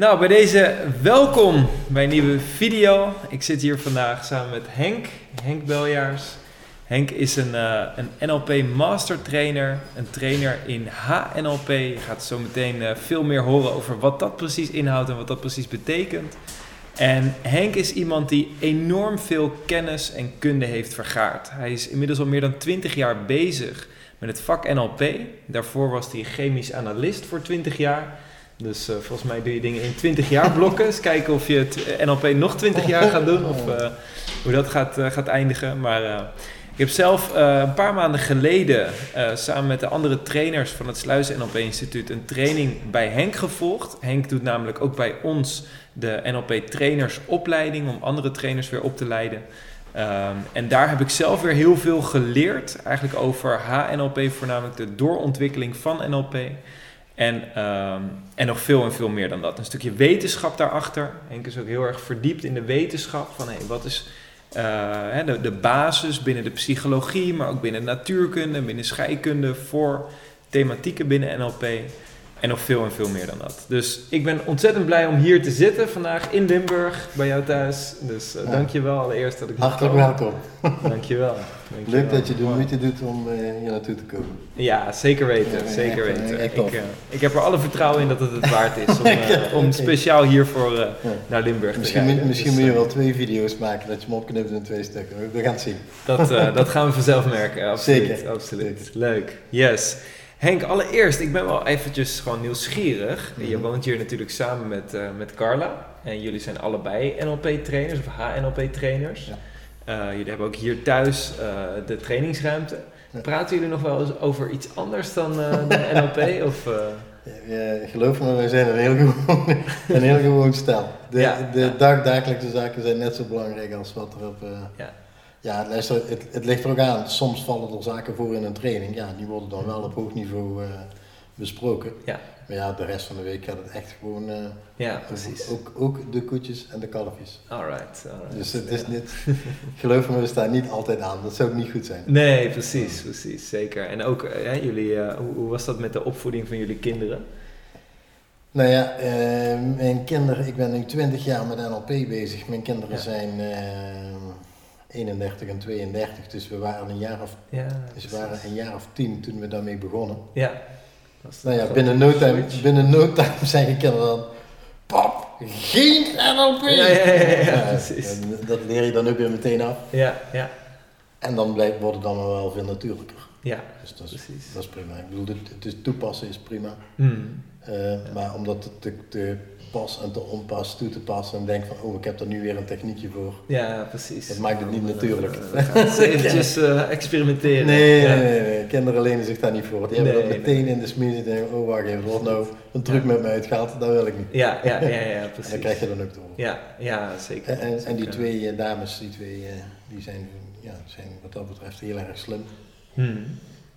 Nou, bij deze welkom bij een nieuwe video. Ik zit hier vandaag samen met Henk, Henk Beljaars. Henk is een, eh, een NLP Master Trainer, een trainer in HNLP. Je gaat zo meteen eh, veel meer horen over wat dat precies inhoudt en wat dat precies betekent. En Henk is iemand die enorm veel kennis en kunde heeft vergaard. Hij is inmiddels al meer dan 20 jaar bezig met het vak NLP. Daarvoor was hij chemisch analist voor 20 jaar. Dus uh, volgens mij doe je dingen in 20 jaar blokken. Eens kijken of je het NLP nog 20 jaar gaat doen of uh, hoe dat gaat, gaat eindigen. Maar ik heb zelf een paar maanden geleden samen met de andere trainers van het Sluis NLP Instituut een training bij Henk gevolgd. Henk doet namelijk ook bij ons de NLP trainersopleiding om andere trainers weer op te leiden. Um, en daar heb ik zelf weer heel veel geleerd, eigenlijk over HNLP, voornamelijk de doorontwikkeling van NLP. En, um, en nog veel en veel meer dan dat. Een stukje wetenschap daarachter. Henk is ook heel erg verdiept in de wetenschap van hey, wat is uh, de, de basis binnen de psychologie, maar ook binnen natuurkunde, binnen scheikunde voor thematieken binnen NLP. En nog veel en veel meer dan dat. Dus ik ben ontzettend blij om hier te zitten vandaag in Limburg, bij jou thuis. Dus uh, ja. dank je wel allereerst dat ik Hartelijk welkom. Dank Leuk dat je de moeite doet om uh, hier naartoe te komen. Ja, zeker weten. Zeker weten. Ik, uh, ik, heb er alle vertrouwen in dat het het waard is om, uh, om speciaal hiervoor naar Limburg misschien, te rijden. Misschien dus, moet je wel twee video's maken, dat je hem opknipt in twee stukken. We gaan het zien. Dat, dat gaan we vanzelf merken, absoluut. Zeker. absoluut. Zeker. Leuk. Yes. Henk, allereerst, ik ben wel eventjes gewoon nieuwsgierig. Mm -hmm. Je woont hier natuurlijk samen met, uh, met Carla. En jullie zijn allebei NLP-trainers of HNLP-trainers. Ja. Uh, jullie hebben ook hier thuis uh, de trainingsruimte. Praten jullie nog wel eens over iets anders dan, dan NLP? of, ja, geloof me, wij zijn een heel gewoon, een heel gewoon stel. De, ja, de dagdagelijkse zaken zijn net zo belangrijk als wat er op... ja. Ja, luister, het, het ligt er ook aan. Soms vallen er zaken voor in een training. Ja, die worden dan wel op hoog niveau uh, besproken. Ja. Maar ja, de rest van de week gaat het echt gewoon... Uh, ja, precies. Ook, ook de koetjes en de kalfjes. Alright, alright. Dus het is ja. niet... geloof me, we staan niet altijd aan. Dat zou ook niet goed zijn. Nee, precies, precies. Zeker. En ook, uh, jullie, hoe, hoe was dat met de opvoeding van jullie kinderen? Nou ja, mijn kinderen... Ik ben nu 20 jaar met NLP bezig. Mijn kinderen ja. zijn... 31 en 32, dus we waren een jaar of, ja, dus we waren een jaar of tien toen we daarmee begonnen. Ja. Nou ja, binnen no, time, binnen no time zeggen kinderen dan, pap, geen NLP! Ja, ja, ja, ja, precies. dat leer je dan ook weer meteen af. Ja, ja. En dan blijkt, wordt het dan wel veel natuurlijker. Ja, dus dat is, precies. Dat is prima. Ik bedoel, het, het toepassen is prima. Mm. Uh. Maar om dat te, te pas en te onpas toe te passen en denk van, oh, ik heb er nu weer een techniekje voor. Ja, precies. Dat maakt het niet natuurlijk. Eventjes uh, experimenteren. Nee, ja. nee, nee, kinderen lenen zich daar niet voor. Die hebben nee, dat meteen nee. in de smies en denken, oh, wacht even, wat nou een truc ja. met mij uitgaat, dat wil ik niet. Ja, ja, ja, ja precies. En dat krijg je dan ook door. Ja, ja, zeker. En, en, die twee uh, dames, die twee, uh, die zijn, ja, zijn wat dat betreft heel erg slim. Hmm.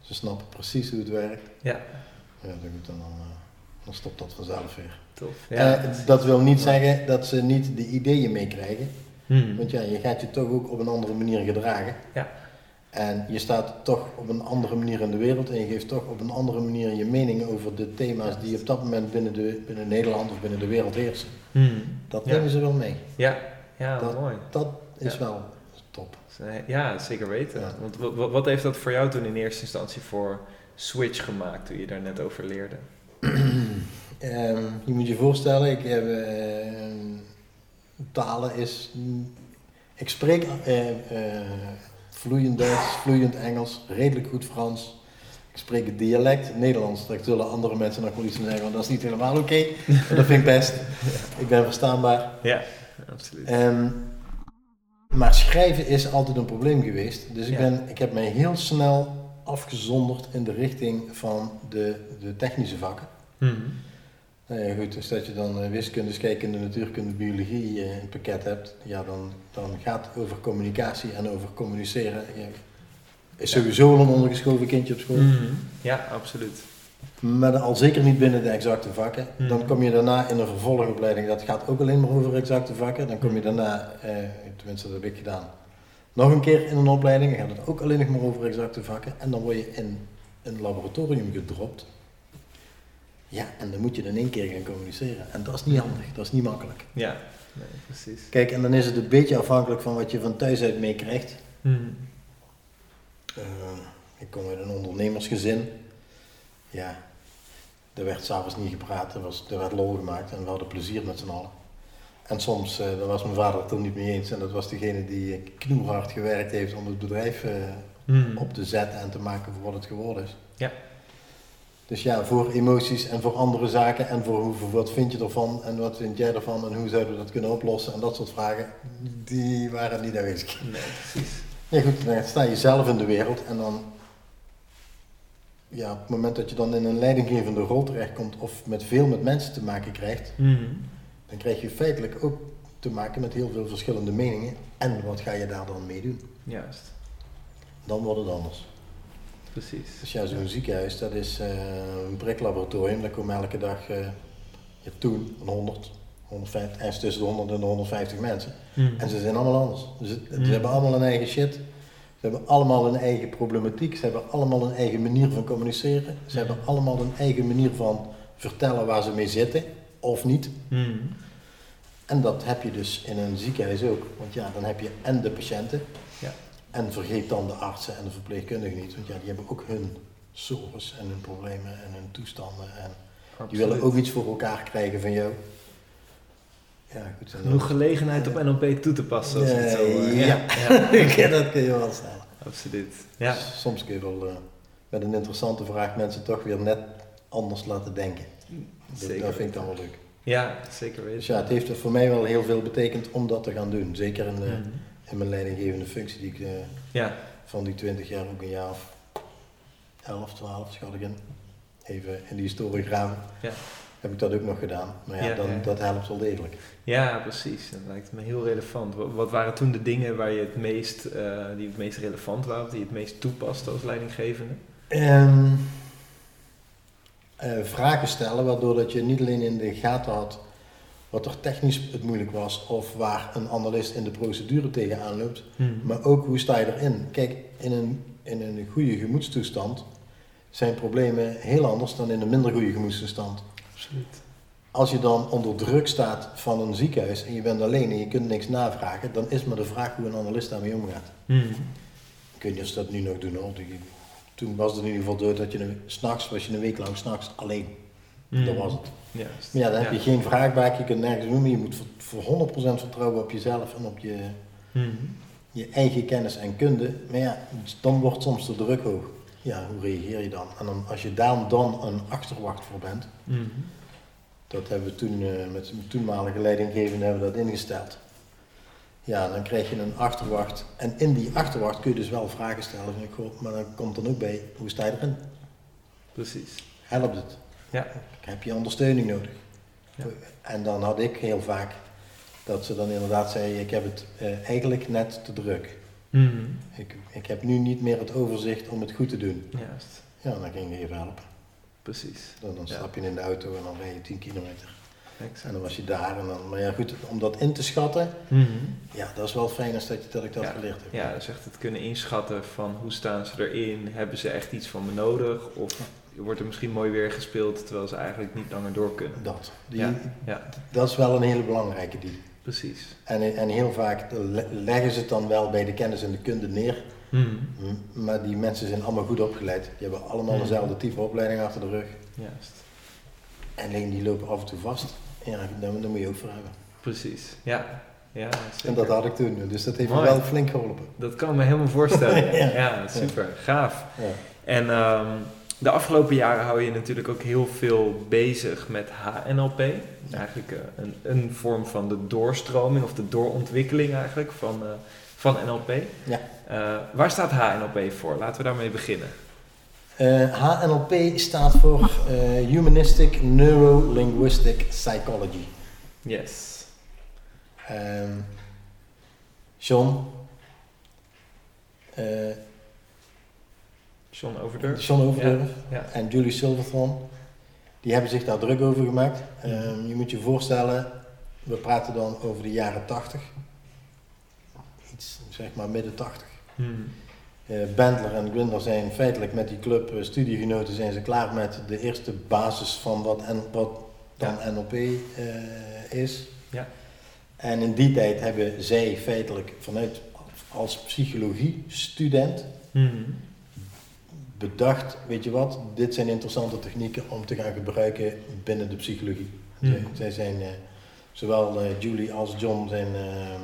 Ze snappen precies hoe het werkt. Ja. Ja, dan, dan, dan stopt dat vanzelf weer. Tof. Ja, uh, dat wil niet zeggen dat ze niet de ideeën meekrijgen. Hmm. Want ja, je gaat je toch ook op een andere manier gedragen. Ja. En je staat toch op een andere manier in de wereld en je geeft toch op een andere manier je mening over de thema's die op dat moment binnen, de, binnen Nederland of binnen de wereld heersen. Hmm. Dat nemen ja. ze wel mee. Ja, ja dat, mooi. Dat is wel top. Ja, zeker weten. Want wat, wat heeft dat voor jou toen in eerste instantie voor switch gemaakt toen je daar net over leerde? Um, je moet je voorstellen, ik heb uh, talen is. Ik spreek uh, uh, vloeiend Duits, vloeiend Engels, redelijk goed Frans. Ik spreek het dialect Nederlands. Daar zullen andere mensen nog wel iets van zeggen, want dat is niet helemaal oké. Okay, maar dat vind ik best. Ik ben verstaanbaar. Ja, absoluut. Um, maar schrijven is altijd een probleem geweest. Dus ik, Ja. ben, ik heb mij heel snel afgezonderd in de richting van de, de technische vakken. Mhm. Nou ja, goed, dus dat je dan eh, wiskunde, scheikunde, natuurkunde, biologie eh, in het pakket hebt, ja, dan, dan gaat het over communicatie en over communiceren. Ja, is sowieso een ondergeschoven kindje op school, Mhm. Ja, absoluut. maar al zeker niet binnen de exacte vakken. Mhm. Dan kom je daarna in een vervolgopleiding, dat gaat ook alleen maar over exacte vakken. Dan kom je daarna, eh, tenminste dat heb ik gedaan, nog een keer in een opleiding, dan gaat het ook alleen nog maar over exacte vakken. En dan word je in een laboratorium gedropt. Ja, en dan moet je in één keer gaan communiceren. En dat is niet handig, dat is niet makkelijk. Ja, nee, precies. Kijk, en dan is het een beetje afhankelijk van wat je van thuis uit meekrijgt. Hmm. Uh, ik kom uit een ondernemersgezin. Ja, er werd s'avonds niet gepraat, er, was, er werd lol gemaakt en we hadden plezier met z'n allen. En soms, uh, daar was mijn vader het er niet mee eens en dat was degene die knoerhard gewerkt heeft om het bedrijf uh, hmm. op te zetten en te maken voor wat het geworden is. Ja. Dus ja, voor emoties en voor andere zaken en voor hoe, wat vind je ervan en wat vind jij ervan en hoe zouden we dat kunnen oplossen en dat soort vragen, die waren niet aanwezig. Nee, precies. Ja goed, dan sta je zelf in de wereld en dan, ja, op het moment dat je dan in een leidinggevende rol terechtkomt of met veel met mensen te maken krijgt, mm. dan krijg je feitelijk ook te maken met heel veel verschillende meningen en wat ga je daar dan mee doen? Juist. Dan wordt het anders. Precies. Dus ja, zo'n ziekenhuis, dat is uh, een priklaboratorium. Daar komen elke dag, uh, ja, toen, een 100, 150, ergens tussen de 100 en de 150 mensen. Mm. En ze zijn allemaal anders. Ze, ze Mm. hebben allemaal een eigen shit. Ze hebben allemaal een eigen problematiek. Ze hebben allemaal een eigen manier van communiceren. Ze hebben allemaal een eigen manier van vertellen waar ze mee zitten, of niet. Mm. En dat heb je dus in een ziekenhuis ook. Want ja, dan heb je en de patiënten. En vergeet dan de artsen en de verpleegkundigen niet. Want ja, die hebben ook hun zorgen en hun problemen en hun toestanden. En die willen ook iets voor elkaar krijgen van jou. Ja, goed. Genoeg gelegenheid op NLP toe te passen. Als ik het zo, eh, Ja. ja. Ja, dat kun je wel stellen. absoluut. Ja, Dus soms kun je wel eh, met een interessante vraag mensen toch weer net anders laten denken. Dat, zeker. dat vind ik dan wel leuk. Ja, zeker Dus weten. ja, het heeft voor mij wel heel veel betekend om dat te gaan doen. Zeker in, de, Mhm. In mijn leidinggevende functie die ik eh, Ja, van die 20 jaar ook een jaar of 11, 12 schat ik in. Even in die historie graven. Ja. Heb ik dat ook nog gedaan. Maar ja, Ja, dan, dat helpt wel degelijk. ja, precies. Dat lijkt me heel relevant. Wat, wat waren toen de dingen waar je het meest, eh, die het meest relevant waren, die het meest toepaste als leidinggevende? Eh, vragen stellen, waardoor dat je niet alleen in de gaten had wat er technisch het moeilijk was, of waar een analist in de procedure tegenaan loopt, Mhm. maar ook hoe sta je erin. Kijk, in een, in een goede gemoedstoestand zijn problemen heel anders dan in een minder goede gemoedstoestand. Absoluut. Als je dan onder druk staat van een ziekenhuis en je bent alleen en je kunt niks navragen, dan is maar de vraag hoe een analist daarmee omgaat. Ik weet niet of ze dat nu nog doen hoor. Toen was het in ieder geval door dat je een- s'nachts was je een week lang s'nachts alleen. Mhm. Dat was het. Juist. Maar ja, dan heb Ja. je geen vraagbaak, je kunt nergens maar je moet voor, voor 100% vertrouwen op jezelf en op je, Mhm. je eigen kennis en kunde. Maar ja, dan wordt soms de druk hoog. Ja, hoe reageer je dan? En dan, als je daar dan een achterwacht voor bent, Mhm. dat hebben we toen eh, met mijn toenmalige leidinggevende hebben we dat ingesteld. Ja, dan krijg je een achterwacht. En in die achterwacht kun je dus wel vragen stellen. Maar dan komt dan ook bij, hoe sta je erin? Precies. Helpt het? Ja. Heb je ondersteuning nodig? Ja. En dan had ik heel vaak dat ze dan inderdaad zei, ik heb het eh, eigenlijk net te druk. Mhm. Ik, ik heb nu niet meer het overzicht om het goed te doen. Juist. Ja, dan ging je even helpen. Precies. Dan, dan stap je in de auto en dan rij je 10 kilometer. En dan was je daar. En dan, maar ja, goed, om dat in te schatten, Mhm. ja, dat is wel fijn als dat, je, dat ik dat Ja. geleerd heb. Ja, dus echt het kunnen inschatten van hoe staan ze erin, hebben ze echt iets van me nodig of wordt er misschien mooi weer gespeeld terwijl ze eigenlijk niet langer door kunnen. Dat. Die, Ja. Ja, Dat is wel een hele belangrijke die. precies. En, en heel vaak le- leggen ze het dan wel bij de kennis en de kunde neer. Mhm. M- Maar die mensen zijn allemaal goed opgeleid. Die hebben allemaal Mhm. dezelfde type opleiding achter de rug. Juist. En alleen die lopen af en toe vast. Ja, daar, daar moet je ook voor hebben. Precies. Ja. Ja, zeker. En dat had ik toen. Dus dat heeft Mooi. me wel flink geholpen. Dat kan ik me helemaal voorstellen. Ja. ja. super. Gaaf. Ja. En ehm, de afgelopen jaren hou je natuurlijk ook heel veel bezig met HNLP. Eigenlijk eh, een, een vorm van de doorstroming of de doorontwikkeling eigenlijk van, eh, van NLP. Ja. Eh, waar staat HNLP voor? Laten we daarmee beginnen. HNLP staat voor Humanistic Neuro-Linguistic Psychology. Yes. Ehm John, John Overdurf. John Overdurf Ja. en Julie Silverthorne, die hebben zich daar druk over gemaakt. Ehm, je moet je voorstellen, we praten dan over de jaren 80. Iets, zeg maar midden 80. Hmm. Eh, Bendler en Gwindler zijn feitelijk met die club eh, studiegenoten zijn ze klaar met de eerste basis van wat, en, wat dan NLP eh, is. Ja. En in die tijd hebben zij feitelijk vanuit als psychologie-student Mhm. Bedacht, weet je wat, dit zijn interessante technieken om te gaan gebruiken binnen de psychologie. Mhm. Zij, zij zijn, eh, zowel eh, Julie als John zijn ehm,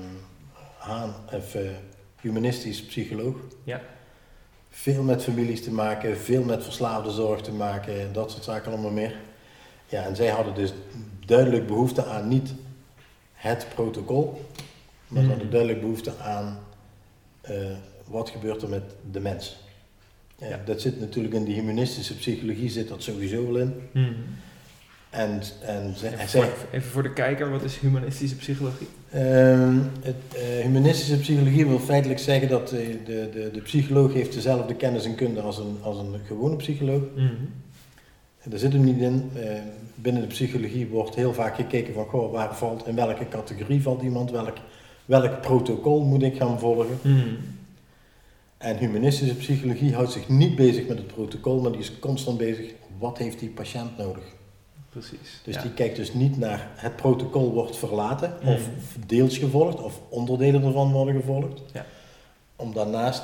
haan, of, eh, humanistisch psycholoog. Ja. Veel met families te maken, veel met verslaafde zorg te maken, dat soort zaken allemaal meer. Ja, en zij hadden dus duidelijk behoefte aan niet het protocol, maar ze hadden duidelijk behoefte aan wat gebeurt er met de mens. Ja. Dat zit natuurlijk in de humanistische psychologie, zit dat sowieso wel in. Mhm. En, en zij, Even, voor, even voor de kijker, wat is humanistische psychologie? Ehm, het, eh, humanistische psychologie wil feitelijk zeggen dat de, de, de, de psycholoog heeft dezelfde kennis en kunde als een, als een gewone psycholoog. Mhm. En Daar zit hem niet in. Eh, binnen de psychologie wordt heel vaak gekeken van goh, waar valt, in welke categorie valt iemand, welk, welk protocol moet ik gaan volgen. Mhm. En humanistische psychologie houdt zich niet bezig met het protocol, maar die is constant bezig, wat heeft die patiënt nodig? Precies. Dus ja. die kijkt dus niet naar het protocol wordt verlaten of Mhm. deels gevolgd of onderdelen ervan worden gevolgd. Ja. Om daarnaast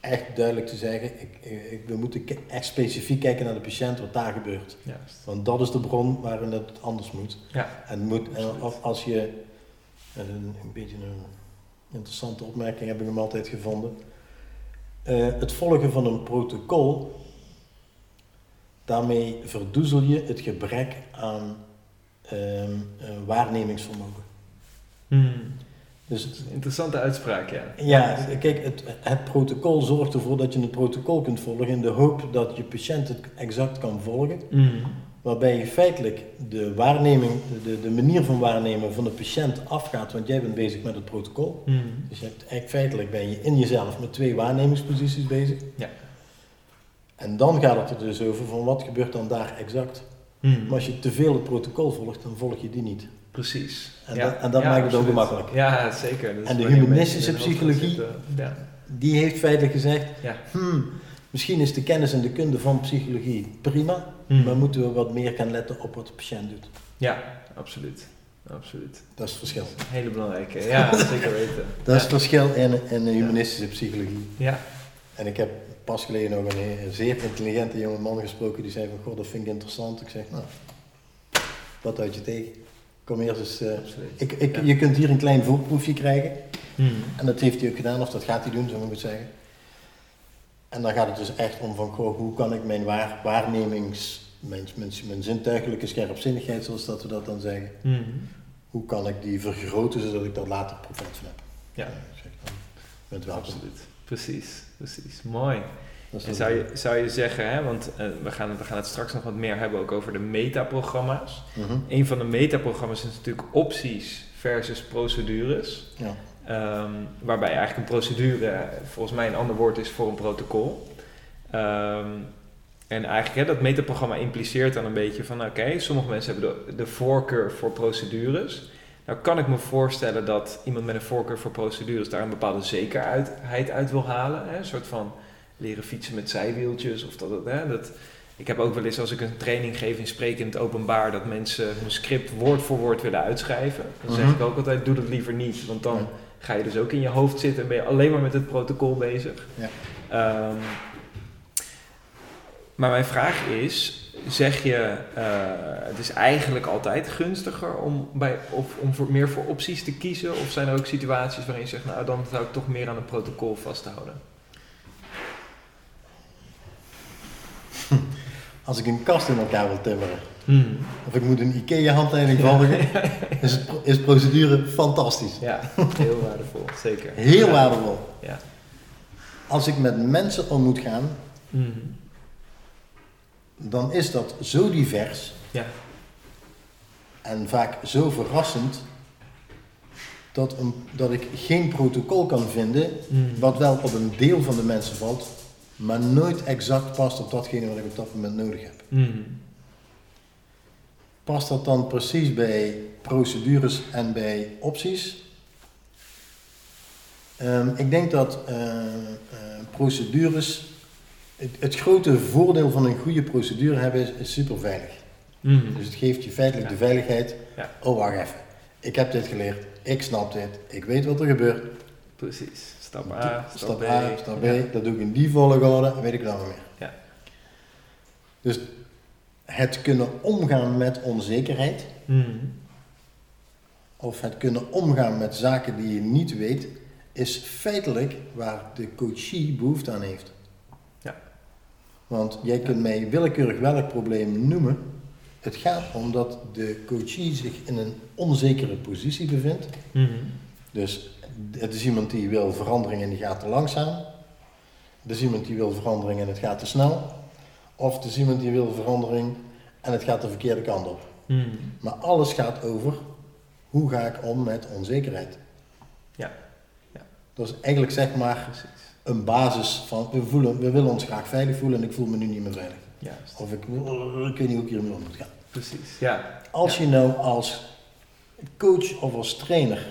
echt duidelijk te zeggen, ik, ik, we moeten echt specifiek kijken naar de patiënt wat daar gebeurt. Juist. Want dat is de bron waarin het anders moet. Ja. En, moet, en als- je, en een, een beetje een interessante opmerking heb ik hem altijd gevonden. Eh, het volgen van een protocol, daarmee verdoezel je het gebrek aan ehm, eh, waarnemingsvermogen. Mhm. Dus Dat is een interessante uitspraak, ja. ja, kijk, het, het protocol zorgt ervoor dat je het protocol kunt volgen in de hoop dat je patiënt het exact kan volgen. Mhm. Waarbij je feitelijk de waarneming, de, de manier van waarnemen van de patiënt afgaat, want jij bent bezig met het protocol. Mhm. Dus je hebt, eigenlijk feitelijk ben je in jezelf met twee waarnemingsposities bezig. Ja. En dan gaat het er dus over van wat gebeurt dan daar exact. Mhm. Maar als je te veel het protocol volgt, dan volg je die niet. Precies. En dat- en dat maakt het absoluut. ongemakkelijk. Ja, zeker. En de humanistische psychologie- zitten. Ja. Die heeft feitelijk gezegd, Ja. hmm, misschien is de kennis en de kunde van psychologie prima, Mhm. maar moeten we wat meer gaan letten op wat de patiënt doet. Ja, absoluut. Absoluut. Dat is het verschil. Een hele belangrijke. Ja, zeker weten. Dat is het verschil in, in de humanistische psychologie. Ja. En ik heb pas geleden nog een, zeer intelligente jonge man gesproken die zei van, goh, dat vind ik interessant. Ik zeg, nou, wat houd je tegen? Kom eerst eens... eh, ik, ik, Ja. Je kunt hier een klein voorproefje krijgen. Mhm. En dat heeft hij ook gedaan, of dat gaat hij doen, zo moet ik het zeggen. En dan gaat het dus echt om van, goh, hoe kan ik mijn waar, waarnemings... Mijn, mijn, mijn zintuigelijke scherpzinnigheid, zoals dat we dat dan zeggen. Mhm. Hoe kan ik die vergroten, zodat ik daar later profijt van heb? Ja, Ik zeg dan, welkom. absoluut. Precies, precies. Mooi. Dat En zou je, zou je zeggen, hè, want eh, we, gaan, we gaan het straks nog wat meer hebben ook over de metaprogramma's. Mhm. Een van de metaprogramma's is natuurlijk opties versus procedures. Ja. Ehm, waarbij eigenlijk een procedure volgens mij een ander woord is voor een protocol. Ehm, en eigenlijk hè, dat metaprogramma impliceert dan een beetje van oké, sommige mensen hebben de, de voorkeur voor procedures. Nou kan ik me voorstellen dat iemand met een voorkeur voor procedures daar een bepaalde zekerheid uit wil halen. Hè? Een soort van leren fietsen met zijwieltjes of dat, hè? dat ik heb ook wel eens als ik een training geef in spreken in het openbaar dat mensen hun script woord voor woord willen uitschrijven. Dan zeg Mhm. ik ook altijd doe dat liever niet, want dan Ja. Ga je dus ook in je hoofd zitten en ben je alleen maar met het protocol bezig. Ja. Ehm, maar mijn vraag is, zeg je, eh, het is eigenlijk altijd gunstiger om, bij, of, om voor, meer voor opties te kiezen? Of zijn er ook situaties waarin je zegt, nou dan zou ik toch meer aan het protocol vasthouden? Als ik een kast in elkaar wil timmeren, Hmm. of ik moet een IKEA-handleiding volgen, is, het- is procedure fantastisch. Ja, heel waardevol, zeker. Heel Ja. waardevol. Ja. Als ik met mensen om moet gaan, Hmm. dan is dat zo divers Ja. en vaak zo verrassend dat, een, dat ik geen protocol kan vinden Hmm. wat wel op een deel van de mensen valt, maar nooit exact past op datgene wat ik op dat moment nodig heb. Hmm. Past dat dan precies bij procedures en bij opties? Ehm, ik denk dat eh, eh, procedures, het, het grote voordeel van een goede procedure hebben is, is super veilig. Mhm. Dus het geeft je feitelijk Ja. de veiligheid. Ja. Oh, wacht even. Ik heb dit geleerd. Ik snap dit. Ik weet wat er gebeurt. Precies. Stap A, stap, stap B. A, stap B. Ja. Dat doe ik in die volgorde. en Weet ik dan wel meer. Ja. Dus het kunnen omgaan met onzekerheid. Mhm. Of het kunnen omgaan met zaken die je niet weet. Is feitelijk waar de coachie behoefte aan heeft. Ja. Want jij kunt mij willekeurig welk probleem noemen. Het gaat om dat de coachie zich in een onzekere positie bevindt. Mhm. Dus het is iemand die wil verandering en die gaat te langzaam. Het is iemand die wil verandering en het gaat te snel. Of het is iemand die wil verandering en het gaat de verkeerde kant op. Mhm. Maar alles gaat over hoe ga ik om met onzekerheid. Ja. Ja. Dat is eigenlijk zeg maar Precies. een basis van we, voelen, we willen ons graag veilig voelen en ik voel me nu niet meer veilig. Juist. Of ik, ik weet niet hoe ik hiermee om moet gaan. Precies. Ja. Als Ja. je nou als coach of als trainer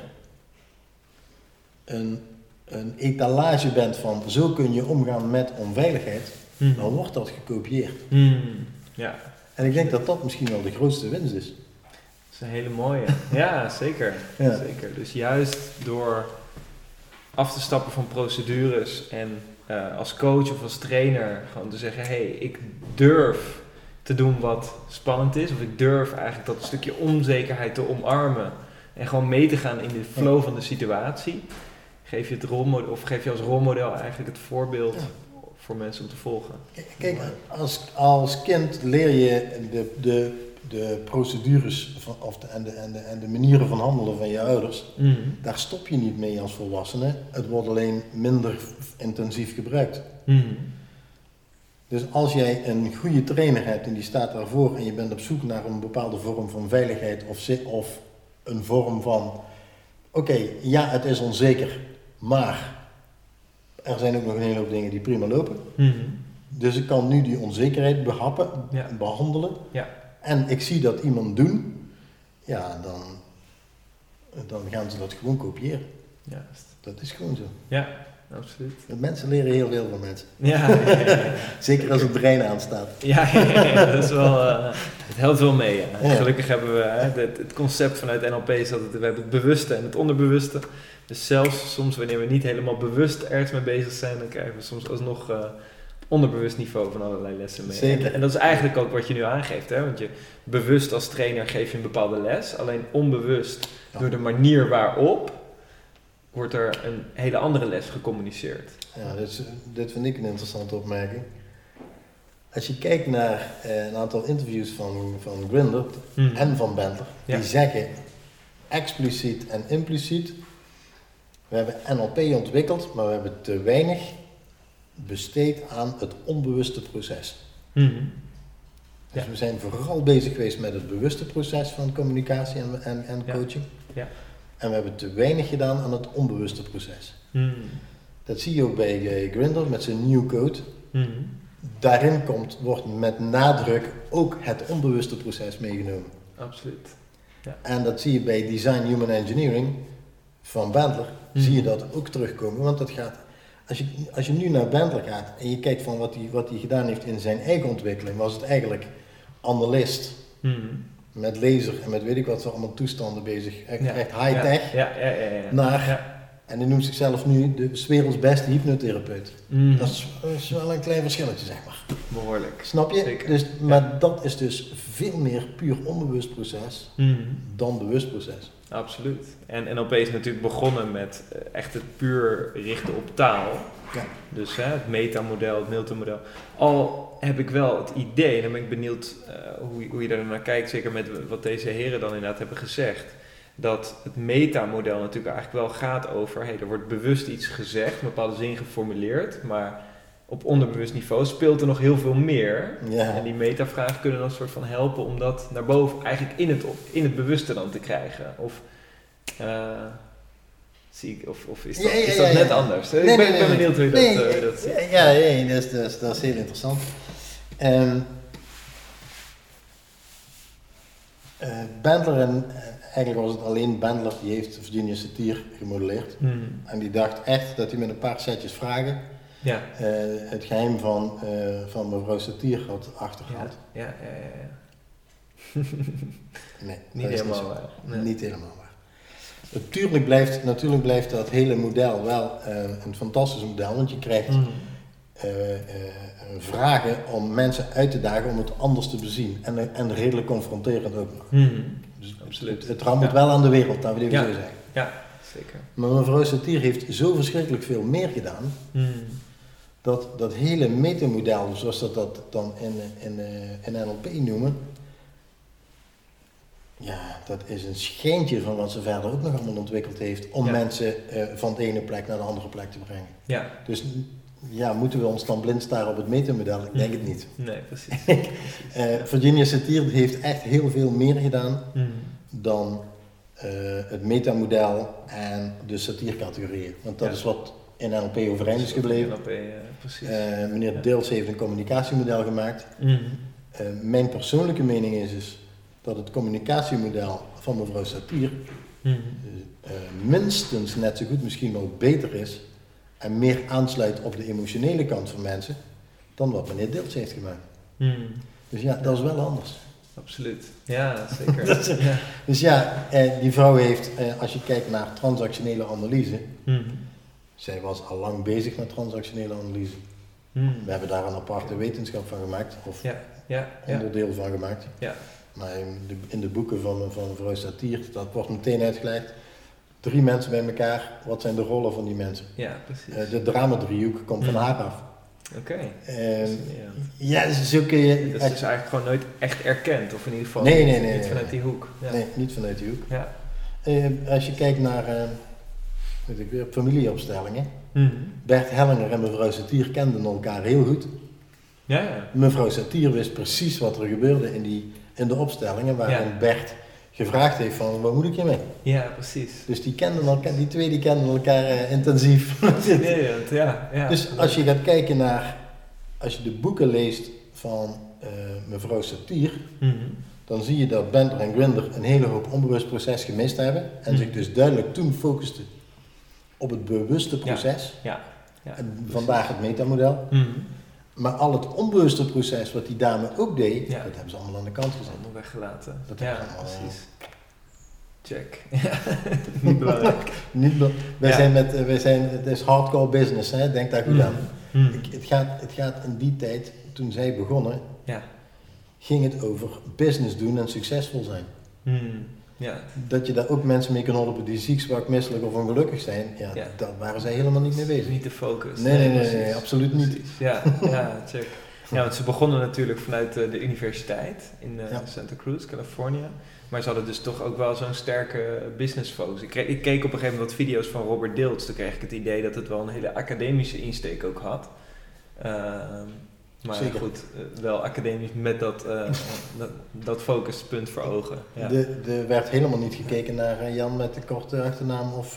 een, een etalage bent van zo kun je omgaan met onveiligheid, Mhm. dan wordt dat gekopieerd. Mhm. Ja. En ik denk dat dat misschien wel de grootste winst is. Dat is een hele mooie. Ja, zeker. Ja. zeker. Dus juist door af te stappen van procedures en eh, als coach of als trainer gewoon te zeggen: hé, hey, ik durf te doen wat spannend is, of ik durf eigenlijk dat stukje onzekerheid te omarmen en gewoon mee te gaan in de flow van de situatie. Geef je, het rolmodel, of geef je als rolmodel eigenlijk het voorbeeld Ja. voor mensen om te volgen. Kijk, als, als kind leer je de, de, de procedures van, of de, en, de, en, de, en de manieren van handelen van je ouders. Mhm. Daar stop je niet mee als volwassene. Het wordt alleen minder intensief gebruikt. Mhm. Dus als jij een goede trainer hebt en die staat daarvoor en je bent op zoek naar een bepaalde vorm van veiligheid of, of een vorm van, oké, ja, het is onzeker, maar er zijn ook nog een hele hoop dingen die prima lopen. Mhm. Dus ik kan nu die onzekerheid behappen, Ja. behandelen. Ja. En ik zie dat iemand doen, ja, dan, dan gaan ze dat gewoon kopiëren. Juist. Dat is gewoon zo. Ja, absoluut. Mensen leren heel veel van mensen. Ja. Zeker als het brein aanstaat. Ja, dat is wel, eh, het helpt wel mee. Gelukkig hebben we hè, het, het concept vanuit NLP is dat het, we hebben het bewuste en het onderbewuste. Dus zelfs soms wanneer we niet helemaal bewust ergens mee bezig zijn, dan krijgen we soms alsnog eh, onderbewust niveau van allerlei lessen mee. Zeker. En, dat is eigenlijk ook wat je nu aangeeft, hè? want je bewust als trainer geef je een bepaalde les, alleen onbewust Ja. door de manier waarop wordt er een hele andere les gecommuniceerd. Ja, dit, is- dit vind ik een interessante opmerking. Als je kijkt naar eh, een aantal interviews van, van Grinder Mhm. en van Bentler, Ja. die zeggen expliciet en impliciet, we hebben NLP ontwikkeld, maar we hebben te weinig besteed aan het onbewuste proces. Mhm. Dus Ja. we zijn vooral bezig geweest met het bewuste proces van communicatie en, en, en coaching. Ja. En we hebben te weinig gedaan aan het onbewuste proces. Mhm. Dat zie je ook bij Grinder met zijn new code. Mhm. Daarin komt, wordt met nadruk ook het onbewuste proces meegenomen. Absoluut. En dat zie je bij Design Human Engineering van Bentler, Mhm. Zie je dat ook terugkomen. Want dat gaat, als je, als je nu naar Bentler gaat en je kijkt van wat hij wat gedaan heeft in zijn eigen ontwikkeling, was het eigenlijk analist Mhm. met laser en met weet ik wat voor allemaal toestanden bezig. Echt, Ja. echt high-tech. Ja, ja, ja. ja, ja. Naar-. En hij noemt zichzelf nu de werelds beste hypnotherapeut. Mhm. Dat, is, dat is wel een klein verschilletje, zeg maar. Behoorlijk. Snap je? Zeker. Dus, maar dat is dus veel meer puur onbewust proces Mhm. dan bewust proces. Absoluut. En NLP is natuurlijk begonnen met eh, echt het puur richten op taal. Ja. Dus hè, het metamodel, het Milton-model. Al heb ik wel het idee, en dan ben ik benieuwd eh, hoe, je- hoe je daar naar kijkt, zeker met wat deze heren dan inderdaad hebben gezegd, dat het metamodel natuurlijk eigenlijk wel gaat over, hey, er wordt bewust iets gezegd, een bepaalde zin geformuleerd, maar op onderbewust niveau speelt er nog heel veel meer. Ja. En die metavragen kunnen dan een soort van helpen om dat naar boven, eigenlijk in het, in het bewuste dan te krijgen. Of, eh, zie ik, of, of is dat, Ja, ja, is dat ja, net ja. anders? Nee, ik ben, nee, ik ben nee, benieuwd hoe je dat, hoe je dat ziet. Ja, nee, dat, is, dat, is, dat is heel interessant. Ehm eh, Bandler en, eigenlijk was het alleen Bendler die heeft Virginia Satir gemodelleerd. Mhm. En die dacht echt dat hij met een paar setjes vragen Ja. eh, het geheim van, eh, van mevrouw Satir had achtergehaald. ja, ja, ja, ja. Nee, Niet helemaal zo. waar. Nee. Niet helemaal waar. Natuurlijk blijft, natuurlijk blijft dat hele model wel eh, een fantastisch model, want je krijgt eh, vragen om mensen uit te dagen om het anders te bezien. En, en redelijk confronterend ook nog. Mhm. Dus Absoluut. Het, het rammelt Ja. wel aan de wereld, we het even Ja. zo zeggen. Ja, zeker. Maar mevrouw Satir heeft zo verschrikkelijk veel meer gedaan, Mhm. dat dat hele metamodel, zoals dat, dat dan in, in, eh, in NLP noemen, ja, dat is een schijntje van wat ze verder ook nog allemaal ontwikkeld heeft om Ja. mensen eh, van de ene plek naar de andere plek te brengen. Ja, Dus ja, moeten we ons dan blind staren op het metamodel? Ik denk het niet. nee, precies. Eh, Virginia Satir heeft echt heel veel meer gedaan Mhm. dan eh, het metamodel en de satiercategorieën. Want dat Ja. is wat in NLP overeind is gebleven. NLP, precies. Eh, meneer Ja. Deels heeft een communicatiemodel gemaakt. Mhm. Mijn persoonlijke mening is, is dat het communicatiemodel van mevrouw Satir Mhm. minstens net zo goed, misschien wel beter is en meer aansluit op de emotionele kant van mensen dan wat meneer Deels heeft gemaakt. Mhm. Dus ja, dat is wel anders. Absoluut. Ja, zeker. Dat is- ja. Dus ja, eh, die vrouw heeft, eh, als je kijkt naar transactionele analyse, Mhm. zij was al lang bezig met transactionele analyse. Mhm. We hebben daar een aparte wetenschap van gemaakt, of Ja, ja, ja. onderdeel van gemaakt. Ja. Maar in de, in de boeken van, van mevrouw Satir, dat wordt meteen uitgelegd. Drie mensen bij elkaar, wat zijn de rollen van die mensen? Ja, precies. Eh, de dramadriehoek komt van Mm. haar af. Oké. Ehm, Ja. ja, zo kun je... Dat is dus eigenlijk gewoon nooit echt erkend, of in ieder geval Nee, niet, nee, nee, niet nee, vanuit die hoek. Ja. Nee, niet vanuit die hoek. Ja. Eh, als je kijkt naar eh, weet ik weer, familieopstellingen. Mhm. Bert Hellinger en mevrouw Satir kenden elkaar heel goed. ja, ja. Mevrouw Satir wist precies wat er gebeurde in, die, in de opstellingen waarin. Bert gevraagd heeft van wat moet ik hiermee? Ja, precies. Dus die, kenden elkaar, die twee die kenden elkaar eh, intensief. Fascinerend, ja. ja. dus als je gaat kijken naar, als je de boeken leest van eh, mevrouw Satir, Mhm. dan zie je dat Bender en Grinder een hele hoop onbewust proces gemist hebben en Mhm. zich dus duidelijk toen focusten op het bewuste proces. Ja. ja. En vandaag het metamodel. Mhm. Maar al het onbewuste proces wat die dame ook deed, Ja. dat hebben ze allemaal aan de kant gezet. Allemaal weggelaten. Dat ja, hebben ze allemaal, precies. Check. Ja. Niet belangrijk. Niet, wij Ja. zijn met, eh, wij zijn, het is hardcore business, hè? denk daar goed Mhm. aan. Ik, het, gaat, het gaat in die tijd, toen zij begonnen, Ja. ging het over business doen en succesvol zijn. Mhm. Ja. Dat je daar ook mensen mee kan helpen die ziek, zwak, misselijk of ongelukkig zijn, ja, Ja. daar waren zij helemaal niet mee bezig. Niet de focus. Nee, nee, nee, absoluut niet. Precies. Ja, ja, check. Ja, want ze begonnen natuurlijk vanuit eh, de universiteit in eh, Ja. Santa Cruz, California. Maar ze hadden dus toch ook wel zo'n sterke business focus. Ik, kreeg- ik keek op een gegeven moment wat video's van Robert Dilts. Toen kreeg ik het idee dat het wel een hele academische insteek ook had. Ehm, maar Zeker. goed, eh, wel academisch met dat, eh, dat, dat focuspunt voor ogen. Ja. Er werd helemaal niet gekeken naar eh, Jan met de korte achternaam of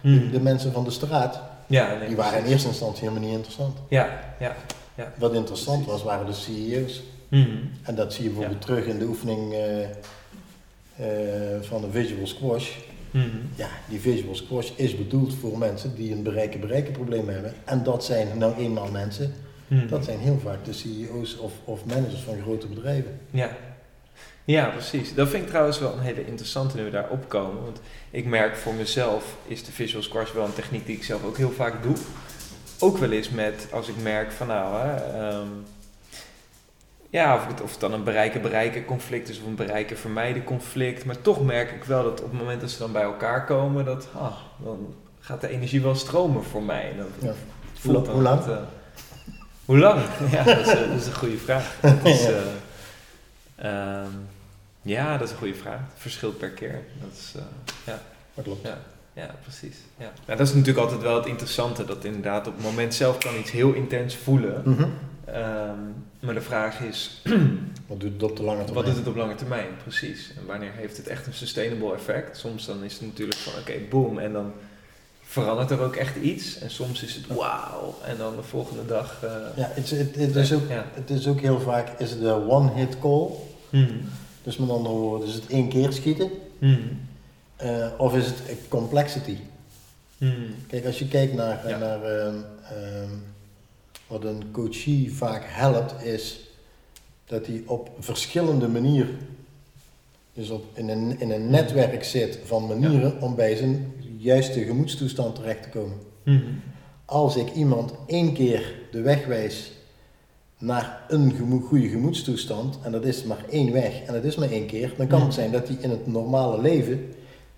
Hmm. de, de mensen van de straat. ja, nee, Die waren in eerste instantie helemaal niet interessant. Ja, ja. Wat interessant was, waren de CEO's. Mhm. En dat zie je bijvoorbeeld terug in de oefening van de visual squash. Mhm. Ja, die visual squash is bedoeld voor mensen die een bereiken-bereiken probleem hebben. En dat zijn nou eenmaal mensen, Mhm. dat zijn heel vaak de CEO's of, of managers van grote bedrijven. Ja. ja, precies. Dat vind ik trouwens wel een hele interessante nu we daar opkomen. Want ik merk voor mezelf is de visual squash wel een techniek die ik zelf ook heel vaak doe. Ook wel eens met als ik merk van nou, hè, ehm, ja, of het, of het dan een bereiken-bereiken conflict is of een bereiken-vermijden conflict. Maar toch merk ik wel dat op het moment dat ze dan bij elkaar komen, dat ah, dan gaat de energie wel stromen voor mij. En dan Ja. voelt Hoe- hoe lang? dat, eh, hoe lang? Ja, dat is, dat is een goede vraag. Dat is, Ja. eh, ehm, ja, dat is een goede vraag. Het verschilt per keer. Dat is, eh, ja, Dat klopt. ja, ja, precies. Ja. Nou, dat is natuurlijk altijd wel het interessante. Dat inderdaad op het moment zelf kan iets heel intens voelen. Mhm. Ehm, maar de vraag is, Wat doet het op de lange termijn? wat doet het op lange termijn? Precies. En wanneer heeft het echt een sustainable effect? Soms dan is het natuurlijk van, oké, boom. En dan verandert er ook echt iets. En soms is het wauw. En dan de volgende dag... eh, Ja, het, is- het, het is ook, Ja. het is ook heel vaak is het een one-hit call. Mhm. Dus met andere woorden, is het één keer schieten. Mhm. Eh, of is het complexity? Hmm. Kijk, als je kijkt naar, Ja. naar ehm, ehm, wat een coachie vaak helpt, is dat hij op verschillende manieren, dus op, in, een, in een netwerk zit van manieren om bij zijn juiste gemoedstoestand terecht te komen. Hmm. Als ik iemand één keer de weg wijs naar een gemo- goede gemoedstoestand, en dat is maar één weg, en dat is maar één keer, dan kan Mhm. het zijn dat hij in het normale leven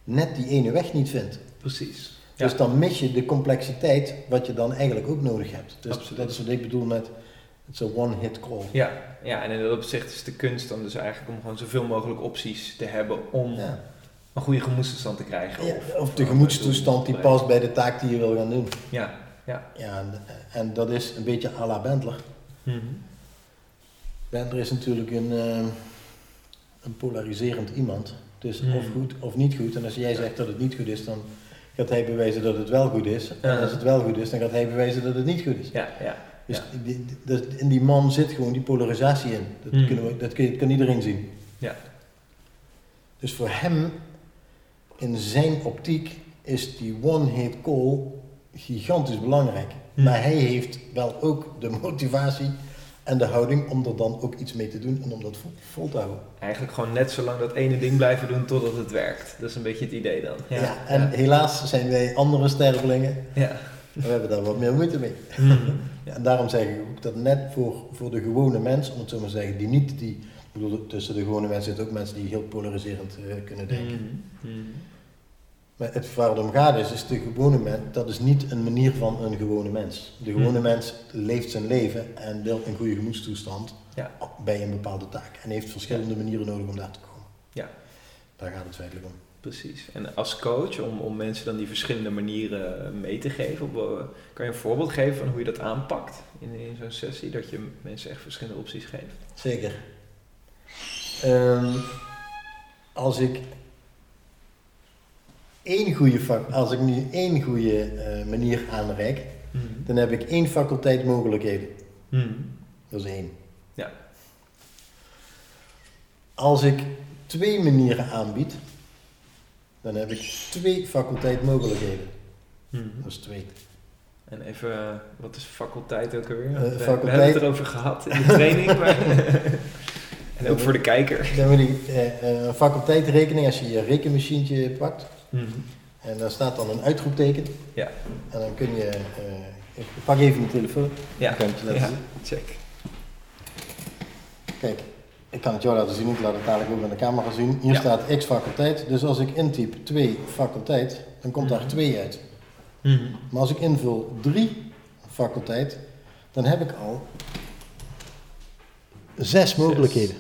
net die ene weg niet vindt. Precies. Dus Ja. dan mis je de complexiteit wat je dan eigenlijk ook nodig hebt. Dus Absoluut. dat is wat ik bedoel met het is een one-hit call. Ja, ja, en in dat opzicht is de kunst dan dus eigenlijk om gewoon zoveel mogelijk opties te hebben om Ja. Een goede gemoedstoestand te krijgen. Ja, Of, of de gemoedstoestand die past bij de taak die je wil gaan doen. Ja, ja. Ja, en, en dat is een beetje à la Bentler. Mhm. Bentler is natuurlijk een, eh, een polariserend iemand. Dus Hmm. of goed of niet goed. En als jij zegt dat het niet goed is, dan gaat hij bewijzen dat het wel goed is. En als het wel goed is, dan gaat hij bewijzen dat het niet goed is. Ja, ja. Dus Ja. die- in die man zit gewoon die polarisatie in. Dat, Hmm. kunnen we, dat kun kan iedereen zien. Ja. Dus voor hem, in zijn optiek, is die one-hit call gigantisch belangrijk. Hmm. Maar hij heeft wel ook de motivatie en de houding om er dan ook iets mee te doen en om dat vol, te houden. Eigenlijk gewoon net zo lang dat ene ding blijven doen totdat het werkt. Dat is een beetje het idee dan. Ja, en helaas zijn wij andere stervelingen, ja. we hebben daar wat meer moeite mee. Mhm. En daarom zeg ik ook dat net voor, voor de gewone mens, om het zo maar te zeggen, die niet die, ik bedoel, tussen de gewone mensen zitten ook mensen die heel polariserend eh, kunnen denken. Mhm. Maar het waar het om gaat is, is de gewone mens, dat is niet een manier van een gewone mens. De gewone Hmm. mens leeft zijn leven en wil een goede gemoedstoestand Ja. bij een bepaalde taak. En heeft verschillende manieren nodig om daar te komen. Ja. Daar gaat het feitelijk om. Precies. En als coach, om, om mensen dan die verschillende manieren mee te geven, eh, kan je een voorbeeld geven van hoe je dat aanpakt in, in zo'n sessie? Dat je mensen echt verschillende opties geeft. Zeker. Ehm, als ik één goede vak, als ik nu één goede eh, manier aanreik, dan heb ik één faculteit mogelijkheden. Mhm. Dat is één. Ja. Als ik twee manieren aanbied, dan heb ik twee faculteit mogelijkheden. Mhm. Dat is twee. En even, eh, wat is faculteit ook alweer? Eh, we, we faculteit- hebben het erover gehad in de training. maar en ook voor de kijker. Dan moet ik eh, eh, een faculteitrekening, als je je rekenmachientje pakt, Mhm. en daar staat dan een uitroepteken. Ja. En dan kun je, ik pak even mijn telefoon, Ja. dan kan ik het je laten ja, zien. check. Kijk, ik kan het jou laten zien, ik laat het dadelijk ook aan de camera zien. Hier Ja. staat x faculteit, dus als ik intyp 2 faculteit, dan komt daar Mhm. 2 uit. Mhm. Maar als ik invul 3 faculteit, dan heb ik al zes mogelijkheden.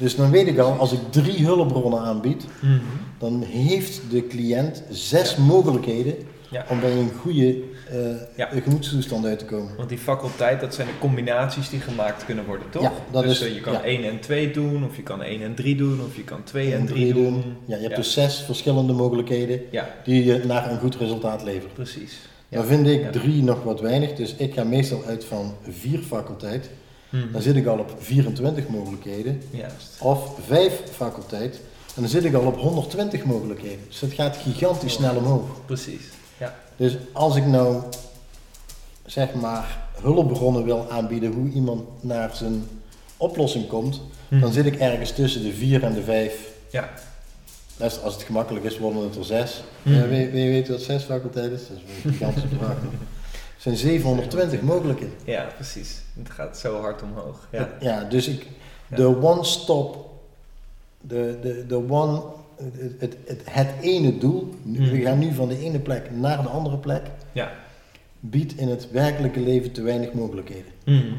Dus dan weet ik al, als ik drie hulpbronnen aanbied, Mhm. dan heeft de cliënt zes mogelijkheden Ja. om bij een goede eh, Ja. gemoedstoestand uit te komen. Want die faculteit, dat zijn de combinaties die gemaakt kunnen worden, toch? Ja, dat dus is- eh, je kan. 1 en 2 doen, of je kan 1 en 3 doen, of je kan 2 en 3 doen. Ja, je hebt dus zes verschillende mogelijkheden die je naar een goed resultaat leveren. precies. Dan vind ik drie nog wat weinig, dus ik ga meestal uit van vier faculteit. Mhm. Dan zit ik al op 24 mogelijkheden. Juist. Of vijf faculteit, en dan zit ik al op 120 mogelijkheden. Dus dat gaat gigantisch snel omhoog. Precies. Ja. Dus als ik nou, zeg maar, hulpbronnen wil aanbieden hoe iemand naar zijn oplossing komt, Mhm. dan zit ik ergens tussen de vier en de vijf. Ja. Dat is- als het gemakkelijk is, worden het er zes. Mhm. Ja, wie, wie weet wat zes faculteit is? Dat is een gigantische vraag. Zijn 720 mogelijkheden. ja, precies. Het gaat zo hard omhoog. Ja. Ja, dus ik, de one-stop, de, de, de one, het, het, het, het ene doel, nu- we gaan nu van de ene plek naar de andere plek, Ja. biedt in het werkelijke leven te weinig mogelijkheden. Mhm.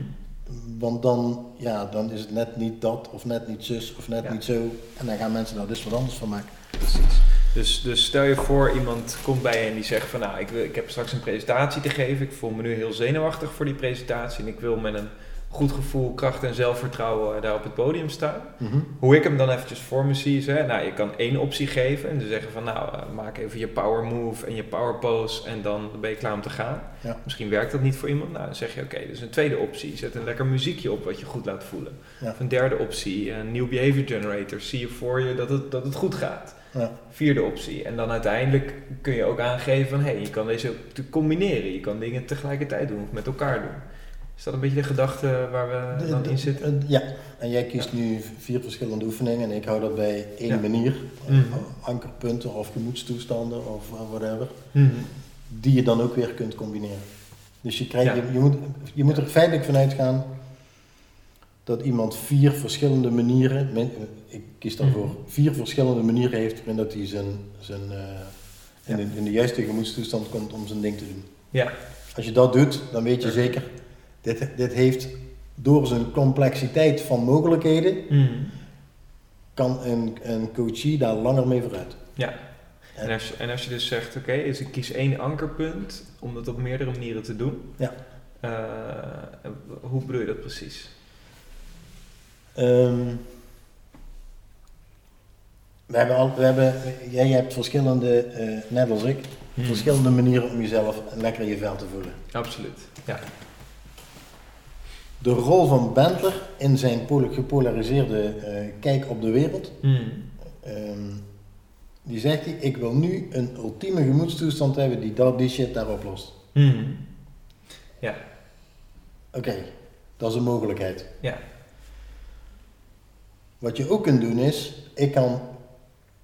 Want dan, ja, dan is het net niet dat, of net niet zus, of net Ja. niet zo. En dan gaan mensen daar dus wat anders van maken. Precies. Dus, dus stel je voor, iemand komt bij je en die zegt van nou, ik, wil, ik heb straks een presentatie te geven. Ik voel me nu heel zenuwachtig voor die presentatie. En ik wil met een goed gevoel, kracht en zelfvertrouwen daar op het podium staan. Mhm. Hoe ik hem dan eventjes voor me zie is, hè, nou, je kan één optie geven en dan zeggen van nou, eh, maak even je power move en je power pose en dan ben je klaar om te gaan. Ja. Misschien werkt dat niet voor iemand, nou dan zeg je oké, dus een tweede optie, zet een lekker muziekje op wat je goed laat voelen. Ja. Of een derde optie, een nieuw behavior generator, zie je voor je dat het, dat het goed gaat. Ja. Vierde optie. En dan uiteindelijk kun je ook aangeven van hé, hey, je kan deze ook te combineren. Je kan dingen tegelijkertijd doen of met elkaar doen. Is dat een beetje de gedachte waar we De- dan de- in zitten? Ja, en jij kiest nu vier verschillende oefeningen en ik hou dat bij één Ja. manier. Mhm. Ankerpunten of gemoedstoestanden of eh, whatever. Mhm. Die je dan ook weer kunt combineren. Dus je, krijgt, je, je, moet, je moet er feitelijk vanuit gaan dat iemand vier verschillende manieren, ik kies daarvoor, Mhm. vier verschillende manieren heeft waarin dat hij zijn, zijn, eh, in, Ja. de, in de juiste gemoedstoestand komt om zijn ding te doen. Ja, Als je dat doet, dan weet je Ja. zeker, dit, dit heeft door zijn complexiteit van mogelijkheden, Mhm. kan een, een coachie daar langer mee vooruit. ja. En als, je, en als je dus zegt, oké, dus ik kies één ankerpunt om dat op meerdere manieren te doen. Ja. Eh, hoe bedoel je dat precies? Ehm, we hebben al, we hebben, jij hebt verschillende, eh, net als ik, Mhm. verschillende manieren om jezelf lekker in je vel te voelen. Absoluut, ja. De rol van Bentler in zijn pol- gepolariseerde eh, kijk op de wereld, Mhm. ehm, die zegt hij, ik wil nu een ultieme gemoedstoestand hebben die dat, die shit daar oplost. Mhm. Oké, dat is een mogelijkheid. Ja. Wat je ook kunt doen is, ik kan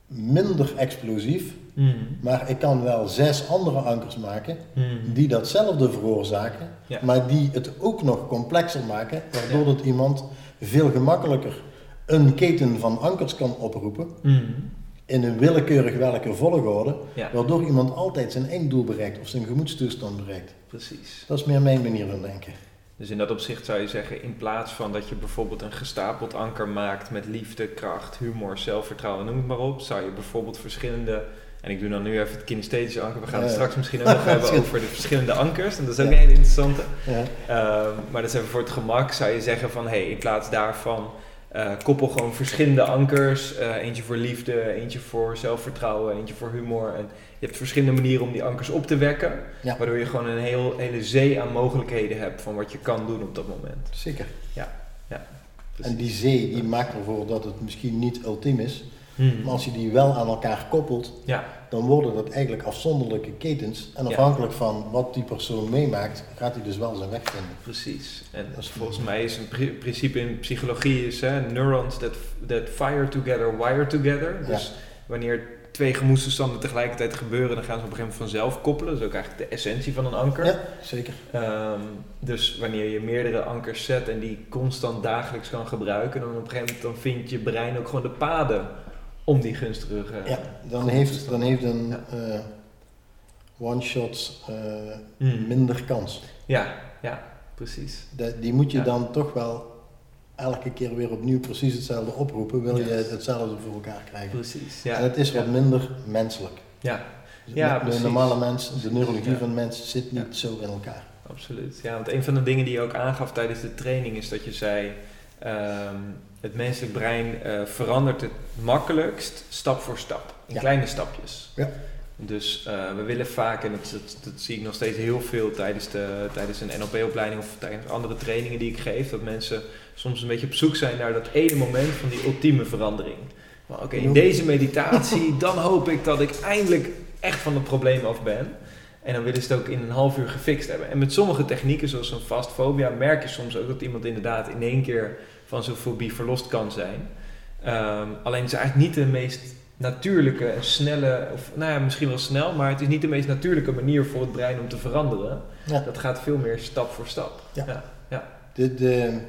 minder explosief, Mhm. maar ik kan wel zes andere ankers maken Mhm. die datzelfde veroorzaken, Ja. maar die het ook nog complexer maken, waardoor dat iemand veel gemakkelijker een keten van ankers kan oproepen Mhm. in een willekeurig welke volgorde, Ja, waardoor iemand altijd zijn einddoel bereikt of zijn gemoedstoestand bereikt. precies. Dat is meer mijn manier van denken. Dus in dat opzicht zou je zeggen, in plaats van dat je bijvoorbeeld een gestapeld anker maakt met liefde, kracht, humor, zelfvertrouwen, noem het maar op, zou je bijvoorbeeld verschillende, en ik doe dan nu even het kinesthetische anker, we gaan het straks misschien ook nog hebben over de verschillende ankers, en dat is ook Ja. een hele interessante. Ja. Ehm, maar dat is even voor het gemak, zou je zeggen van, hey, in plaats daarvan eh, koppel gewoon verschillende ankers, eh, eentje voor liefde, eentje voor zelfvertrouwen, eentje voor humor, en je hebt verschillende manieren om die ankers op te wekken. Ja. Waardoor je gewoon een heel, hele zee aan mogelijkheden hebt van wat je kan doen op dat moment. Zeker. Precies. En die zee die maakt ervoor dat het misschien niet ultiem is, Hmm. maar als je die wel aan elkaar koppelt, Ja, dan worden dat eigenlijk afzonderlijke ketens. En Ja. afhankelijk van wat die persoon meemaakt, gaat hij dus wel zijn weg vinden. precies. En volgens mij is een pri- principe in psychologie is hè, neurons that, that fire together, wire together. Dus wanneer twee gemoedstoestanden tegelijkertijd gebeuren, dan gaan ze op een gegeven moment vanzelf koppelen. Dat is ook eigenlijk de essentie van een anker. Ja, zeker. Ehm, dus wanneer je meerdere ankers zet en die constant dagelijks kan gebruiken, dan op een gegeven moment dan vindt je brein ook gewoon de paden om die gunstige... eh, Ja, dan heeft, dan heeft een Ja. eh, one-shot eh, Hmm. minder kans. ja, ja, precies. De- die moet je Ja. dan toch wel elke keer weer opnieuw precies hetzelfde oproepen, wil je hetzelfde voor elkaar krijgen. Precies, En ja. het is wat ja. minder menselijk. Ja, Dus Ja, de- normale mens, de neurologie Ja. van de mens zit niet zo in elkaar. absoluut. Ja, want een van de dingen die je ook aangaf tijdens de training is dat je zei... ehm, het menselijk brein eh, verandert het makkelijkst stap voor stap. In Ja. kleine stapjes. Ja. Dus eh, we willen vaak, en dat, dat, dat zie ik nog steeds heel veel tijdens, de, tijdens een NLP-opleiding of tijdens andere trainingen die ik geef, dat mensen soms een beetje op zoek zijn naar dat ene moment van die ultieme verandering. Maar Oké, in deze meditatie, dan hoop ik dat ik eindelijk echt van het probleem af ben. En dan willen ze het ook in een half uur gefixt hebben. En met sommige technieken, zoals een fastfobia, merk je soms ook dat iemand inderdaad in één keer van zo'n fobie verlost kan zijn. Ehm, alleen het is eigenlijk niet de meest natuurlijke en snelle, of nou ja, misschien wel snel, maar het is niet de meest natuurlijke manier voor het brein om te veranderen. Ja. Dat gaat veel meer stap voor stap. Ja. ja. De, de,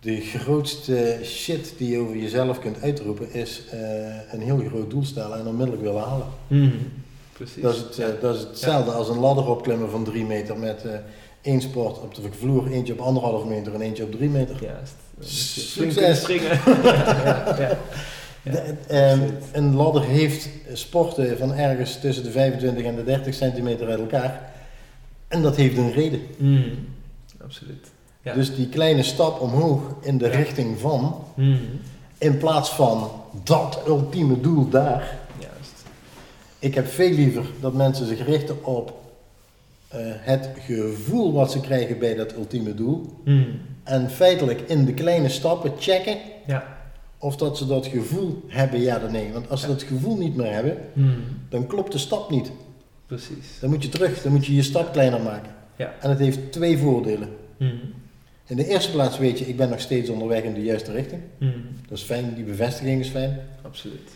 de grootste shit die je over jezelf kunt uitroepen is eh, een heel groot doel stellen en onmiddellijk willen halen. Mhm. Precies. Dat is, het, eh, dat is hetzelfde als een ladder opklimmen van drie meter met eh, één sport op de vloer, eentje op anderhalf meter en eentje op drie meter. Juist. Succes. springen. ja, ja. Ja, De- ehm, absoluut. een ladder heeft sporten van ergens tussen de 25 en de 30 centimeter uit elkaar. En dat heeft een reden. Mhm. Absoluut. Dus die kleine stap omhoog in de richting van, Mhm. in plaats van dat ultieme doel daar. Juist. Ik heb veel liever dat mensen zich richten op eh, het gevoel wat ze krijgen bij dat ultieme doel. Mhm. En feitelijk in de kleine stappen checken Ja. of dat ze dat gevoel hebben, ja of nee. Want als ze Ja. dat gevoel niet meer hebben, Mhm. dan klopt de stap niet. Precies. Dan moet je terug, dan moet je je stap kleiner maken. Ja. En het heeft twee voordelen. Mhm. In de eerste plaats weet je, ik ben nog steeds onderweg in de juiste richting. Dat is fijn, die bevestiging is fijn. Absoluut.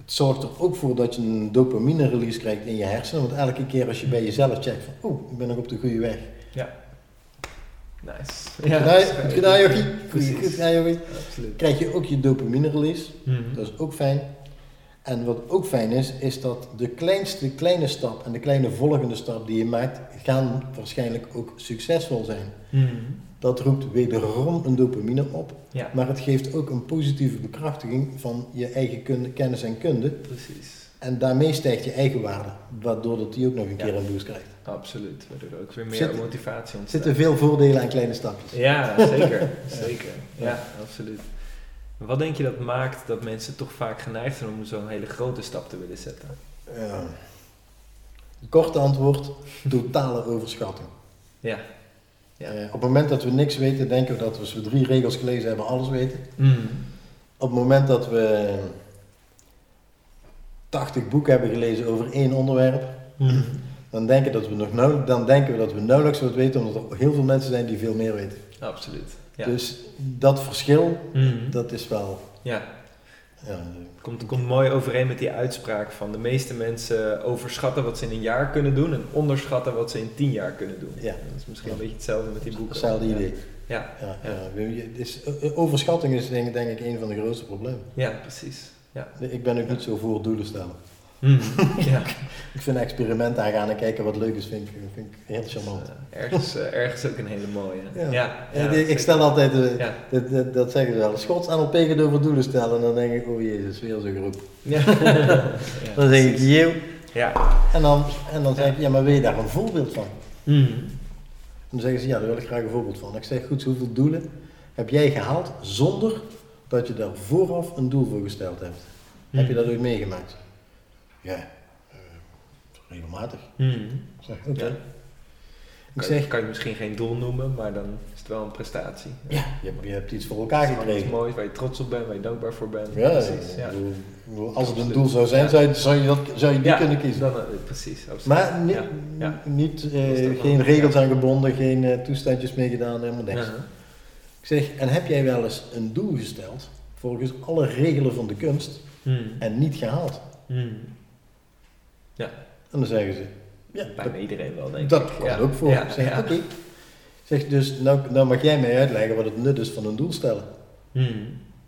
Het zorgt er ook voor dat je een dopamine release krijgt in je hersenen. Want elke keer als je bij jezelf checkt van, oh, ik ben nog op de goede weg. Nice. Goed gedaan, goed gedaan Jochie. Goed, gedaan Jochie. Absoluut. Krijg je ook je dopamine release. Mhm. Dat is ook fijn. En wat ook fijn is, is dat de kleinste kleine stap en de kleine volgende stap die je maakt, gaan waarschijnlijk ook succesvol zijn. Mhm. Dat roept wederom een dopamine op, Ja, maar het geeft ook een positieve bekrachtiging van je eigen kunde, kennis en kunde. precies. En daarmee stijgt je eigenwaarde, waardoor dat die ook nog een Ja. keer een boost krijgt. Absoluut. Waardoor er ook weer meer Zit- motivatie Er ontstaat. zitten veel voordelen aan kleine stapjes. Ja, zeker. zeker. Ja, absoluut. Wat denk je dat maakt dat mensen toch vaak geneigd zijn om zo'n hele grote stap te willen zetten? Ja. Korte antwoord, totale overschatting. Ja. Ja. Eh, op het moment dat we niks weten, denken we dat we als we drie regels gelezen hebben, alles weten. Mhm. Op het moment dat we 80 boeken hebben gelezen over één onderwerp, Mhm. dan denken, dat we nog nauw, dan denken we dat we nauwelijks wat weten, omdat er heel veel mensen zijn die veel meer weten. Absoluut. Ja. Dus dat verschil, Mhm. dat is wel. ja. Ja, Komt, komt mooi overeen met die uitspraak van de meeste mensen overschatten wat ze in een jaar kunnen doen en onderschatten wat ze in tien jaar kunnen doen. Ja. Dat is misschien een beetje hetzelfde met die boeken. hetzelfde idee. Ja, Ja, eh, overschatting is denk, denk ik een van de grootste problemen. ja precies. Ja. Ik ben ook niet zo voor doelen stellen. Mhm. ja. Ik vind experimenten aangaan en kijken wat leuk is, vind ik, vind ik heel charmant. Eh, ergens, eh, ergens ook een hele mooie. Ja. Ja. ja, En ik- stel altijd, eh, Ja. dat, zeggen ze wel, Schots NLP gaat over doelen stellen en dan denk ik, oh jezus, weer zo'n groep. Ja. Dan zeg ik, jeeuw. Ja. En dan, en dan zeg ik, ja maar wil je daar een voorbeeld van? Mhm. Dan zeggen ze, ja daar wil ik graag een voorbeeld van. Ik zeg, goed, hoeveel doelen heb jij gehaald zonder dat je daar vooraf een doel voor gesteld hebt? Heb je dat ooit meegemaakt? Ja, eh, regelmatig. Ik zeg. Ja. Ik Kan, zeg, kan je misschien geen doel noemen, maar dan is het wel een prestatie. ja, je hebt, je hebt iets voor elkaar Het is gewoon iets gekregen. moois waar je trots op bent, waar je dankbaar voor bent. Ja, precies. Ja. bedoel, als het een doel zou zijn, Ja. zou je, zou je, dat, zou je die Ja, kunnen kiezen. Dan, eh, precies, absoluut. Maar ni- Ja, ja. niet, eh, Dat is geen regels aan gebonden, geen eh, toestandjes mee gedaan, helemaal niks. Ik zeg, en heb jij wel eens een doel gesteld, volgens alle regelen van de kunst, Mhm. en niet gehaald? Mhm. En dan zeggen ze, ja, Bijna iedereen wel, denk dat ik. komt Ja. ook voor. Ja, zeg, ja. oké. Ik Zeg, dus nou, nou mag jij mij uitleggen wat het nut is van een doel stellen. Ik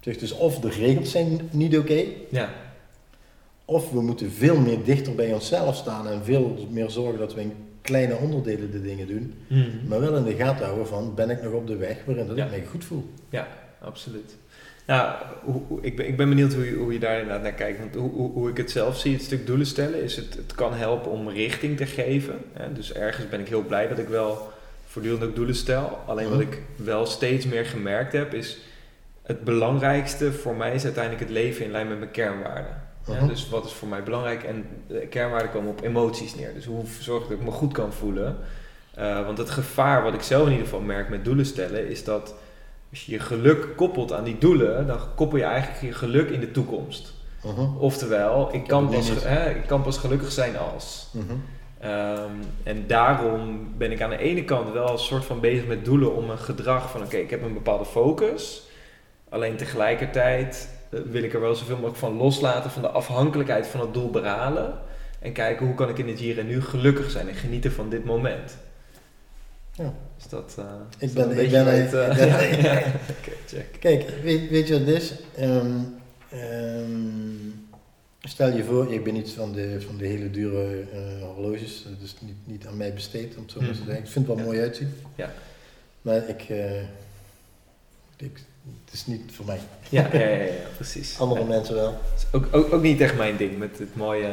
Zeg, dus of de regels zijn niet oké, Ja. of we moeten veel meer dichter bij onszelf staan en veel meer zorgen dat we in kleine onderdelen de dingen doen. Mhm. Maar wel in de gaten houden van, ben ik nog op de weg waarin dat Ja. ik mij goed voel. Absoluut. Nou, hoe, hoe- ik, ben, ik ben benieuwd hoe je, hoe je daar inderdaad naar kijkt. Want hoe, hoe, hoe ik het zelf zie, het stuk doelen stellen, is het, het kan helpen om richting te geven. Hè? Dus ergens ben ik heel blij dat ik wel voortdurend ook doelen stel. Alleen wat Mhm. ik wel steeds meer gemerkt heb, is het belangrijkste voor mij is uiteindelijk het leven in lijn met mijn kernwaarden. Ja, Mhm. dus wat is voor mij belangrijk? En de kernwaarden komen op emoties neer. Dus hoe zorg ik dat ik me goed kan voelen? Uh, want het gevaar wat ik zelf in ieder geval merk met doelen stellen, is dat als je je geluk koppelt aan die doelen, dan koppel je eigenlijk je geluk in de toekomst. Mhm. Oftewel, ik kan, pas, hè, ik kan pas gelukkig zijn als. Mhm. Um, en daarom ben ik aan de ene kant wel een soort van bezig met doelen om een gedrag van oké, okay, ik heb een bepaalde focus. Alleen tegelijkertijd uh, wil ik er wel zoveel mogelijk van loslaten van de afhankelijkheid van het doel behalen. En kijken hoe kan ik in het hier en nu gelukkig zijn en genieten van dit moment. Ja. Is dat, uh, Ik is ben- ik ben- uh, ik ben- ja, check. Kijk, weet, weet je wat het is? Ehm, stel je voor, ik ben niet van de, van de hele dure eh, horloges, dat is niet, niet aan mij besteed om het zo maar te Mhm. zeggen. Ik vind het wel Ja. mooi uitzien. Ja. Maar ik, eh, ik, het is niet voor mij. Ja, ja, ja, ja, precies. Andere Ja. mensen wel. Is Ook, ook, ook niet echt mijn ding met het mooie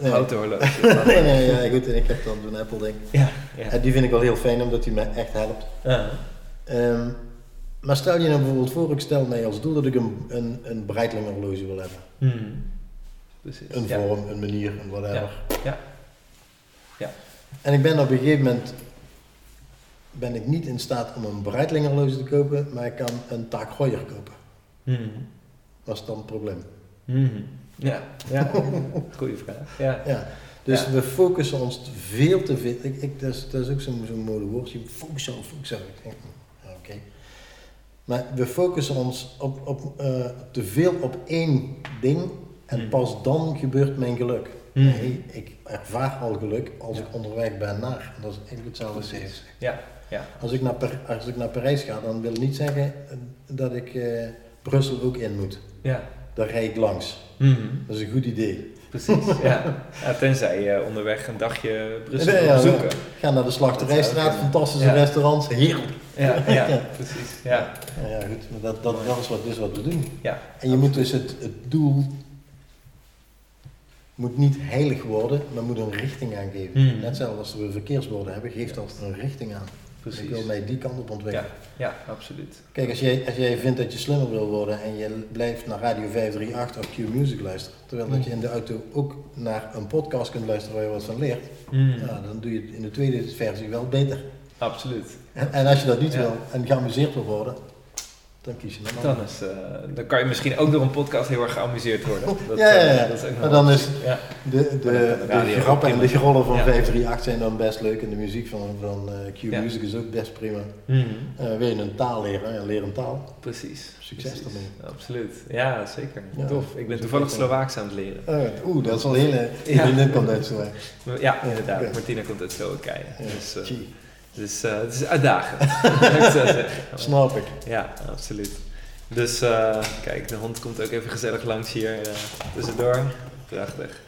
Nee. houten horloge. nee, nee, ja, goed, en ik heb dan zo'n Apple ding. Ja, ja. En die vind ik wel heel fijn, omdat die me echt helpt. Ja. Ehm, maar stel je nou bijvoorbeeld voor, ik stel mij als doel dat ik een, een, een Breitling horloge wil hebben. Mhm. Precies. Een vorm, een manier, een whatever. Ja. Ja. En ik ben op een gegeven moment ben ik niet in staat om een Breitling horloge te kopen, maar ik kan een Tag Heuer kopen. Mhm. Wat is dan het probleem? Mhm. Ja, ja. goeie vraag. Ja. Ja, dus Ja. we focussen ons te veel te veel. Ik, ik, dat, is, dat is ook zo'n zo'n modewoordje. Focussen, focussen. Ik denk, oké. Maar we focussen ons op, op, eh, te veel op één ding en Hmm. pas dan gebeurt mijn geluk. Hmm. Nee, ik ervaar al geluk als Ja. ik onderweg ben naar. En dat is eigenlijk hetzelfde. Ja, ja. Als ik, naar Per- als ik naar Parijs ga, dan wil niet zeggen eh, dat ik eh, Brussel ook in moet. Ja. Daar rijd ik langs. Mhm. Dat is een goed idee. Precies, ja. ja. Tenzij je onderweg een dagje Brussel Nee, ja, bezoeken. Ga naar de Slachterijstraat, fantastische restaurants, heerlijk. Ja, ja, precies. Ja. Ja, goed, maar dat, dat, dat is wat, is wat we doen. Ja. En je moet dus het, het doel moet niet heilig worden, maar moet een richting aangeven. Hmm. Net zoals als we verkeersborden hebben, geeft dat een richting aan. Precies. Ik wil mij die kant op ontwikkelen. Ja, absoluut. Kijk, als jij, als jij vindt dat je slimmer wil worden en je blijft naar Radio 538 of Q Music luisteren, terwijl dat je in de auto ook naar een podcast kunt luisteren waar je wat van leert, ja, dan doe je het in de tweede versie wel beter. Absoluut. En, en als je dat niet Ja. wil en geamuseerd wil worden, dan kies je een. Dan, is, eh, dan kan je misschien ook door een podcast heel erg geamuseerd worden. Dat, Ja, ja, ja. eh, dat is ook nog Maar dan is- Ja, De, de, de de grappen en de rollen van Ja. 538 zijn dan best leuk en de muziek van, van eh, Q Ja. Music is ook best prima. Mhm. Eh, wil je een taal leren? Ja, leer een taal. Precies. Succes ermee. Absoluut. Ja, zeker. Tof. Ik ben toevallig Slovaaks aan het leren. Eh, Oeh, dat is wel een hele... Ja. Vriendin komt uit. Ja, inderdaad. Martina komt uit Slowakije. Dus, dus het is uitdagend. ik. Snap ik. Ja, absoluut. Dus eh, kijk, de hond komt ook even gezellig langs hier eh, tussendoor. Prachtig.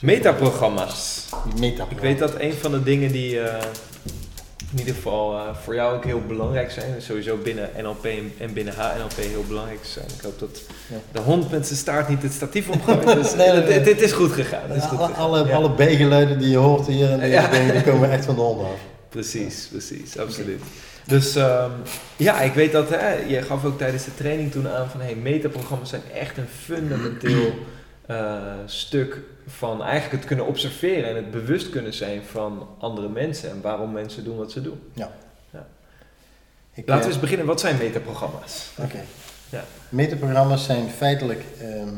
Metaprogramma's. Die meta Ik weet dat een van de dingen die in ieder geval voor jou ook heel belangrijk zijn, sowieso binnen NLP en- en binnen HNLP heel belangrijk zijn. Ik hoop dat Ja. de hond met zijn staart niet het statief omgooit. Dus Nee, nee, nee. Dit, dit is goed gegaan. Is goed alle, gegaan. alle, Ja. alle die je hoort hier en deze Ja. dingen, die komen echt van de hond af. Precies, precies, absoluut. Dus ehm, ja, ik weet dat, hè, je gaf ook tijdens de training toen aan van hey, metaprogramma's zijn echt een fundamenteel eh, stuk van eigenlijk het kunnen observeren en het bewust kunnen zijn van andere mensen en waarom mensen doen wat ze doen. Ik, Laten we eh, eens beginnen, wat zijn metaprogramma's? Oké. Ja. Metaprogramma's zijn feitelijk ehm,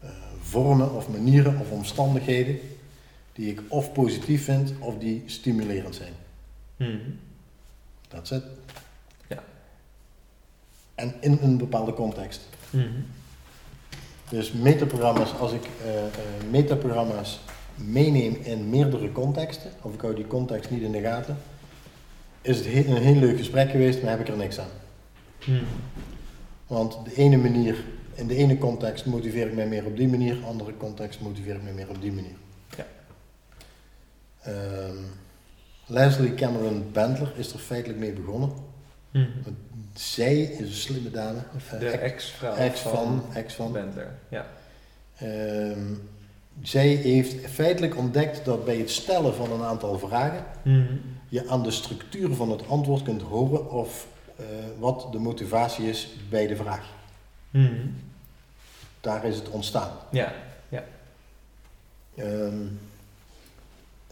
eh, vormen of manieren of omstandigheden die ik of positief vind of die stimulerend zijn. Dat is het. Ja. En in een bepaalde context. Mhm. Dus metaprogramma's, als ik eh, eh, metaprogramma's meeneem in meerdere contexten, of ik hou die context niet in de gaten, is het he- een heel leuk gesprek geweest, maar heb ik er niks aan. Mhm. Want de ene manier, in de ene context motiveer ik mij meer op die manier, andere context motiveer ik mij meer op die manier. Ja. Ehm, Leslie Cameron Bendler is er feitelijk mee begonnen. Mhm. Zij is een slimme dame. eh, De ex, ex-vrouw ex van, van ex van. Ja. Ehm, zij heeft feitelijk ontdekt dat bij het stellen van een aantal vragen Mhm. je aan de structuur van het antwoord kunt horen of eh, wat de motivatie is bij de vraag. Mhm. Daar is het ontstaan. Ja. Ehm,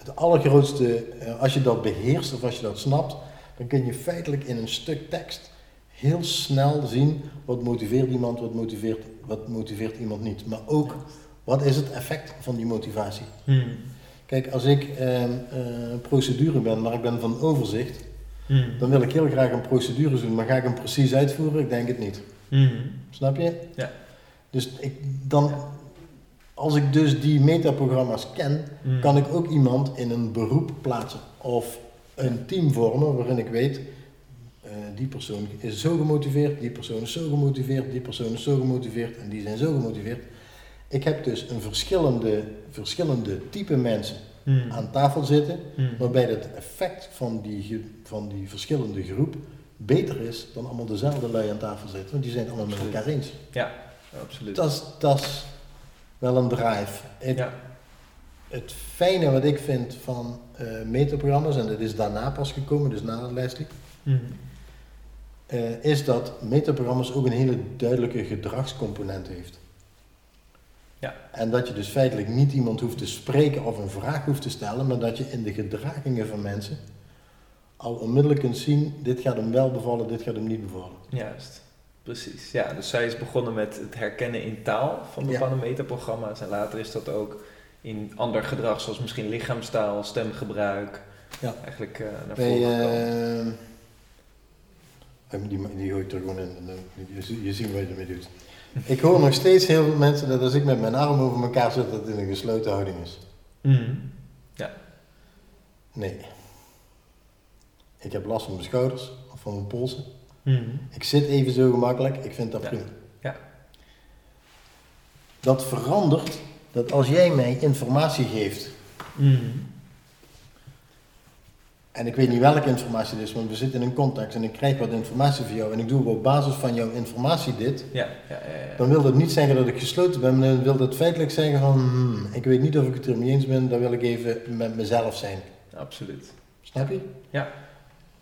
het allergrootste, eh, als je dat beheerst of als je dat snapt, dan kun je feitelijk in een stuk tekst heel snel zien wat motiveert iemand, wat motiveert, wat motiveert iemand niet. Maar ook wat is het effect van die motivatie. Mhm. Kijk, als ik ehm, eh, procedure ben, maar ik ben van overzicht, Mhm. dan wil ik heel graag een procedure doen, maar ga ik hem precies uitvoeren? Ik denk het niet. Mhm. Snap je? Ja. Dus ik, dan, als ik dus die metaprogramma's ken, Mhm. kan ik ook iemand in een beroep plaatsen of een team vormen waarin ik weet, eh, die persoon is zo gemotiveerd, die persoon is zo gemotiveerd, die persoon is zo gemotiveerd en die zijn zo gemotiveerd. Ik heb dus een verschillende, verschillende type mensen Mhm. aan tafel zitten, Mhm. waarbij het effect van die, van die verschillende groep beter is dan allemaal dezelfde lui aan tafel zitten, want die zijn allemaal met Absoluut. elkaar eens. Absoluut. Dat is, dat is wel een drive. Het, Ja. het fijne wat ik vind van eh metaprogramma's, en dat is daarna pas gekomen, dus na Leslie, Mhm. eh, is dat metaprogramma's ook een hele duidelijke gedragscomponent heeft. Ja. En dat je dus feitelijk niet iemand hoeft te spreken of een vraag hoeft te stellen, maar dat je in de gedragingen van mensen al onmiddellijk kunt zien, dit gaat hem wel bevallen, dit gaat hem niet bevallen. Juist, precies. Ja, dus zij is begonnen met het herkennen in taal van bepaalde metaprogramma's. En later is dat ook in ander gedrag, zoals misschien lichaamstaal, stemgebruik, Ja. eigenlijk eh, naar Bij, voren gekomen. eh, die, die gooi ik er gewoon in. dan- Je, je ziet wat je ermee doet. Ik hoor nog steeds heel veel mensen dat als ik met mijn armen over elkaar zit, dat het in een gesloten houding is. Mhm. Nee. Ik heb last van mijn schouders of van mijn polsen. Mhm. Ik zit even zo gemakkelijk, ik vind dat Ja. prima. Ja. Dat verandert dat als jij mij informatie geeft, Mhm. en ik weet niet welke informatie het is, maar we zitten in een context en ik krijg wat informatie van jou en ik doe op basis van jouw informatie dit, Ja, ja, ja, ja. dan wil dat niet zeggen dat ik gesloten ben, maar dan wil dat feitelijk zeggen van, hmm, ik weet niet of ik het er mee eens ben, dan wil ik even met mezelf zijn. absoluut. Snap je? Ja.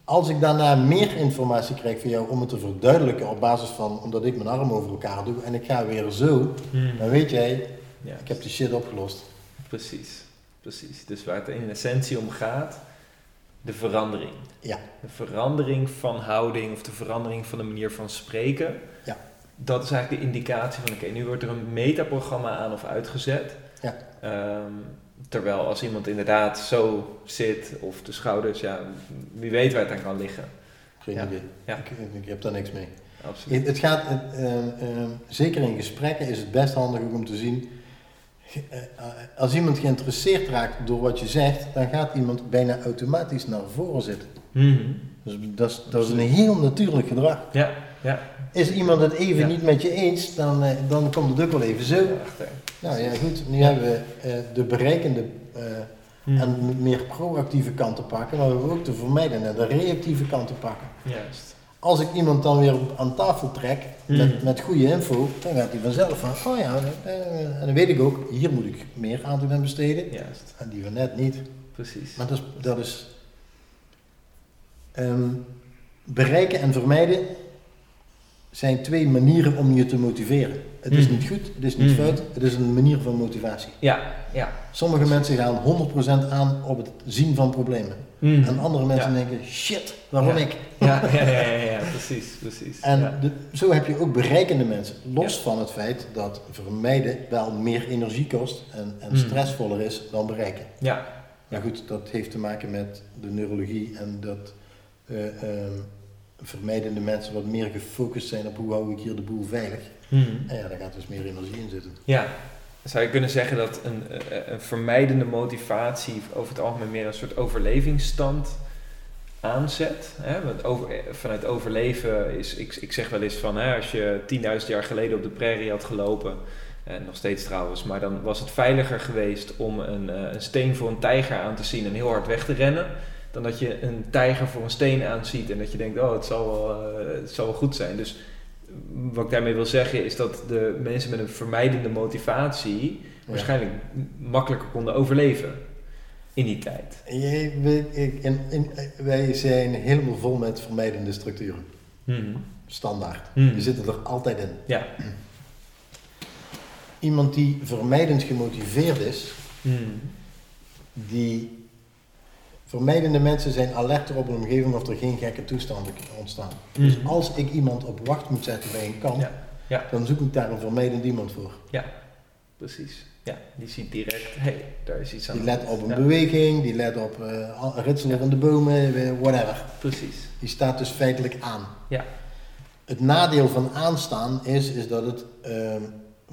Als ik daarna meer informatie krijg van jou om het te verduidelijken op basis van, omdat ik mijn arm over elkaar doe en ik ga weer zo, Mhm. dan weet jij, Ja, ik heb die shit opgelost. precies, precies. Dus waar het in essentie om gaat, de verandering. Ja. De verandering van houding of de verandering van de manier van spreken. Ja. Dat is eigenlijk de indicatie van, oké, nu wordt er een metaprogramma aan of uitgezet. Ja. Ehm, terwijl als iemand inderdaad zo zit, of de schouders, ja, wie weet waar het aan kan liggen. Geen Ja. idee. Ja. Ik, ik heb daar niks mee. Absoluut. Het, het gaat, het, ehm, ehm, zeker in gesprekken is het best handig ook om te zien. eh, eh, Als iemand geïnteresseerd raakt door wat je zegt, dan gaat iemand bijna automatisch naar voren zitten. Mhm. Dus dat is, dat is een heel natuurlijk gedrag. Ja, ja. Is iemand het even Ja. niet met je eens, dan, eh, dan komt het ook wel even zo. Achter. Nou ja, goed. Nu hebben we eh, de bereikende eh, Mhm. en meer proactieve kant te pakken, maar we hebben ook de vermijdende en de reactieve kant te pakken. Juist. Als ik iemand dan weer aan tafel trek met, Mhm. met goede info, dan gaat hij vanzelf van, oh ja, eh, en dan weet ik ook, hier moet ik meer aandacht aan besteden. Juist. En die van net niet. Precies. Maar dat is, dat is ehm, bereiken en vermijden zijn twee manieren om je te motiveren. Het is Mhm. niet goed, het is niet Mhm. fout, het is een manier van motivatie. Ja, ja. Sommige mensen gaan 100% aan op het zien van problemen. Mhm. En andere mensen denken, shit, waarom ik? Ja, ja, ja, ja, precies, precies. En zo heb je ook bereikende mensen. Los van het feit dat vermijden wel meer energie kost en, en stressvoller is dan bereiken. ja, Maar goed, dat heeft te maken met de neurologie en dat eh, ehm, vermijdende mensen wat meer gefocust zijn op hoe hou ik hier de boel veilig. En ja, daar gaat dus meer energie in zitten. ja. Zou je kunnen zeggen dat een, eh, een vermijdende motivatie over het algemeen meer een soort overlevingsstand aanzet? Hè? Want over, eh, vanuit overleven is, ik, ik zeg wel eens van, hè, als je 10.000 jaar geleden op de prairie had gelopen, en nog steeds trouwens, maar dan was het veiliger geweest om een, eh, een steen voor een tijger aan te zien en heel hard weg te rennen, dan dat je een tijger voor een steen aanziet en dat je denkt, oh, het zal wel, eh, het zal wel goed zijn. Dus wat ik daarmee wil zeggen is dat de mensen met een vermijdende motivatie waarschijnlijk makkelijker konden overleven in die tijd. Ja. Je- we- ik- in- in- wij zijn helemaal vol met vermijdende structuren. Standaard. Hmm. Die zitten er altijd in. Ja. Iemand die vermijdend gemotiveerd is, Hmm. die vermijdende mensen zijn alerter op een omgeving of er geen gekke toestanden ontstaan. Dus Mhm. als ik iemand op wacht moet zetten bij een kamp, Ja, ja. dan zoek ik daar een vermijdend iemand voor. Precies. Ja, die ziet direct, hé, hey, daar is iets aan. Die let op een Ja, beweging, die let op uh, ritselen van de bomen, eh, whatever. Precies. Die staat dus feitelijk aan. Ja. Het nadeel van aanstaan is, is dat het ehm,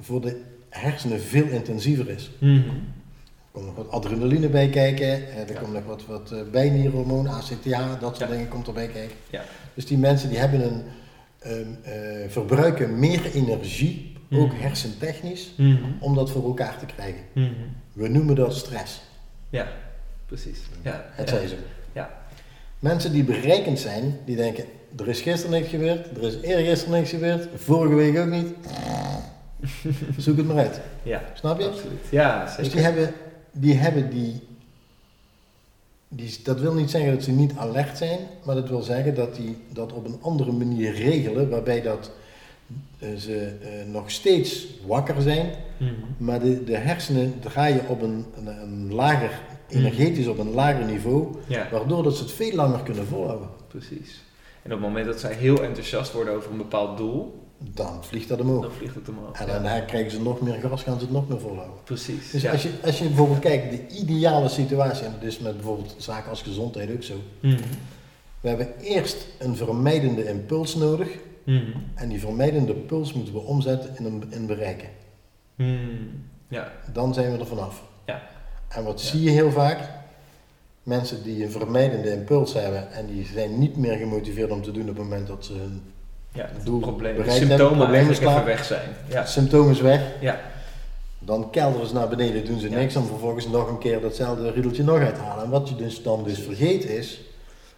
voor de hersenen veel intensiever is. Er komt nog wat adrenaline bij kijken, er komt nog wat, wat eh, bijnierhormoon, ACTH, dat soort dingen komt erbij kijken. Ja. Dus die mensen die hebben een, ehm, eh, verbruiken meer energie, ook Mhm. hersentechnisch, Mhm. om dat voor elkaar te krijgen. Mhm. We noemen dat stress. Ja, precies. Ja, Het ja. zij zo. Ja. Mensen die berekend zijn, die denken, er is gisteren niks gebeurd, er is eergisteren niks gebeurd, vorige week ook niet. Zoek het maar uit. Ja, Snap je? absoluut. Ja, zeker. Dus die hebben die, hebben die die, dat wil niet zeggen dat ze niet alert zijn, maar dat wil zeggen dat die dat op een andere manier regelen, waarbij dat, eh, ze eh, nog steeds wakker zijn, Mhm. maar de, de hersenen draaien op een, een, een lager, energetisch op een lager niveau, Ja, waardoor dat ze het veel langer kunnen volhouden. precies. En op het moment dat zij heel enthousiast worden over een bepaald doel, Dan vliegt dat omhoog. dan vliegt het omhoog. En Ja, dan krijgen ze nog meer gas, gaan ze het nog meer volhouden. Precies. Dus ja. als, je, als je bijvoorbeeld kijkt, de ideale situatie, en dat is met bijvoorbeeld zaken als gezondheid ook zo. Mhm. We hebben eerst een vermijdende impuls nodig. Mhm. En die vermijdende puls moeten we omzetten in een in bereiken. Mhm. Ja, Dan zijn we er vanaf. Ja. En wat Ja. zie je heel vaak? Mensen die een vermijdende impuls hebben en die zijn niet meer gemotiveerd om te doen op het moment dat ze hun ja het Doel probleem. De symptomen even weg zijn. Ja. symptomen is weg. Ja. Dan kelderen ze naar beneden, doen ze Ja. niks, om vervolgens nog een keer datzelfde riedeltje nog uithalen. En wat je dus dan dus vergeet is,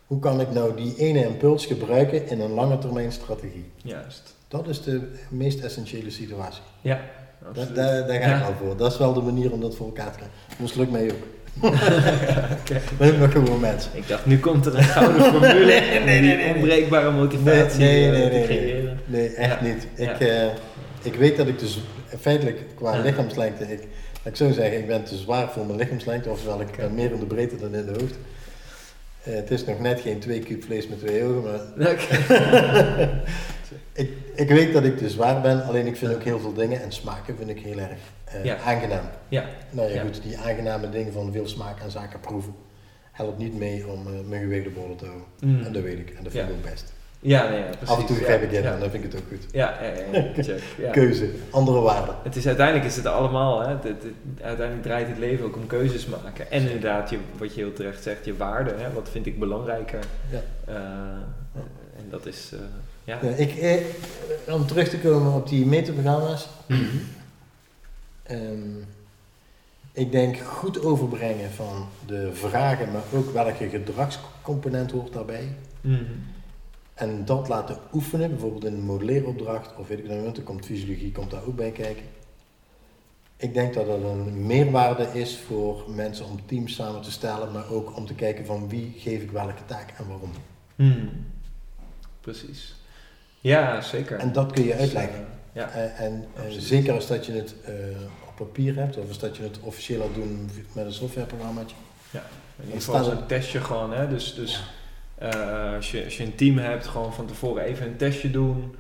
hoe kan ik nou die ene impuls gebruiken in een lange termijn strategie? Juist. Dat is de meest essentiële situatie. Ja. Daar, absoluut. daar, daar ga ik Ja. al voor. Dat is wel de manier om dat voor elkaar te krijgen. Moest lukt mij ook. Oké. Ben ik nog gewoon mensen. Ik dacht, nu komt er een gouden formule Nee, nee. onbreekbare motivatie Nee, nee, eh, nee, te nee, creëren. Nee, echt Ja. niet. Ik, Ja. eh, ik weet dat ik dus feitelijk qua Ja. lichaamslengte, ik, laat ik zo zeggen, ik ben te zwaar voor mijn lichaamslengte, oftewel ik ben meer in de breedte dan in de hoogte. Eh, het is nog net geen twee kuub vlees met twee ogen, maar. ik, ik weet dat ik te zwaar ben, alleen ik vind ook heel veel dingen en smaken vind ik heel erg eh, Ja. aangenaam. Ja. Nou ja, Ja. goed, die aangename dingen van veel smaak en zaken proeven, helpt niet mee om eh, mijn gewicht op te houden. Mm. En dat weet ik, en dat vind ik ook best. Ja, nee, ja, precies. Af en toe begrijp ik ja. en dan vind ik het ook goed. Ja, ja. Keuze, andere waarden. Het is, uiteindelijk is het allemaal, hè, het, het- het- uiteindelijk draait het leven ook om keuzes maken. En inderdaad, je, wat je heel terecht zegt, je waarde, hè, wat vind ik belangrijker. Ja. Eh, en dat is, ja. Ik, eh, om terug te komen op die meterprogramma's. Mhm. ehm, ik denk goed overbrengen van de vragen, maar ook welke gedragscomponent hoort daarbij. Mhm. En dat laten oefenen, bijvoorbeeld in een modelleeropdracht of weet ik nou er komt fysiologie komt daar ook bij kijken. Ik denk dat dat een meerwaarde is voor mensen om teams samen te stellen, maar ook om te kijken van wie geef ik welke taak en waarom. Mhm. Precies. Ja, zeker. En dat kun je Dus, uitleggen. eh, ja. Eh, en zeker als dat je het eh, op papier hebt, of als dat je het officieel laat doen met een softwareprogrammaatje. In ieder geval zo'n testje gewoon, hè. Dus, dus als, je, als je een team hebt, gewoon van tevoren even een testje doen.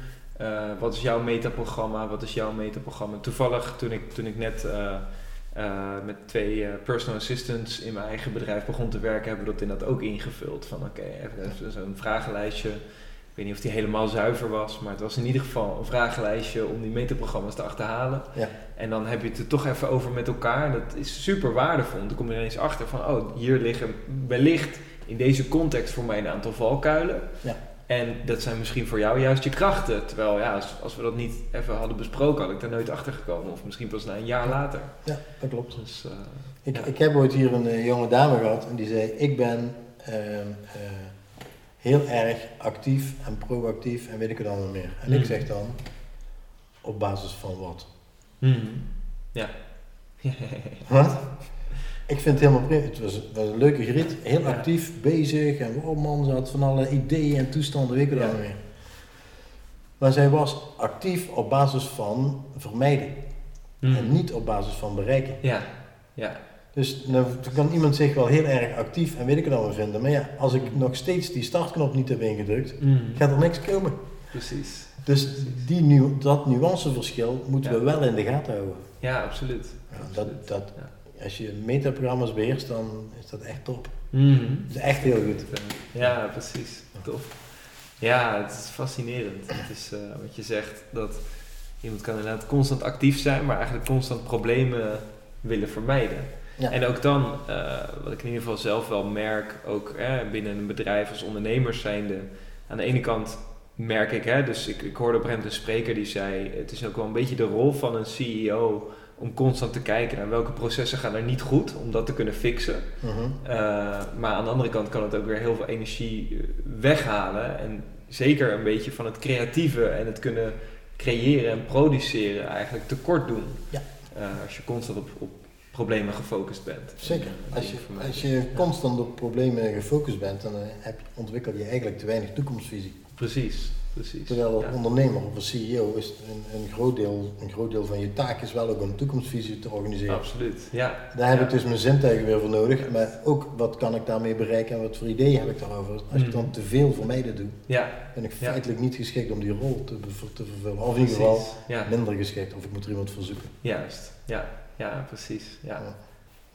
Wat is jouw metaprogramma? Wat is jouw metaprogramma? Toevallig, toen ik, toen ik net met twee personal assistants in mijn eigen bedrijf begon te werken, hebben we dat inderdaad ook ingevuld. Van oké, even, even zo'n vragenlijstje. Ik weet niet of die helemaal zuiver was, maar het was in ieder geval een vragenlijstje om die metaprogramma's te achterhalen. Ja. En dan heb je het er toch even over met elkaar. En dat is super waardevol. Dan kom je ineens achter van, oh, hier liggen wellicht in deze context voor mij een aantal valkuilen. Ja. En dat zijn misschien voor jou juist je krachten. Terwijl, ja, als, als we dat niet even hadden besproken, had ik daar nooit achter gekomen. Of misschien pas na een jaar later. Ja, dat klopt. Dus, eh, Ik, Ja. ik heb ooit hier een eh, jonge dame gehad en die zei: Ik ben ehm, eh, heel erg actief en proactief en weet ik het allemaal meer. En ik zeg dan: Op basis van wat? mhm. Ja. Wat? Ik vind het helemaal prima. Het was, was een leuke griet, heel Ja. actief bezig en oh man, ze had van alle ideeën en toestanden, weet ik het Ja. allemaal meer. Maar zij was actief op basis van vermijden en Mhm. niet op basis van bereiken. Ja, ja. Dus dan kan iemand zich wel heel erg actief en weet ik het allemaal vinden. Maar ja, als ik nog steeds die startknop niet heb ingedrukt, Mhm. gaat er niks komen. Precies. Dus die nu, dat nuanceverschil moeten Ja. we wel in de gaten houden. Ja, absoluut. Ja, dat, dat, Ja. Als je metaprogramma's beheerst, dan is dat echt top. Dat is echt heel goed. Ja, precies. Tof. Ja, het is fascinerend. Het is eh, wat je zegt, dat iemand kan inderdaad constant actief zijn, maar eigenlijk constant problemen willen vermijden. Ja. En ook dan, eh, wat ik in ieder geval zelf wel merk, ook binnen een bedrijf als ondernemers zijnde, aan de ene kant merk ik, hè, dus ik, ik hoorde op een gegeven moment een spreker die zei, het is ook wel een beetje de rol van een CEO om constant te kijken naar welke processen gaan er niet goed, om dat te kunnen fixen. Mhm. Uh, maar aan de andere kant kan het ook weer heel veel energie eh, weghalen. En zeker een beetje van het creatieve en het kunnen creëren en produceren eigenlijk tekort doen. Ja. Uh, als je constant op, op problemen gefocust bent. Zeker. Als je, als je constant op problemen gefocust bent, dan eh, heb, ontwikkel je eigenlijk te weinig toekomstvisie. Precies, precies. Terwijl als Ja. ondernemer of als CEO is een, een, groot deel, een groot deel van je taak is wel ook om een toekomstvisie te organiseren. Absoluut, ja. Daar heb Ja. ik dus mijn zintuigen weer voor nodig, maar ook wat kan ik daarmee bereiken en wat voor ideeën heb ik daarover. Als ik Mhm. dan te veel voor mij dat doe, Ja, ben ik feitelijk niet geschikt om die rol te, te vervullen. Of in ieder geval minder geschikt, of ik moet er iemand voor zoeken. juist. Ja, ja, precies. Ja, Ja.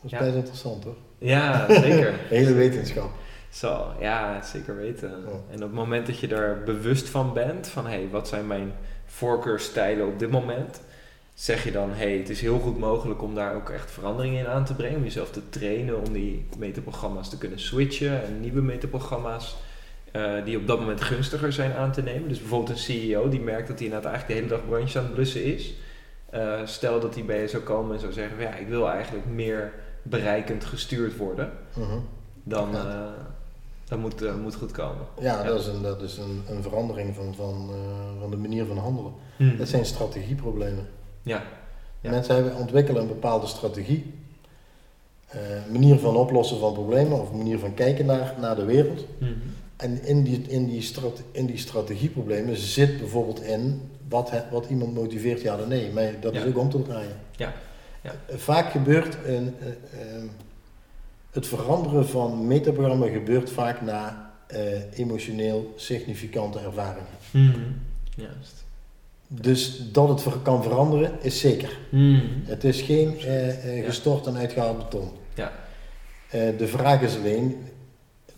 Dat is best interessant hoor. ja zeker. Hele wetenschap. Zo, ja, zeker weten. En op het moment dat je er bewust van bent, van hé, hey, wat zijn mijn voorkeurstijlen op dit moment, zeg je dan, hé, hey, het is heel goed mogelijk om daar ook echt veranderingen in aan te brengen, om jezelf te trainen, om die metaprogramma's te kunnen switchen en nieuwe metaprogramma's eh, die op dat moment gunstiger zijn aan te nemen. Dus bijvoorbeeld een CEO die merkt dat hij inderdaad eigenlijk de hele dag brandjes aan het blussen is. Eh, stel dat hij bij je zou komen en zou zeggen, ja, ik wil eigenlijk meer bereikend gestuurd worden, Mhm. dan, Ja. eh, dat moet, eh, moet goed komen. Ja, Ja. dat is een, dat is een, een verandering van, van, van de manier van handelen. Hmm. Dat zijn strategieproblemen. Ja. Ja. Mensen hebben, ontwikkelen een bepaalde strategie, manier van oplossen van problemen of manier van kijken naar, naar de wereld. Mhm. En in die, in, die in die strategieproblemen zit bijvoorbeeld in wat, wat iemand motiveert, ja of nee. Maar dat is ook om te draaien. Ja. Ja. Vaak gebeurt een, eh, eh, het veranderen van metaprogramma gebeurt vaak na eh, emotioneel significante ervaringen. Mhm. Juist. Dus dat het kan veranderen is zeker. Mhm. Het is geen eh, gestort en uitgehaald beton. Ja. De vraag is alleen,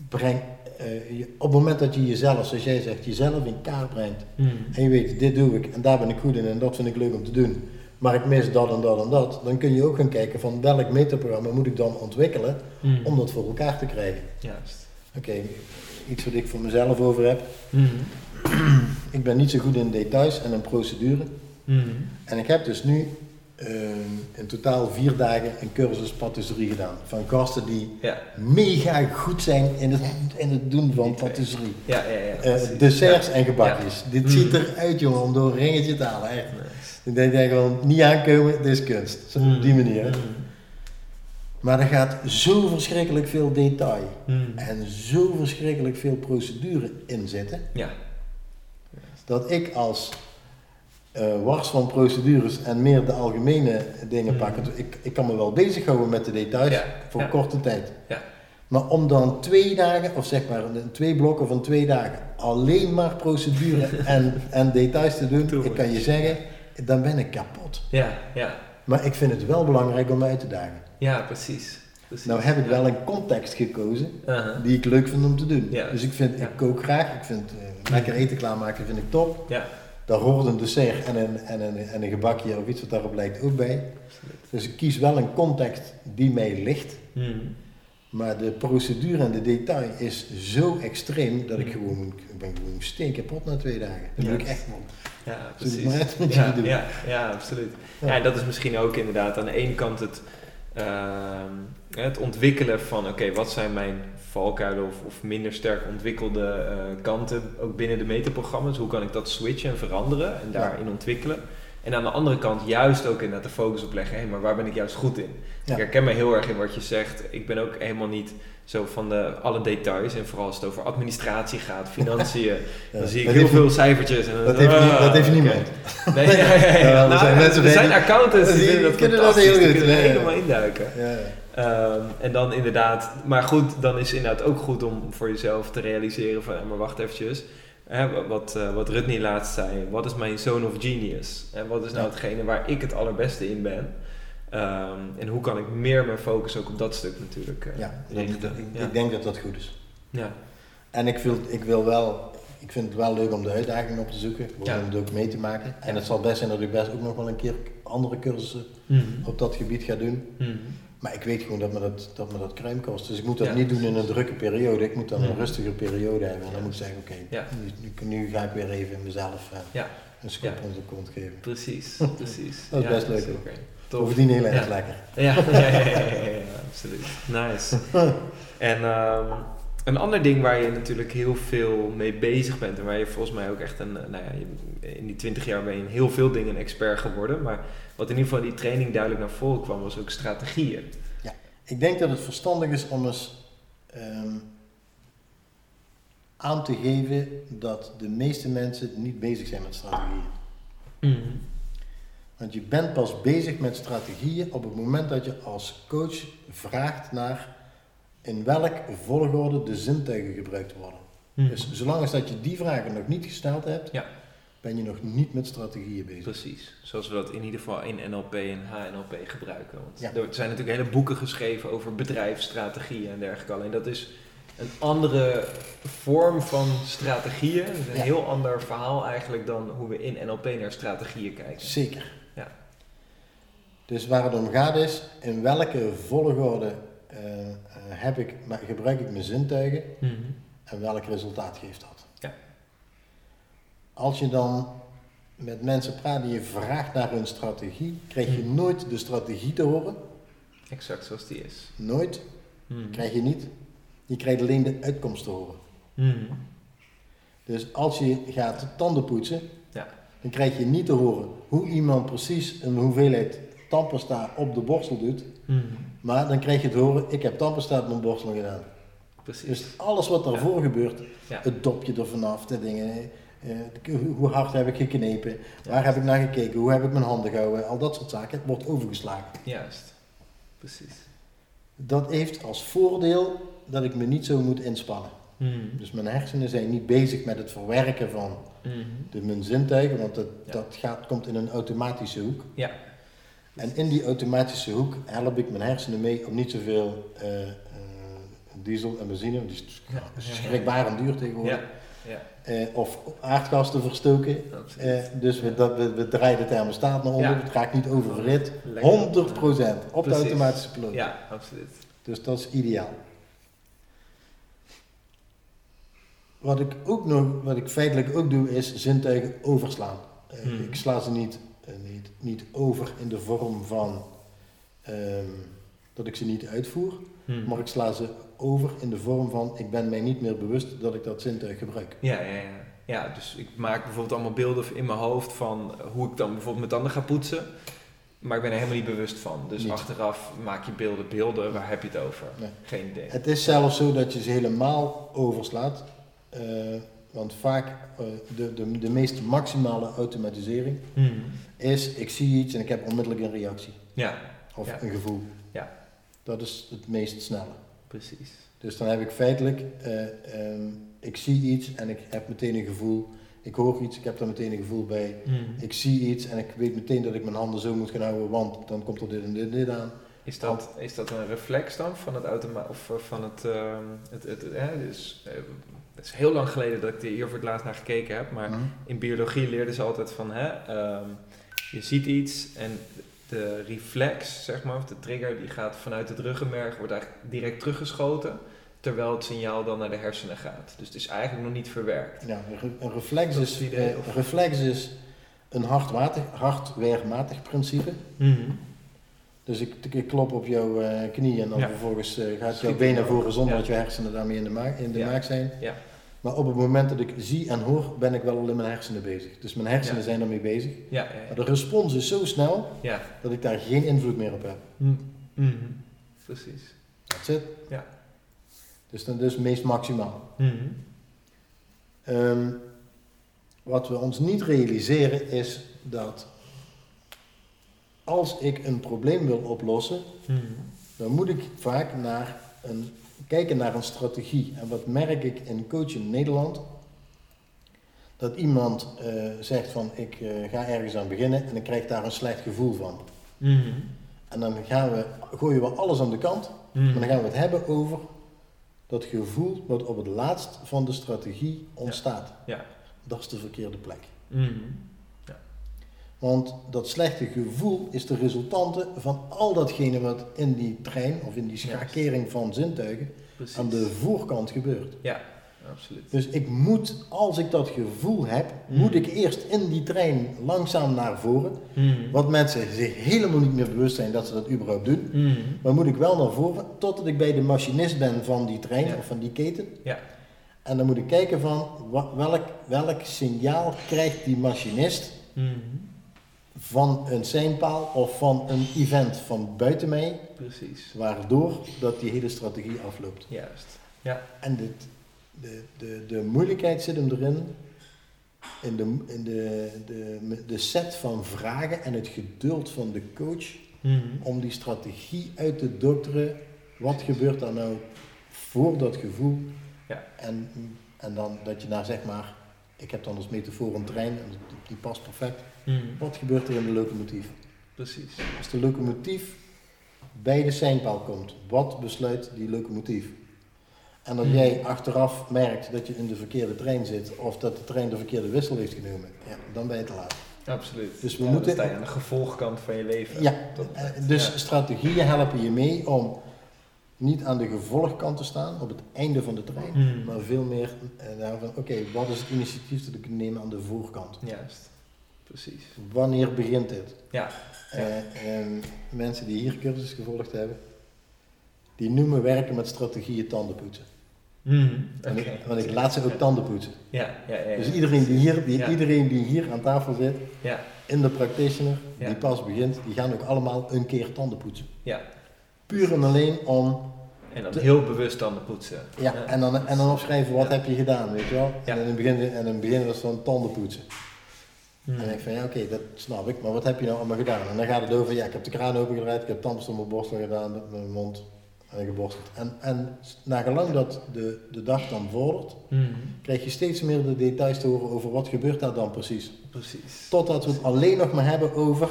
breng, eh, je- op het moment dat je jezelf, zoals jij zegt, jezelf in kaart brengt. Mhm. En je weet, dit doe ik en daar ben ik goed in en dat vind ik leuk om te doen. Maar ik mis dat en dat en dat. Dan kun je ook gaan kijken van welk metaprogramma moet ik dan ontwikkelen Mhm. om dat voor elkaar te krijgen. Juist. Oké, iets wat ik voor mezelf over heb. Mhm. Ik ben niet zo goed in details en in procedure. En ik heb dus nu in totaal vier dagen een cursus patisserie gedaan. Van gasten die Ja. mega goed zijn in het, in het doen van patisserie. Ja, ja, ja. Eh, desserts en gebakjes. Dit Mm. ziet eruit jongen om door een ringetje te halen. Echt. Ik denk dat gewoon niet aankomen, dit is kunst. Zo, Op die manier. hè. Mhm. Maar er gaat zo verschrikkelijk veel detail Mhm. en zo verschrikkelijk veel procedure in zitten. Ja. Dat ik als eh, wars van procedures en meer de algemene dingen Mm. pak. Want Ik, ik kan me wel bezighouden met de details Ja, voor ja. korte tijd. Ja. Maar om dan twee dagen, of zeg maar twee blokken van twee dagen, alleen maar procedure en, en details te doen, ik kan je zeggen, dan ben ik kapot. Ja, ja. Maar ik vind het wel belangrijk om uit te dagen. Ja, precies. precies. Nou heb ik wel een context gekozen Uh-huh. die ik leuk vind om te doen. Ja. Dus ik vind, ik kook graag, ik vind eh, lekker eten klaarmaken vind ik top. Ja. Daar hoort een dessert en een, en, een, en een gebakje of iets wat daarop lijkt ook bij. Dus ik kies wel een context die mij ligt. Mhm. Maar de procedure en de detail is zo extreem dat ik Mhm. gewoon, ik ben gewoon steen kapot na twee dagen. Dat Ja. doe ik echt man. Ja, precies. maar met Ja, doen? ja, ja, absoluut. Ja. Ja. en dat is misschien ook inderdaad aan de ene kant het, ehm, het ontwikkelen van, oké, wat zijn mijn valkuilen of, of minder sterk ontwikkelde eh, kanten, ook binnen de metaprogramma's. Hoe kan ik dat switchen en veranderen en daarin ontwikkelen. En aan de andere kant juist ook inderdaad de focus op leggen, hé, maar waar ben ik juist goed in? Ja. Ik herken me heel erg in wat je zegt. Ik ben ook helemaal niet zo van de, alle details. En vooral als het over administratie gaat, financiën, Ja. dan zie ik heel heeft- veel cijfertjes. En dan, Dat heeft, niet- ah, dat heeft oké. niemand. Nee, ja, ja, ja. Ja, er Nou, zijn mensen er zijn accountants die dat kunnen dat heel goed, ja, ja. helemaal induiken. Ehm, en dan inderdaad, maar goed, dan is inderdaad ook goed om voor jezelf te realiseren van, ja, maar wacht eventjes. Hè, wat, eh, wat Rutney laatst zei, wat is mijn zone of genius? En wat is nou hetgene waar ik het allerbeste in ben? Ehm, en hoe kan ik meer mijn focus ook op dat stuk natuurlijk eh, Ja, dat- ik, ja. ik denk dat dat goed is. ja. En ik, wil, ik wil wel, ik vind het wel leuk om de uitdaging op te zoeken, om Ja. het ook mee te maken. En het zal best zijn dat ik best ook nog wel een keer andere cursussen Mhm. op dat gebied ga doen. Mhm. Maar ik weet gewoon dat me dat, dat, me dat kruim kost. Dus ik moet dat Ja. niet doen in een drukke periode. Ik moet dan een rustige periode hebben. En dan moet ik zeggen, oké, nu, nu, ga ik weer even mezelf eh, Ja. een schop Ja. onder de kont geven. Precies, precies. Dat is best leuk, hoor. Tof. Bovendien heel erg lekker. Ja, ja, ja, absoluut. Nice. En ehm, Een ander ding waar je natuurlijk heel veel mee bezig bent en waar je volgens mij ook echt een, nou ja, in die 20 jaar ben je in heel veel dingen een expert geworden, maar wat in ieder geval in die training duidelijk naar voren kwam was ook strategieën. Ik denk dat het verstandig is om eens ehm, aan te geven dat de meeste mensen niet bezig zijn met strategieën. Want je bent pas bezig met strategieën op het moment dat je als coach vraagt naar in welk volgorde de zintuigen gebruikt worden. Dus zolang als dat je die vragen nog niet gesteld hebt, Ja. Ben je nog niet met strategieën bezig. Precies, zoals we dat in ieder geval in NLP en HNLP gebruiken. Want Ja. er zijn natuurlijk hele boeken geschreven over bedrijfsstrategieën en dergelijke. Alleen dat is een andere vorm van strategieën. Is een Ja. heel ander verhaal eigenlijk dan hoe we in NLP naar strategieën kijken. Zeker. Ja. Dus waar het om gaat is, in welke volgorde eh, eh, heb ik, maar gebruik ik mijn zintuigen en welk resultaat geeft dat? Als je dan met mensen praat die je vraagt naar hun strategie, krijg je Hmm. nooit de strategie te horen. Exact zoals die is. Nooit, Mhm. krijg je niet. Je krijgt alleen de uitkomst te horen. Mhm. Dus als je gaat tanden poetsen, Ja. dan krijg je niet te horen hoe iemand precies een hoeveelheid tandpasta op de borstel doet. Maar dan krijg je te horen, ik heb tandpasta op mijn borstel gedaan. Precies. Dus alles wat daarvoor gebeurt, Ja. het dopje er vanaf, de dingen, eh, hoe hard heb ik geknepen, waar heb ik naar gekeken, hoe heb ik mijn handen gehouden, al dat soort zaken, wordt overgeslagen. Juist. Precies. Dat heeft als voordeel dat ik me niet zo moet inspannen. Mhm. Dus mijn hersenen zijn niet bezig met het verwerken van Mhm. de, mijn zintuigen, want dat, Ja. dat gaat, komt in een automatische hoek. Ja. En in die automatische hoek help ik mijn hersenen mee om niet zoveel eh, diesel en benzine, want die is Ja. schrikbarend duur tegenwoordig, Eh, of aardgas te verstoken. Eh, dus we, dat, we, we draaien de thermostaat naar onder, het raakt niet oververhit. Lekker. 100% op de automatische piloot. Ja, absoluut. Dus dat is ideaal. Wat ik ook nog, wat ik feitelijk ook doe, is zintuigen overslaan. Eh, Hmm. Ik sla ze niet, niet, niet over in de vorm van ehm, dat ik ze niet uitvoer, Mhm. maar ik sla ze over in de vorm van ik ben mij niet meer bewust dat ik dat zintuig gebruik. Ja, ja, ja. Ja, dus ik maak bijvoorbeeld allemaal beelden in mijn hoofd van hoe ik dan bijvoorbeeld mijn tanden ga poetsen. Maar ik ben er helemaal niet bewust van. Dus Niet. achteraf maak je beelden, beelden, waar heb je het over? Nee. Geen idee. Het is zelfs zo dat je ze helemaal overslaat. eh, want vaak eh, de, de, de meest maximale automatisering Mhm. is ik zie iets en ik heb onmiddellijk een reactie. Ja, Of Ja. een gevoel. Ja. Dat is het meest snelle. Precies. Dus dan heb ik feitelijk, eh, ehm, ik zie iets en ik heb meteen een gevoel. Ik hoor iets, ik heb daar meteen een gevoel bij. Mhm. Ik zie iets en ik weet meteen dat ik mijn handen zo moet gaan houden, want dan komt er dit en dit, en dit aan. Is dat, is dat een reflex dan van het automa of eh, van het, ehm, het, het, hè, dus, eh, het is heel lang geleden dat ik hier voor het laatst naar gekeken heb, maar Mhm. in biologie leerden ze altijd van, hè, ehm, je ziet iets en de reflex, zeg maar, of de trigger, die gaat vanuit het ruggenmerg, wordt eigenlijk direct teruggeschoten, terwijl het signaal dan naar de hersenen gaat. Dus het is eigenlijk nog niet verwerkt. Ja, een re- een reflex is, idee, eh, of? een reflex is een hardwaardig, principe. Dus ik, ik klop op jouw eh, knie en dan Ja. vervolgens eh, gaat Schiet jouw de voren zonder Ja. dat je hersenen daarmee in de maak, in de Ja. maak zijn. Maar op het moment dat ik zie en hoor, ben ik wel al in mijn hersenen bezig. Dus mijn hersenen Ja. zijn ermee bezig. Ja, ja, de respons is zo snel dat ik daar geen invloed meer op heb. Mhm. Precies. That's it. Ja. Dus dat is meest maximaal. Mhm. Ehm, wat we ons niet realiseren is dat als ik een probleem wil oplossen, Mhm. dan moet ik vaak naar een, kijken naar een strategie. En wat merk ik in coaching in Nederland? Dat iemand eh, zegt van ik eh, ga ergens aan beginnen en ik krijg daar een slecht gevoel van. Mhm. En dan gaan we, gooien we alles aan de kant, Mhm. maar dan gaan we het hebben over dat gevoel wat op het laatst van de strategie ontstaat. Ja. Dat is de verkeerde plek. Mhm. Want dat slechte gevoel is de resultante van al datgene wat in die trein of in die schakering van zintuigen Precies. aan de voorkant gebeurt. Ja. absoluut. Dus ik moet, als ik dat gevoel heb, Mm. moet ik eerst in die trein langzaam naar voren. Mhm. Wat mensen zich helemaal niet meer bewust zijn dat ze dat überhaupt doen. Mhm. Maar moet ik wel naar voren totdat ik bij de machinist ben van die trein Ja. of van die keten. Ja. En dan moet ik kijken van welk, welk signaal krijgt die machinist. Van een seinpaal of van een event van buiten mij, Precies, waardoor dat die hele strategie afloopt. juist. En de, de, de, de moeilijkheid zit hem erin, in, de, in de, de, de set van vragen en het geduld van de coach Mhm. om die strategie uit te dokteren. Wat gebeurt er nou voor dat gevoel? Ja. En, en dan dat je naar zeg maar, ik heb dan als metafoor een trein, en die past perfect. Mhm. Wat gebeurt er in de locomotief? Precies. Als de locomotief bij de seinpaal komt, wat besluit die locomotief? En dat Hmm. jij achteraf merkt dat je in de verkeerde trein zit of dat de trein de verkeerde wissel heeft genomen, ja, dan ben je te laat. Absoluut. Dus we Ja, moeten- Dan sta je aan de gevolgkant van je leven. Ja, eh, dus ja. strategieën helpen je mee om niet aan de gevolgkant te staan op het einde van de trein, Hmm. maar veel meer eh, daar van oké, wat is het initiatief dat ik nemen aan de voorkant? Juist. Precies. Wanneer begint dit? Ja. Eh, en mensen die hier cursus gevolgd hebben, die noemen werken met strategieën tandenpoetsen. Want ik, want ik laat ze ook tandenpoetsen. Ja, ja, ja. ja. Dus iedereen die, hier, die, iedereen die hier aan tafel zit, Ja, in de practitioner, die pas begint, die gaan ook allemaal een keer tanden poetsen. ja. Puur en alleen om, En dan heel bewust tanden poetsen. ja, en dan, en dan opschrijven wat heb je gedaan, weet je wel. Ja. En in het begin, en in het begin was het van tanden poetsen. En dan denk ik van, ja oké, dat snap ik, maar wat heb je nou allemaal gedaan? En dan gaat het over, ja, ik heb de kraan opengedraaid, ik heb tandpasta op mijn borstel gedaan, met mijn mond en geborsteld. En, en nagelang dat de, de dag dan vordert, Mhm. krijg je steeds meer de details te horen over wat gebeurt daar dan precies. Precies. Totdat we het alleen nog maar hebben over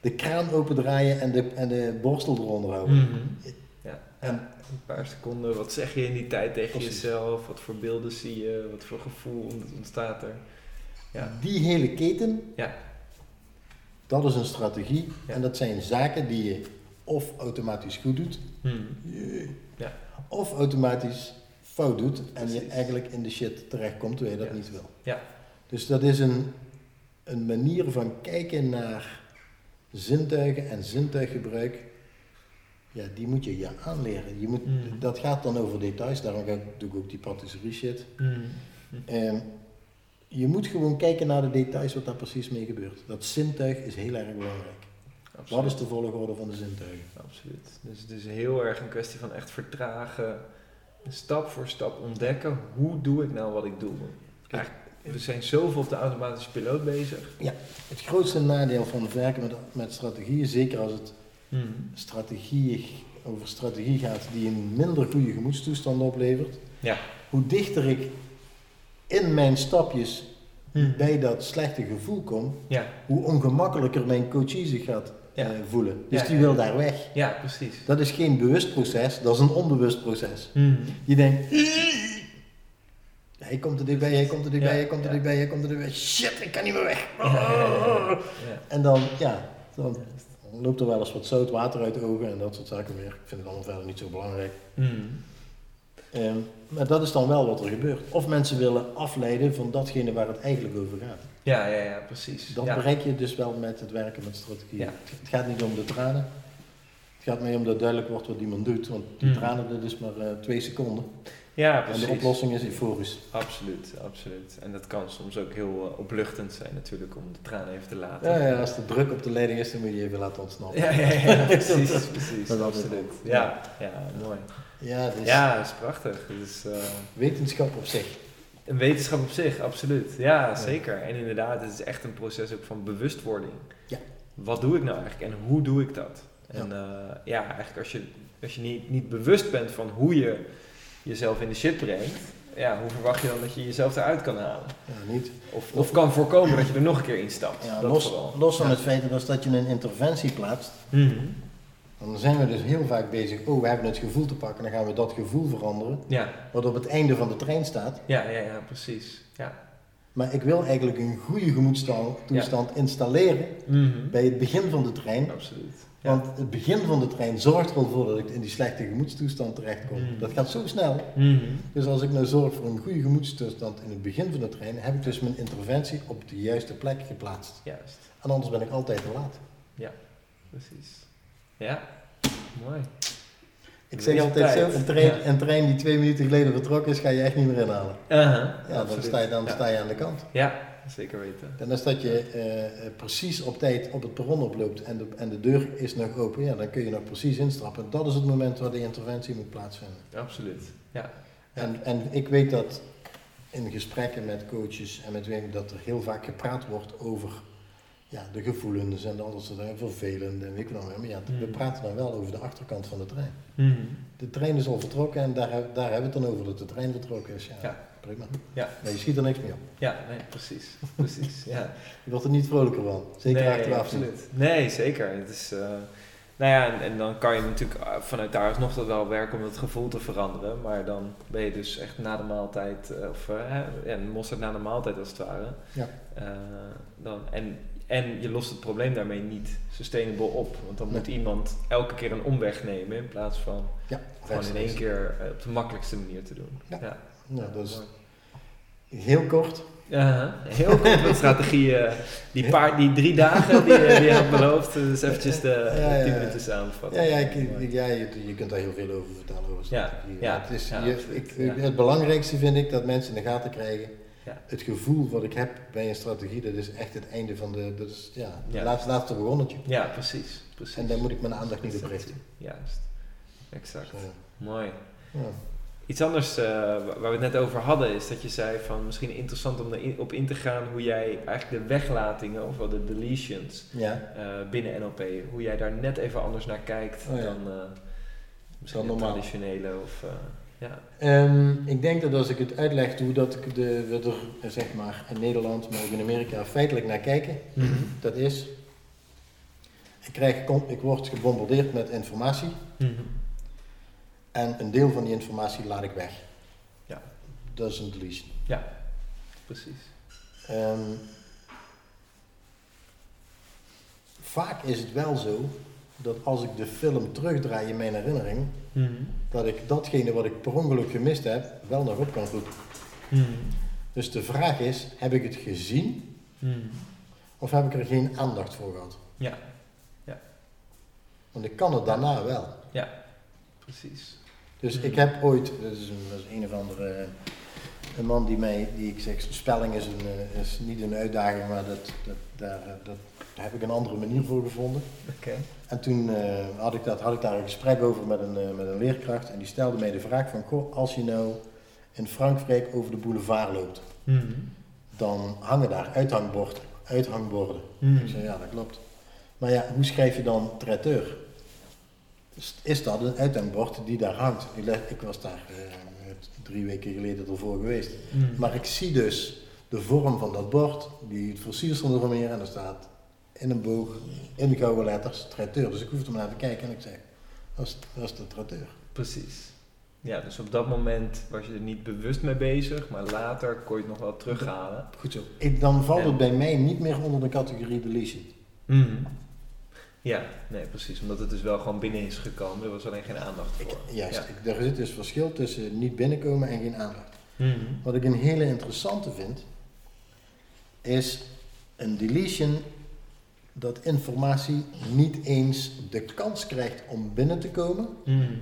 de kraan opendraaien en de, en de borstel eronder houden. Mhm. Ja. En- En een paar seconden, wat zeg je in die tijd tegen Precies. jezelf? Wat voor beelden zie je? Wat voor gevoel ont- ontstaat er? Ja. Die hele keten, Ja. dat is een strategie. Ja. En dat zijn zaken die je of automatisch goed doet, Mhm. Ja. of automatisch fout doet en je eigenlijk in de shit terechtkomt terwijl je dat niet wil. Ja. Dus dat is een, een manier van kijken naar zintuigen en zintuiggebruik. Ja, die moet je je aanleren. Je moet, Mhm. Dat gaat dan over details, daarom ga ik, doe ik ook die patisserie shit. Mhm. Ehm, je moet gewoon kijken naar de details wat daar precies mee gebeurt. Dat zintuig is heel erg belangrijk. Wat is de volgorde van de zintuigen? Absoluut. Dus het is heel erg een kwestie van echt vertragen. Stap voor stap ontdekken. Hoe doe ik nou wat ik doe? Eigenlijk, we zijn zoveel op de automatische piloot bezig. Het grootste nadeel van het werken met, met strategieën, zeker als het strategieën, over strategie gaat die een minder goede gemoedstoestand oplevert, Ja. hoe dichter ik in mijn stapjes Mhm. bij dat slechte gevoel kom, Ja. hoe ongemakkelijker mijn coachie zich gaat Ja. eh, voelen. Dus Ja, die wil daar weg. ja, precies. Dat is geen bewust proces, dat is een onbewust proces. Mhm. Die denkt, hij komt er dichtbij, hij komt er dichtbij, hij komt er dichtbij, hij komt er dichtbij. Shit, ik kan niet meer weg. Ja. En dan, ja, dan loopt er wel eens wat zout water uit de ogen en dat soort zaken meer. Ik vind het allemaal verder niet zo belangrijk. Mhm. Ehm, maar dat is dan wel wat er gebeurt. Of mensen willen afleiden van datgene waar het eigenlijk over gaat. Ja, ja, ja, precies. Dat ja. bereik je dus wel met het werken met strategieën. Ja. Het gaat niet om de tranen. Het gaat meer om dat duidelijk wordt wat iemand doet. Want die Hmm. tranen, dat is maar eh, twee seconden. Ja, En precies. de oplossing is euforisch. Absoluut, absoluut. En dat kan soms ook heel eh, opluchtend zijn natuurlijk om de tranen even te laten. Ja, ja, als de druk op de leiding is, dan moet je even laten ontsnappen. Ja, ja, ja, precies, precies, Dat absoluut. Ja, ja, mooi. Ja, dus Ja, dat is prachtig. Dus, eh, wetenschap op zich. een wetenschap op zich, absoluut. Ja, zeker. En inderdaad, het is echt een proces ook van bewustwording. Ja. Wat doe ik nou eigenlijk en hoe doe ik dat? En ja, ja eigenlijk als je, als je niet, niet bewust bent van hoe je jezelf in de shit brengt, ja, hoe verwacht je dan dat je jezelf eruit kan halen? Ja, niet. Of, of kan voorkomen dat je er nog een keer instapt. Ja, los, los van het feit dat als dat je een interventie plaatst, Mhm. Dan zijn we dus heel vaak bezig. Oh, we hebben het gevoel te pakken, dan gaan we dat gevoel veranderen. Ja, Wat op het einde van de trein staat. ja, ja, ja, precies. Ja. Maar ik wil eigenlijk een goede gemoedstoestand installeren Mhm. bij het begin van de trein. Absoluut. Ja. Want het begin van de trein zorgt er al voor dat ik in die slechte gemoedstoestand terechtkom. Mm. Dat gaat zo snel. Mhm. Dus als ik nou zorg voor een goede gemoedstoestand in het begin van de trein, heb ik dus mijn interventie op de juiste plek geplaatst. Juist. En anders ben ik altijd te laat. Precies. Ja. Mooi. Ik zeg altijd tijd. zo, een trein, Ja. een trein die twee minuten geleden vertrokken is, ga je echt niet meer inhalen. Uh-huh. Ja, dan, sta je, dan ja. sta je aan de kant. Ja, zeker weten. En als dat je eh, eh, precies op tijd op het perron oploopt en de, en de deur is nog open, ja, dan kun je nog precies instappen. Dat is het moment waar de interventie moet plaatsvinden. Absoluut. Ja. En, en ik weet dat in gesprekken met coaches en met weten dat er heel vaak gepraat wordt over ja, de gevoelens en dat soort dingen, vervelend en weet ik nog meer. Maar ja, we Mm. praten dan wel over de achterkant van de trein. Mhm. De trein is al vertrokken en daar, daar hebben we het dan over dat de trein vertrokken is. Ja, Ja. prima. Ja. Maar je schiet er niks mee op. Ja, nee, precies. Precies. Ja. Je wordt er niet vrolijker van. Zeker nee, achteraf absoluut. Nee, zeker. Het is, eh, nou ja, en, en dan kan je natuurlijk eh, vanuit daar nog dat wel werken om het gevoel te veranderen. Maar dan ben je dus echt na de maaltijd, eh, of hè, ja, mosterd na de maaltijd als het ware. Ja. Dan, en, en je lost het probleem daarmee niet sustainable op. Want dan moet iemand elke keer een omweg nemen in plaats van Ja, gewoon in één keer eh, op de makkelijkste manier te doen. Ja. ja. Nou, dat is heel kort. Ja, heel kort met strategie. eh, die, paar, die drie dagen die, eh, die je had beloofd. Dus eventjes de Ja, minuten samenvatten. Ja, ja, ik, ik- ja je, je kunt daar heel veel over vertellen. Over Ja, het, is, je- ik, het belangrijkste vind ik dat mensen in de gaten krijgen. Ja. Het gevoel wat ik heb bij een strategie, dat is echt het einde van de. Dat is ja, Ja. laatste, laatste begonnetje. Ja, precies. precies. En daar moet ik mijn aandacht niet op richten. Juist. Exact. Zo, Mooi. ja. Iets anders eh, wa- waar we het net over hadden, is dat je zei van misschien interessant om erop in te gaan hoe jij eigenlijk de weglatingen, of wel de deletions, ja. eh, binnen NLP, hoe jij daar net even anders naar kijkt Oh ja. dan eh, misschien Dan de normaal. traditionele of ja. Ehm, ik denk dat als ik het uitleg hoe dat ik de, we er eh, zeg maar in Nederland, maar ook in Amerika feitelijk naar kijken, dat is. Ik, krijg, ik word gebombardeerd met informatie. Mhm. En een deel van die informatie laat ik weg. Ja. Dat is een deletion. Precies. Ehm, vaak is het wel zo dat als ik de film terugdraai in mijn herinnering, Mhm. Dat ik datgene wat ik per ongeluk gemist heb, wel nog op kan roepen. Mhm. Dus de vraag is, heb ik het gezien Mhm. of heb ik er geen aandacht voor gehad? Ja. Want ik kan het daarna wel. Precies. Dus Mhm. ik heb ooit, dat is een, dat is een of andere eh, een man die mij, die ik zeg, spelling is, een, eh, is niet een uitdaging, maar dat, dat, daar, eh, dat, daar heb ik een andere manier voor gevonden. Oké. En toen eh, had, ik dat, had ik daar een gesprek over met een, eh, met een leerkracht en die stelde mij de vraag van, goh, als je nou in Frankrijk over de boulevard loopt, Mhm. dan hangen daar uithangborden. uithangborden. Mhm. Ik zei, ja, dat klopt. Maar ja, hoe schrijf je dan traiteur? Is dat een uithangbord die daar hangt? Ik was daar eh, drie weken geleden ervoor geweest. Mhm. Maar ik zie dus de vorm van dat bord, die het versiersel ervan meer, en er staat in een boog, in gouden letters, traiteur. Dus ik hoefde maar even kijken en ik zeg, dat is, dat is de traiteur. Precies. Ja, dus op dat moment was je er niet bewust mee bezig, maar later kon je het nog wel terughalen. Goed zo. Ik, dan valt En- het bij mij niet meer onder de categorie deletion. Mhm. Ja, nee, precies. Omdat het dus wel gewoon binnen is gekomen. Er was alleen geen aandacht Ik, voor. juist, Ja. ik, er zit dus verschil tussen niet binnenkomen en geen aandacht. Mhm. Wat ik een hele interessante vind, is een deletion dat informatie niet eens de kans krijgt om binnen te komen Mhm.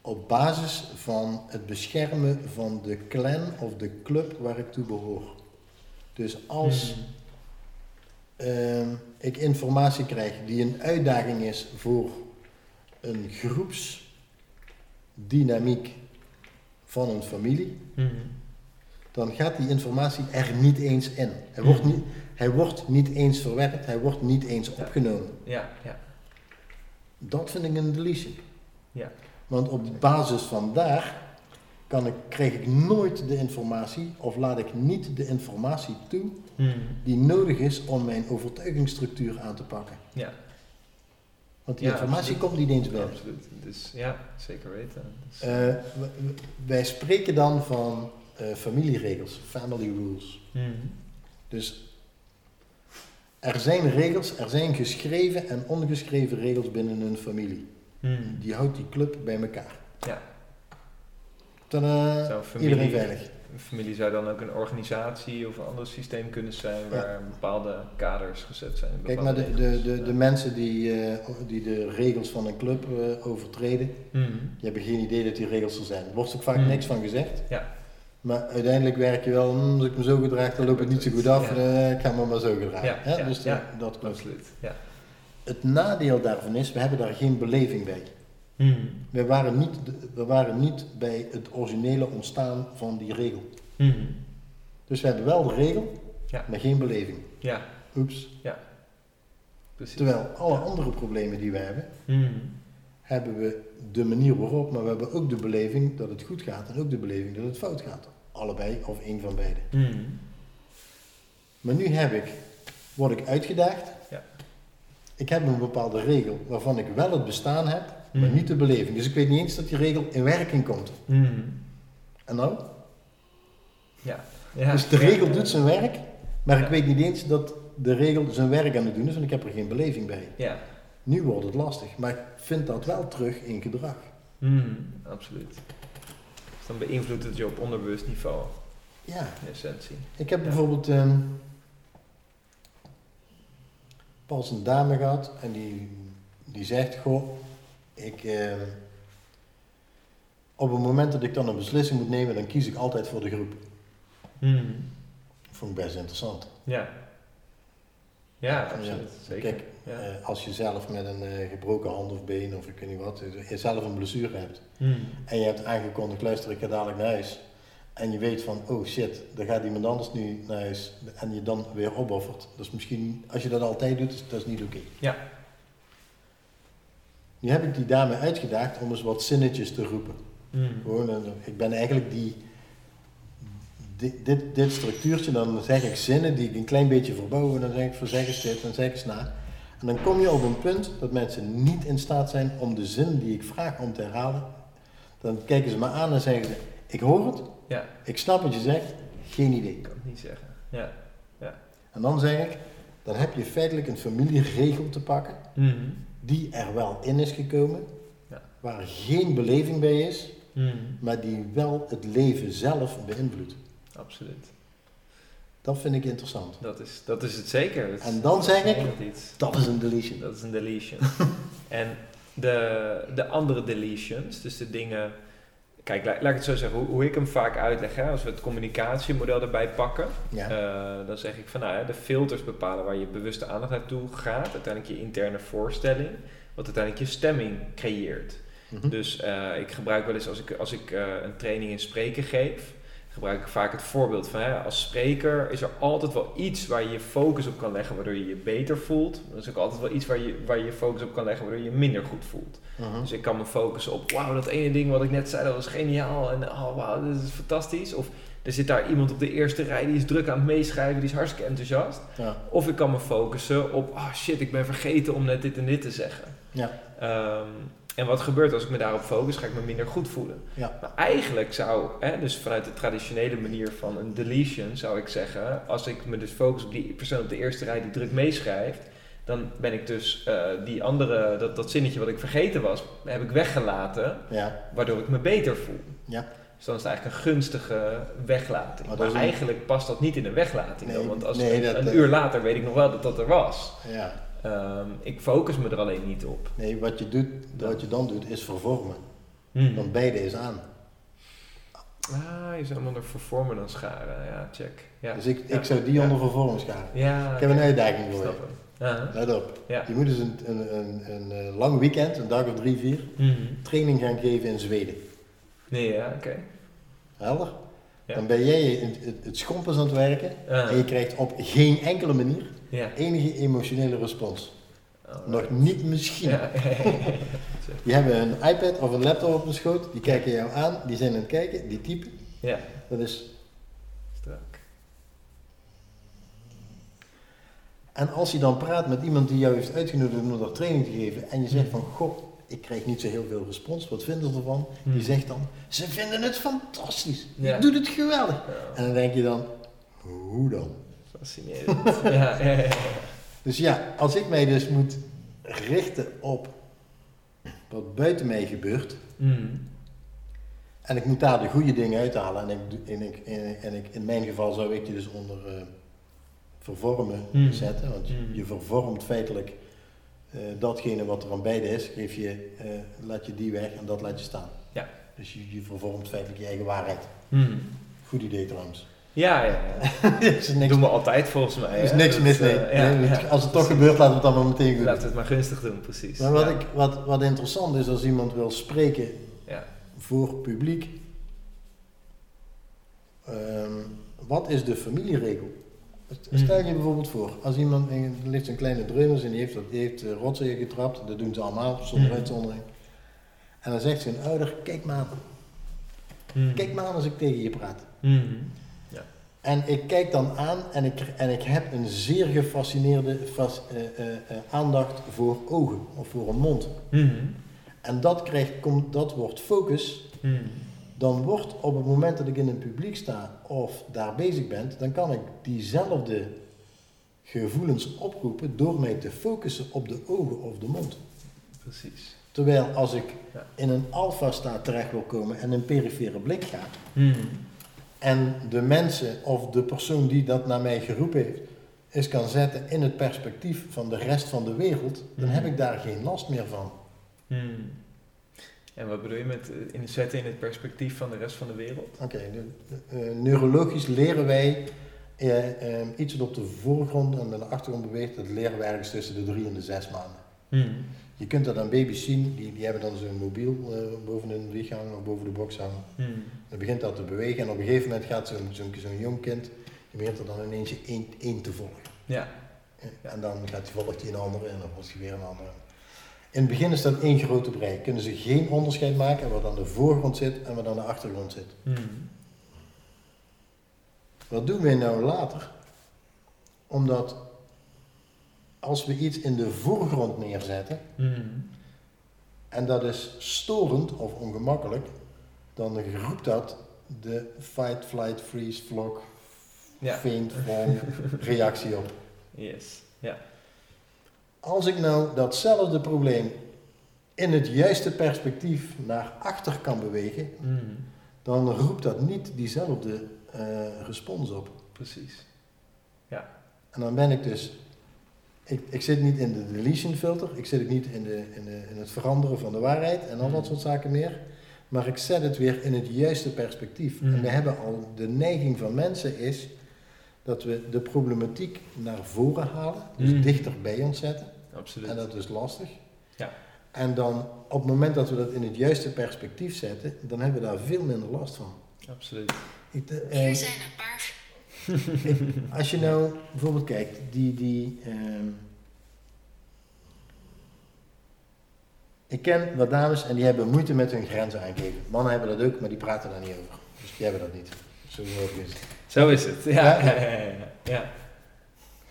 op basis van het beschermen van de clan of de club waar ik toe behoor. Dus als Mhm. ehm, ik informatie krijg die een uitdaging is voor een groepsdynamiek van een familie, Mhm. dan gaat die informatie er niet eens in. Hij wordt niet, hij wordt niet eens verwerkt, hij wordt niet eens opgenomen. Ja, ja. Dat vind ik een deletion. Ja. Want op basis van daar kan ik, krijg ik nooit de informatie of laat ik niet de informatie toe Mhm. die nodig is om mijn overtuigingsstructuur aan te pakken. Ja. Want die Ja, informatie absoluut. komt niet eens binnen. Absoluut. Dus ja, zeker weten. Dus, wij spreken dan van eh, familieregels, family rules. Mhm. Dus er zijn regels, er zijn geschreven en ongeschreven regels binnen een familie. Mhm. Die houdt die club bij elkaar. Ja. Tada, Zou familie, iedereen veilig. Een familie zou dan ook een organisatie of een ander systeem kunnen zijn waar bepaalde kaders gezet zijn. Kijk, maar de, de, de, de mensen die, eh, die de regels van een club eh, overtreden, Mhm. die hebben geen idee dat die regels er zijn. Er wordt ook vaak Hmm. niks van gezegd. Ja. Maar uiteindelijk werk je wel, hm, als ik me zo gedraag, dan loopt het niet zo goed af. Ja. eh, ik ga me maar zo gedragen. Ja, ja, dus ja. dat klopt. Absoluut. Ja. Het nadeel daarvan is, we hebben daar geen beleving bij. Mhm. We waren niet, we waren niet bij het originele ontstaan van die regel. Mhm. Dus we hebben wel de regel, Ja. maar geen beleving. Ja, Oeps. precies. Terwijl alle andere problemen die we hebben. Hebben we de manier waarop, maar we hebben ook de beleving dat het goed gaat en ook de beleving dat het fout gaat. Allebei of één van beide. Mhm. Maar nu heb ik, word ik uitgedaagd. Ja. Ik heb een bepaalde regel waarvan ik wel het bestaan heb, maar Mhm. niet de beleving. Dus ik weet niet eens dat die regel in werking komt. Mhm. En nou? Ja. ja. Dus de regel doet zijn werk, maar ik weet niet eens dat de regel zijn werk aan het doen is, want ik heb er geen beleving bij. Ja. Nu wordt het lastig, maar ik vind dat wel terug in gedrag. Mhm. Absoluut. Dus dan beïnvloedt het je op onderbewust niveau, Ja, in essentie. ik heb Ja. bijvoorbeeld ehm, pas een dame gehad en die, die zegt, goh, ik, ehm, op het moment dat ik dan een beslissing moet nemen, dan kies ik altijd voor de groep. Mhm. Vond ik best interessant. Ja. Ja, absoluut. Zeker. Kijk, ja. Eh, als je zelf met een eh, gebroken hand of been of ik weet niet wat, eh, je zelf een blessure hebt Mhm. en je hebt aangekondigd, luister ik ga dadelijk naar huis. En je weet van, oh shit, dan gaat iemand anders nu naar huis en je dan weer opoffert. Is misschien, als je dat altijd doet, is dat is niet oké. Ja. Nu heb ik die dame uitgedaagd om eens wat zinnetjes te roepen. Mhm. Gewoon, ik ben eigenlijk die, dit, dit, dit structuurtje, dan zeg ik zinnen die ik een klein beetje verbouw en dan zeg ik voor eens dit en zeg eens na. En dan kom je op een punt dat mensen niet in staat zijn om de zin die ik vraag om te herhalen. Dan kijken ze me aan en zeggen ze, ik hoor het, Ja, ik snap wat je zegt, geen idee. ik kan het niet zeggen. Ja. En dan zeg ik, dan heb je feitelijk een familieregel te pakken Mhm. die er wel in is gekomen, Ja. waar geen beleving bij is, Mhm. maar die wel het leven zelf beïnvloedt. Absoluut. Dat vind ik interessant. Dat is, dat is het zeker. Dat En dan zeg ik, dat is een deletion. Dat is een deletion. en de, de andere deletions, dus de dingen. Kijk, laat, laat ik het zo zeggen, hoe, hoe ik hem vaak uitleg, hè, als we het communicatiemodel erbij pakken, Ja. eh, dan zeg ik van nou, hè, de filters bepalen waar je bewuste aandacht naartoe gaat, uiteindelijk je interne voorstelling, wat uiteindelijk je stemming creëert. Mhm. Dus eh, ik gebruik wel eens als ik, als ik eh, een training in spreken geef, gebruik ik vaak het voorbeeld van hè, als spreker is er altijd wel iets waar je je focus op kan leggen waardoor je je beter voelt. Er is ook altijd wel iets waar je waar je, focus op kan leggen waardoor je je minder goed voelt. Mhm. Dus ik kan me focussen op wauw, dat ene ding wat ik net zei, dat was geniaal en oh wauw, dit is fantastisch. Of er zit daar iemand op de eerste rij die is druk aan het meeschrijven, die is hartstikke enthousiast. Ja. Of ik kan me focussen op, ah shit, ik ben vergeten om net dit en dit te zeggen. Ja. Ehm, en wat gebeurt als ik me daarop focus, ga ik me minder goed voelen. Ja. Maar eigenlijk zou, hè, dus vanuit de traditionele manier van een deletion, zou ik zeggen, als ik me dus focus op die persoon op de eerste rij die druk meeschrijft, dan ben ik dus eh, die andere, dat, dat zinnetje wat ik vergeten was, heb ik weggelaten, Ja. waardoor ik me beter voel. Ja. Dus dan is het eigenlijk een gunstige weglating. Maar een- eigenlijk past dat niet in een weglating. Nee, dan, want als nee, een, dat- een uur later weet ik nog wel dat dat er was. ja. Ehm, ik focus me er alleen niet op. Nee, wat je, doet, wat je dan doet is vervormen. Hmm. Want beide is aan. Ah, je zou hem onder vervormen dan scharen. Ja, check. Ja. Dus ik, Ja. ik zou die onder vervormen scharen. Ja, Ik heb een uitdaging voor je. Let op. Je moet dus een, een, een, een, eh, lang weekend, een dag of drie, vier, Mhm. training gaan geven in Zweden. Nee, ja, oké. Helder? Ja. Dan ben jij het, het, schompers aan het werken en je krijgt op geen enkele manier ja. enige emotionele respons. Alright. Nog niet misschien. Ja. Die hebben een iPad of een laptop op hun schoot, die kijken jou aan, die zijn aan het kijken, die typen. ja, Dat is... strak. En als je dan praat met iemand die jou heeft uitgenodigd om daar training te geven en je zegt van, goh, Ik krijg niet zo heel veel respons. Wat vinden ze ervan? Hmm. Die zegt dan, ze vinden het fantastisch. Je doet het geweldig. En dan denk je dan, hoe dan? fascinerend. ja, ja, ja, ja. Dus ja, als ik mij dus moet richten op wat buiten mij gebeurt, Mm. en ik moet daar de goede dingen uithalen, en, ik, en, ik, en, ik, in mijn geval zou ik die dus onder eh, vervormen Hmm. zetten, want je, Hmm. je vervormt feitelijk datgene wat er aan beide is, geef je, eh, laat je die weg en dat laat je staan. Ja. Dus je, je vervormt feitelijk je eigen waarheid. Mm. Goed idee trouwens. Ja, ja, ja. is niks, doen we altijd volgens mij. er is niks mis mee. eh, ja, Nee, ja, als het toch gebeurt, laten we het dan maar meteen goed Laten we doen. het maar gunstig doen, precies. Maar wat, ik, wat, wat interessant is als iemand wil spreken Ja. voor publiek. Ehm, wat is de familieregel? Stel je bijvoorbeeld voor, als iemand, er ligt een kleine dreuners en die heeft, die heeft eh, rotzooi getrapt, dat doen ze allemaal zonder Mhm. uitzondering. En dan zegt zijn ouder, kijk maar, Mm. kijk maar aan als ik tegen je praat. Mm. En ik kijk dan aan en ik, en ik heb een zeer gefascineerde fas- eh, eh, eh, aandacht voor ogen of voor een mond. Mm. En dat, krijgt, komt, dat wordt focus. Dan wordt op het moment dat ik in een publiek sta of daar bezig ben, dan kan ik diezelfde gevoelens oproepen door mij te focussen op de ogen of de mond. Precies. Terwijl als ik Ja. in een alfa-staat terecht wil komen en een perifere blik ga, Mm. en de mensen of de persoon die dat naar mij geroepen heeft, is kan zetten in het perspectief van de rest van de wereld, dan Mhm. heb ik daar geen last meer van. Mm. En wat bedoel je met eh, in zetten in het perspectief van de rest van de wereld? Oké, eh, neurologisch leren wij eh, eh, iets wat op de voorgrond en de achtergrond beweegt, dat leren we ergens tussen de drie en de zes maanden. Mm. Je kunt dat aan baby's zien, die, die hebben dan zo'n mobiel eh, boven hun lichaam of boven de box hangen. Mm. Dan begint dat te bewegen en op een gegeven moment gaat zo'n zo'n zo'n jong kind, die begint er dan ineens één, één te volgen. Ja. En dan gaat hij volgt hij een andere en dan volgt hij weer een andere. In het begin is dat één grote brei. Kunnen ze geen onderscheid maken wat aan de voorgrond zit en wat aan de achtergrond zit. Mm. Wat doen wij nou later? Omdat als we iets in de voorgrond neerzetten Mm. en dat is storend of ongemakkelijk, dan roept dat de fight, flight, freeze, vlog, Ja. faint, reactie op. Yes. Ja. Als ik nou datzelfde probleem in het juiste perspectief naar achter kan bewegen, Mm. dan roept dat niet diezelfde eh, respons op. Precies. En dan ben ik dus, ik, ik zit niet in de deletion filter, ik zit ook niet in, de, in, de, in het veranderen van de waarheid en al dat Mm. soort zaken meer. Maar ik zet het weer in het juiste perspectief. Mm. En we hebben al, de neiging van mensen is dat we de problematiek naar voren halen, dus dichter bij ons zetten. Absoluut. En dat is lastig. Ja. En dan op het moment dat we dat in het juiste perspectief zetten, dan hebben we daar veel minder last van. Absoluut. Ik, eh, Hier eh, zijn een paar als je nou bijvoorbeeld kijkt, die, die ehm, ik ken wat dames en die hebben moeite met hun grenzen aangeven. Mannen hebben dat ook, maar die praten daar niet over. Dus die hebben dat niet. Zo mogelijk is het. Zo is het. Ja. Ja. Ja. ja,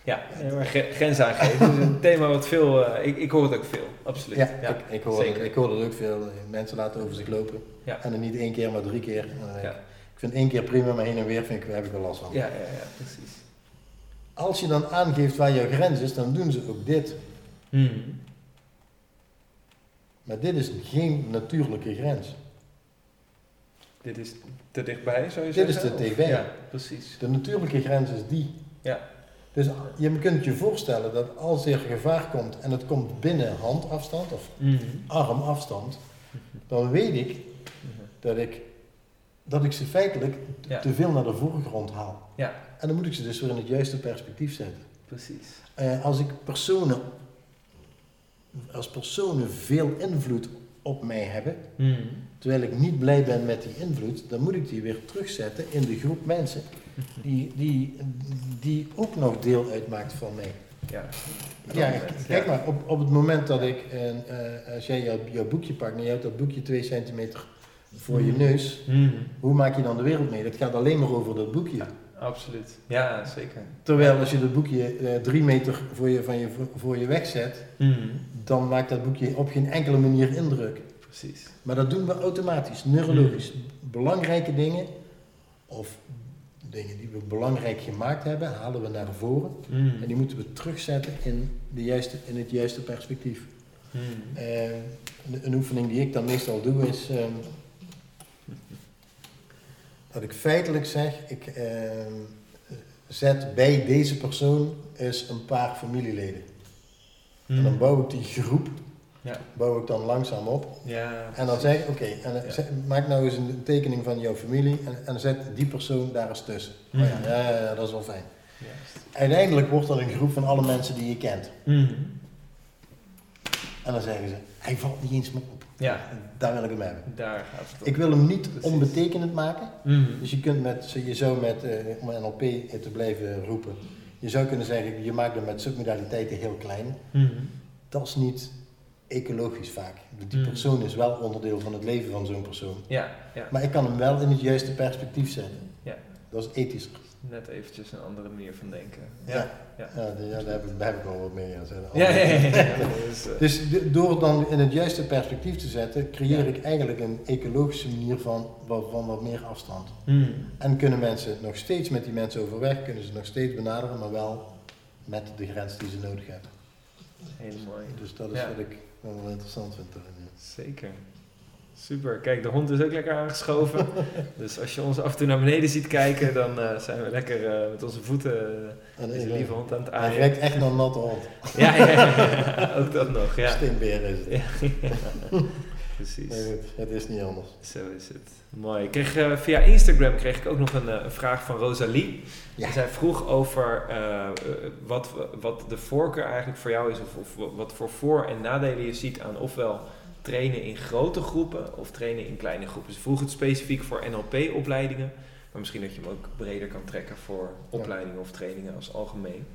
ja, maar gre- grenzen aangeven is een thema wat veel. eh, ik, ik hoor het ook veel. Absoluut. Ja, Ik, ik, hoor zeker. dat, ik hoor dat ook veel. Mensen laten over zich lopen. Ja. En dan niet één keer, maar drie keer. Ja. Ik vind één keer prima, maar heen en weer vind ik, heb ik wel last van. Ja, ja, ja, precies. Als je dan aangeeft waar jouw grens is, dan doen ze ook dit. Mm. Maar dit is geen natuurlijke grens. Dit is te dichtbij, zou je Dit is zeggen? te dichtbij. Ja, precies. De natuurlijke grens is die. Ja. Dus je kunt je voorstellen dat als er gevaar komt en het komt binnen handafstand of Mm. armafstand, dan weet ik dat ik, dat ik ze feitelijk Ja. te veel naar de voorgrond haal. Ja. En dan moet ik ze dus weer in het juiste perspectief zetten. Precies. Eh, als ik personen, als personen veel invloed op mij hebben, Mm. terwijl ik niet blij ben met die invloed, dan moet ik die weer terugzetten in de groep mensen die, die, die ook nog deel uitmaakt van mij. Ja. Ja, kijk maar, op, op het moment dat ik, een, eh, als jij jouw, jouw boekje pakt en je houdt dat boekje 2 centimeter voor je Mm. neus, Mm. hoe maak je dan de wereld mee? Dat gaat alleen maar over dat boekje. Absoluut. Ja, zeker. Terwijl als je dat boekje eh, drie meter voor je, van je, voor je wegzet, Mm. Dan maakt dat boekje op geen enkele manier indruk. Precies. Maar dat doen we automatisch, neurologisch. Belangrijke dingen, of dingen die we belangrijk gemaakt hebben, halen we naar voren. Mm. En die moeten we terugzetten in, de juiste, in het juiste perspectief. Mm. Eh, een, een oefening die ik dan meestal doe is ehm, dat ik feitelijk zeg, ik ehm, zet bij deze persoon eens een paar familieleden. En dan Mm. bouw ik die groep, Ja. bouw ik dan langzaam op. Ja. En dan zeg ik, oké, Ja. maak nou eens een tekening van jouw familie en, en zet die persoon daar eens tussen. Oh Mhm. ja, ja, dat is wel fijn. Juist. Uiteindelijk wordt dat een groep van alle mensen die je kent. Mm. En dan zeggen ze, hij valt niet eens meer op. Ja, Daar wil ik hem hebben. daar gaat het. Ik wil hem niet Precies. onbetekenend maken. Mm. Dus je kunt met, je zou met, eh, om NLP te blijven roepen, je zou kunnen zeggen, je maakt hem met submodaliteiten heel klein. Mm. Dat is niet ecologisch vaak. Die Mm. persoon is wel onderdeel van het leven van zo'n persoon. Ja, ja, Maar ik kan hem wel in het juiste perspectief zetten. Ja. Dat is ethischer. Net eventjes een andere manier van denken. Ja, Ja, ja. ja. die- ja, daar, heb ik, daar heb ik wel wat mee aan. Ja, ja, ja. ja. Dus, eh, Dus door het dan in het juiste perspectief te zetten, creëer Ja. ik eigenlijk een ecologische manier van, van, van wat meer afstand. mm. En kunnen mensen nog steeds met die mensen overweg, kunnen ze nog steeds benaderen, maar wel met de grens die ze nodig hebben. Heel mooi. Dus dat is Ja. wat ik wel interessant vind daarin. Zeker. Super. Kijk, de hond is ook lekker aangeschoven. dus als je ons af en toe naar beneden ziet kijken, dan eh, zijn we lekker eh, met onze voeten En uh, deze ik- lieve hond aan het Hij aaien. ruikt echt naar een natte hond. Ja, ja, ja, ook dat nog, ja. Is het. Precies. Nee, het, het is niet anders. Zo is het. Mooi. Ik kreeg, eh, via Instagram kreeg ik ook nog een, vraag van Rosalie. Ja. Zij vroeg over wat, wat de voorkeur eigenlijk voor jou is, of, of wat voor voor- en nadelen je ziet aan ofwel trainen in grote groepen of trainen in kleine groepen. Ze vroeg het specifiek voor NLP-opleidingen, maar misschien dat je hem ook breder kan trekken voor Ja. opleidingen of trainingen als algemeen.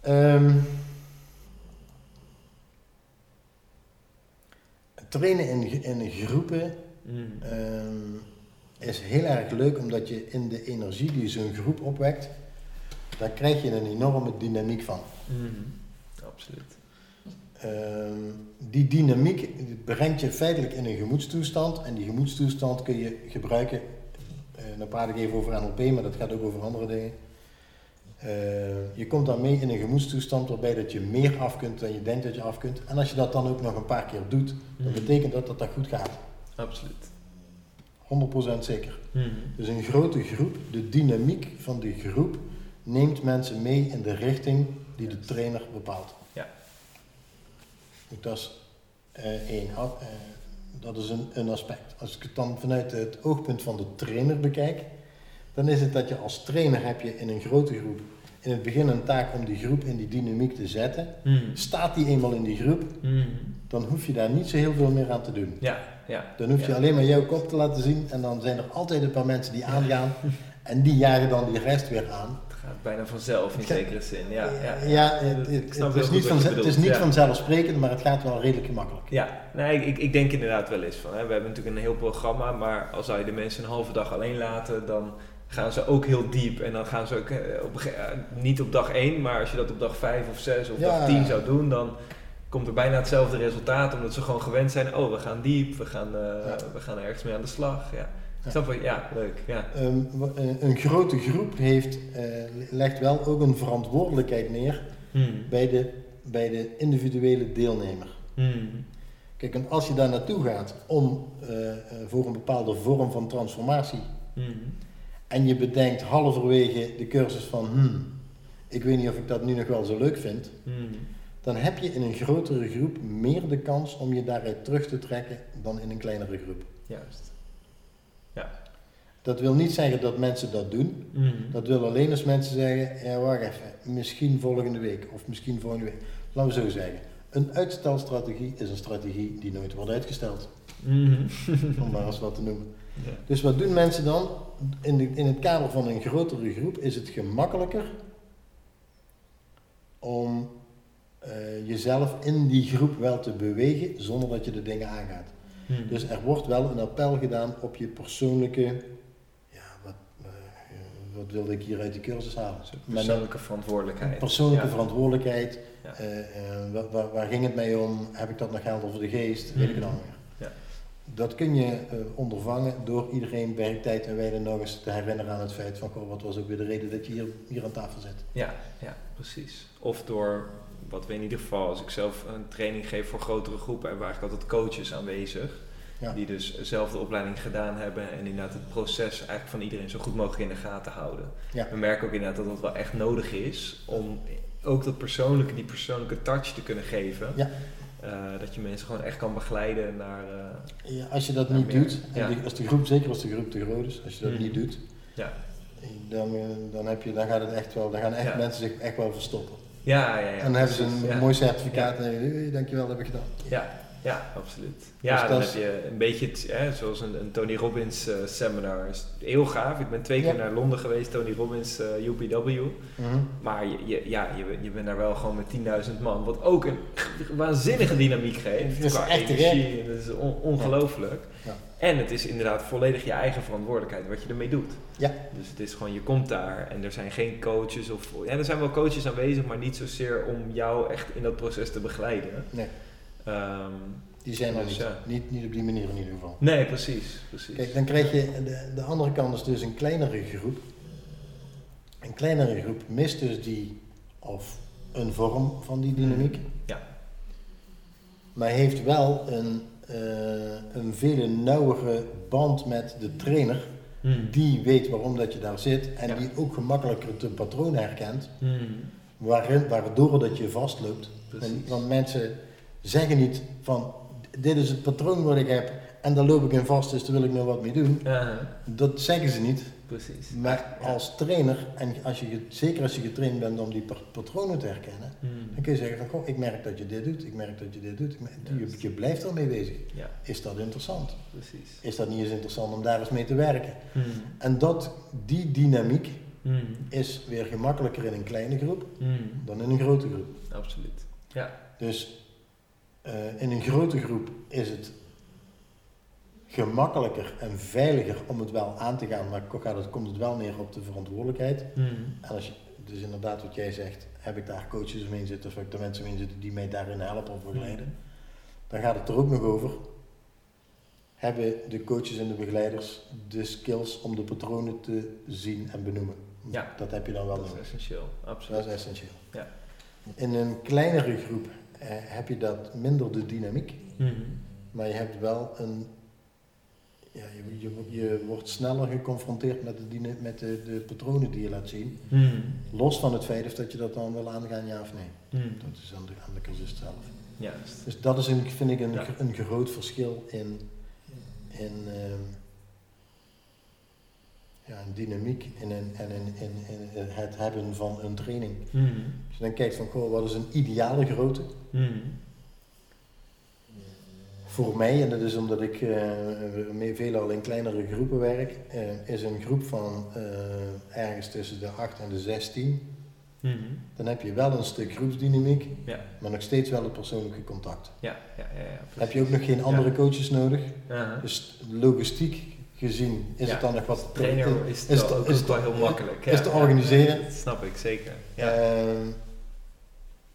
Ehm, trainen in, in groepen Mm. ehm, is heel erg leuk omdat je in de energie die zo'n groep opwekt, daar krijg je een enorme dynamiek van. Mm. Absoluut. Ehm, die dynamiek brengt je feitelijk in een gemoedstoestand en die gemoedstoestand kun je gebruiken. eh, dan praat ik even over NLP, maar dat gaat ook over andere dingen. Eh, je komt dan mee in een gemoedstoestand waarbij dat je meer af kunt dan je denkt dat je af kunt. En als je dat dan ook nog een paar keer doet, dan Mm. betekent dat dat dat goed gaat. Absoluut. 100% zeker. Mm. Dus een grote groep, de dynamiek van die groep neemt mensen mee in de richting die de trainer bepaalt. Ja. Dat is eh, één. Eh, dat is een, een aspect. Als ik het dan vanuit het oogpunt van de trainer bekijk, dan is het dat je als trainer heb je in een grote groep in het begin een taak om die groep in die dynamiek te zetten. Mm. Staat die eenmaal in die groep, Mm. dan hoef je daar niet zo heel veel meer aan te doen. Ja, ja. Dan hoef je Ja. alleen maar jouw kop te laten zien en dan zijn er altijd een paar mensen die aangaan en die jagen dan die rest weer aan. Gaat bijna vanzelf in zekere zin. Ja, ja, Ja, het, is niet, van, het is niet ja. vanzelfsprekend, maar het gaat wel redelijk gemakkelijk. Ja, nee, ik, ik denk inderdaad wel eens van. Hè. We hebben natuurlijk een heel programma, maar als zou je de mensen een halve dag alleen laten, dan gaan ze ook heel diep. En dan gaan ze ook eh, op, eh, niet op dag 1, maar als je dat op dag 5 of 6 of dag 10 zou doen, dan komt er bijna hetzelfde resultaat. Omdat ze gewoon gewend zijn, oh we gaan diep, we gaan, eh, we gaan ergens mee aan de slag. Ja. Ja. Ik Snap je? Ja, leuk. Ja. Ehm, eh, een grote groep heeft, eh, legt wel ook een verantwoordelijkheid neer Hmm. bij de, bij de individuele deelnemer. Hmm. Kijk, en als je daar naartoe gaat om eh, eh, voor een bepaalde vorm van transformatie Hmm. en je bedenkt halverwege de cursus van, hmm, ik weet niet of ik dat nu nog wel zo leuk vind, Hmm. dan heb je in een grotere groep meer de kans om je daaruit terug te trekken dan in een kleinere groep. Juist. Dat wil niet zeggen dat mensen dat doen. Hmm. Dat wil alleen als mensen zeggen, ja wacht even, misschien volgende week of misschien volgende week. Laten we zo zeggen. Een uitstelstrategie is een strategie die nooit wordt uitgesteld, Hmm. om maar eens wat te noemen. Ja. Dus wat doen mensen dan? In, de, in het kader van een grotere groep is het gemakkelijker om eh, jezelf in die groep wel te bewegen zonder dat je de dingen aangaat. Hmm. Dus er wordt wel een appel gedaan op je persoonlijke, wat, wilde ik hier uit die cursus halen? Met persoonlijke verantwoordelijkheid. persoonlijke Ja. verantwoordelijkheid. Ja. eh, eh, waar, waar, waar ging het mee om? Heb ik dat nog geld over de geest? Weet ik het Mhm. allemaal meer. Ja. Dat kun je eh, ondervangen door iedereen werktijd en wijle nog eens te herinneren aan het feit van goh, wat was ook weer de reden dat je hier, hier aan tafel zit. Ja, ja, precies. Of door, wat we in ieder geval, als ik zelf een training geef voor grotere groepen, hebben we eigenlijk altijd coaches aanwezig. Ja. Die dus zelf de opleiding gedaan hebben en inderdaad het proces eigenlijk van iedereen zo goed mogelijk in de gaten houden. Ja. We merken ook inderdaad dat dat wel echt nodig is om ook dat persoonlijke, die persoonlijke touch te kunnen geven. Ja. Eh, dat je mensen gewoon echt kan begeleiden naar... eh, Ja, als je dat niet meer. doet, en als de groep, zeker als de groep te groot is, als je dat Mhm. niet doet, ja. dan, eh, dan, heb je, dan gaat het echt wel, dan gaan echt mensen zich echt wel verstoppen. Ja, ja, ja. en dan hebben ze een mooi certificaat en denk je, "Hey, dankjewel, dat heb ik gedaan. Ja, ja, absoluut. Ja, Dus dan dat heb je een beetje, hè, zoals een, een Tony Robbins eh, seminar. Is heel gaaf. Ik ben twee keer Ja. naar Londen geweest, Tony Robbins eh, UPW. Mhm. Maar je, je, ja, je, bent- je bent daar wel gewoon met 10.000 man. Wat ook een waanzinnige dynamiek geeft. Het is qua echt energie. en Dat is on- ongelooflijk. Ja. En het is inderdaad volledig je eigen verantwoordelijkheid wat je ermee doet. Ja. Dus het is gewoon, je komt daar en er zijn geen coaches of... Ja, er zijn wel coaches aanwezig, maar niet zozeer om jou echt in dat proces te begeleiden. Nee, Ehm, die zijn er Dus niet. ja. niet. Niet op die manier in ieder geval. nee, precies. precies. Kijk, dan krijg je, de, de andere kant is dus een kleinere groep. Een kleinere groep mist dus die, of een vorm van die dynamiek. Ja. Maar heeft wel een, eh, een veel nauwere band met de trainer. Hmm. Die weet waarom dat je daar zit. En Ja. die ook gemakkelijker de patroon herkent. Hmm. Waarin, waardoor dat je vastloopt. Want mensen zeggen niet van, dit is het patroon wat ik heb. En daar loop ik in vast, dus daar wil ik nog wat mee doen. Dat zeggen ze niet. precies. Maar als trainer, en als je, zeker als je getraind bent om die pa- patronen te herkennen, Hmm. dan kun je zeggen van, goh, ik merk dat je dit doet, ik merk dat je dit doet. Je, je blijft ermee bezig. Ja, Is dat interessant? precies. Is dat niet eens interessant om daar eens mee te werken? Hmm. En dat, die dynamiek Hmm. is weer gemakkelijker in een kleine groep dan in een grote groep. Absoluut. Ja. Dus eh, in een grote groep is het gemakkelijker en veiliger om het wel aan te gaan, maar het, komt het wel neer op de verantwoordelijkheid. Hmm. En als je, dus inderdaad wat jij zegt, heb ik daar coaches omheen zitten of heb ik daar mensen omheen zitten die mij daarin helpen of begeleiden, dan gaat het er ook nog over. Hebben de coaches en de begeleiders de skills om de patronen te zien en benoemen? Ja. Dat heb je dan wel Dat is nodig. essentieel. Dat Absoluut. is essentieel. Ja. In een kleinere groep heb je dat minder de dynamiek, Hmm. maar je hebt wel een. Ja, je, je, je wordt sneller geconfronteerd met, de, met de, de patronen die je laat zien. Hmm. Los van het feit of dat je dat dan wil aangaan, ja of nee. Hmm. Dat is aan de, aan de cursus zelf. Juist. Dus dat is een, vind ik een, Ja. een groot verschil in, in, ehm, ja, in dynamiek en in, en in, in, in het hebben van een training. Hmm. Als je dan kijkt van, goh, wat is een ideale grootte? Hmm. Voor mij, en dat is omdat ik meer- veelal in kleinere groepen werk, eh, is een groep van eh, ergens tussen de 8 en de 16. Hmm. Dan heb je wel een stuk groepsdynamiek, Ja. maar nog steeds wel het persoonlijke contact. Ja, ja, Heb je ook nog geen andere coaches nodig? Dus logistiek gezien is Ja. het dan nog wat... Trainer is, is het ook, is ook wel heel makkelijk. is ja. te organiseren. dat snap ik, zeker. Ja. Ehm,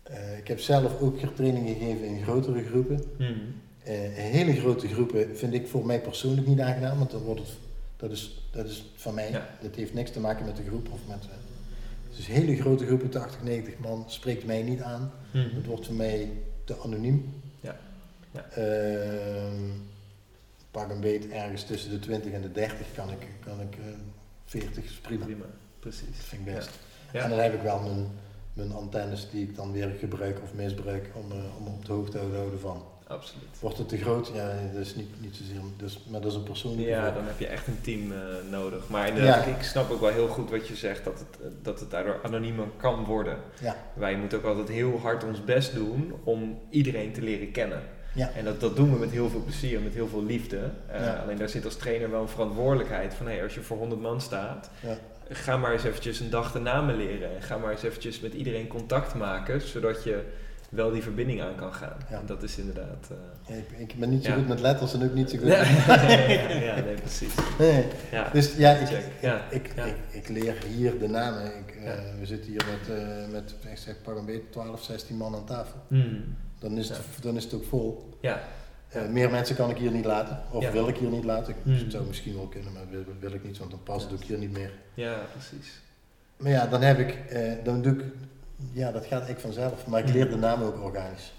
eh, ik heb zelf ook trainingen gegeven in grotere groepen. Hmm. Eh, hele grote groepen vind ik voor mij persoonlijk niet aangenaam, want dan wordt het, dat, is, dat is van mij. Dat heeft niks te maken met de groep of met. eh, dus hele grote groepen, 80, 90 man, spreekt mij niet aan. Hmm. Het wordt voor mij te anoniem. Ja. Pak een beet ergens tussen de 20 en de 30 kan ik, kan ik eh, 40 is prima. Prima, precies. Dat vind ik best. Ja. En dan heb ik wel mijn, mijn antennes die ik dan weer gebruik of misbruik om, eh, om op de hoogte te houden van. Absoluut. Wordt het te groot? Ja, dat is niet, niet zozeer, dus, maar dat is een persoonlijke Ja, dan heb je echt een team eh, nodig. Maar inderdaad, Ja. ik, snap ook wel heel goed wat je zegt, dat het, dat het daardoor anoniemer kan worden. Ja. Wij moeten ook altijd heel hard ons best doen om iedereen te leren kennen. Ja. En dat, dat doen we met heel veel plezier, met heel veel liefde. Eh, Ja. Alleen daar zit als trainer wel een verantwoordelijkheid van, hey, als je voor 100 man staat, Ja. ga maar eens eventjes een dag de namen leren. En ga maar eens eventjes met iedereen contact maken, zodat je wel die verbinding aan kan gaan. Ja. En dat is inderdaad... Ja, ik, ik ben niet zo goed met letters en ook niet zo goed ja, met... ja, nee, precies. Nee. Dus ja, ik, ik. Ik, ik leer hier de namen. Ik, eh. We zitten hier met, met ik zeg, pak een beetje 12, 16 man aan tafel. Hmm. Dan is, het, dan is het ook vol. Ja, meer mensen kan ik hier niet laten. Of Ja. wil ik hier niet laten. Ik Hmm. zou misschien wel kunnen, maar wil, wil ik niet, want dan past Ja. het ook hier niet meer. ja, precies. Maar ja, dan heb ik, eh, dan doe ik, ja, dat gaat echt vanzelf. Maar ik leer Hmm. de namen ook organisch.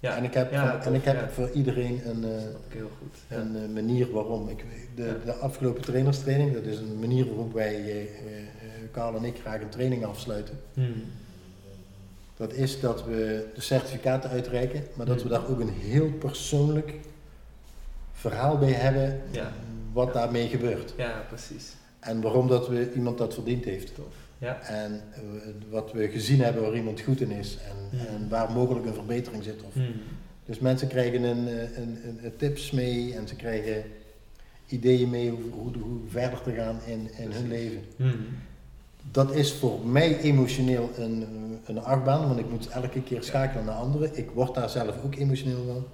Ja, en ik heb, ja, en ik heb ja. voor iedereen een, eh, ik heel goed. Ja. een eh, manier waarom. Ik, de, Ja. de afgelopen trainerstraining, dat is een manier waarop wij, Karel en ik, graag een training afsluiten. Hmm. Dat is dat we de certificaten uitreiken, maar dat we Hmm. daar ook een heel persoonlijk verhaal bij hebben Ja. wat Ja. daarmee gebeurt. ja, precies. En waarom dat we iemand dat verdiend heeft. Tof. Ja. En eh, wat we gezien hebben waar iemand goed in is en, Hmm. en waar mogelijk een verbetering zit. Of, Hmm. Dus mensen krijgen een, eh, een, een, een tips mee en ze krijgen ideeën mee hoe, hoe, hoe verder te gaan in, in hun leven. Hmm. Dat is voor mij emotioneel een, een achtbaan, want ik moet elke keer schakelen naar anderen. Ik word daar zelf ook emotioneel van.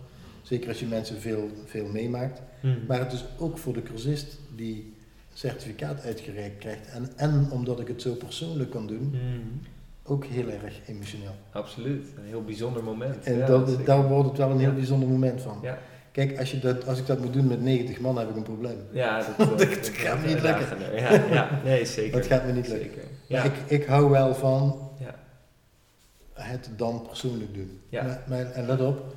Zeker als je mensen veel, veel meemaakt. Hmm. Maar het is ook voor de cursist die certificaat uitgereikt krijgt. En, en omdat ik het zo persoonlijk kan doen, Hmm. ook heel erg emotioneel. Absoluut. Een heel bijzonder moment. En Ja, dat, daar wordt het wel een heel bijzonder moment van. Ja. Kijk, als, je dat, als ik dat moet doen met 90 man, heb ik een probleem. Ja, dat, Dat dat, gaat me niet is lukken. uitdagender. Ja, ja, nee, zeker. Dat gaat me niet lukken. Zeker. Maar Ja. ik, ik hou wel van Ja. het dan persoonlijk doen. Ja. Maar, maar- en let op,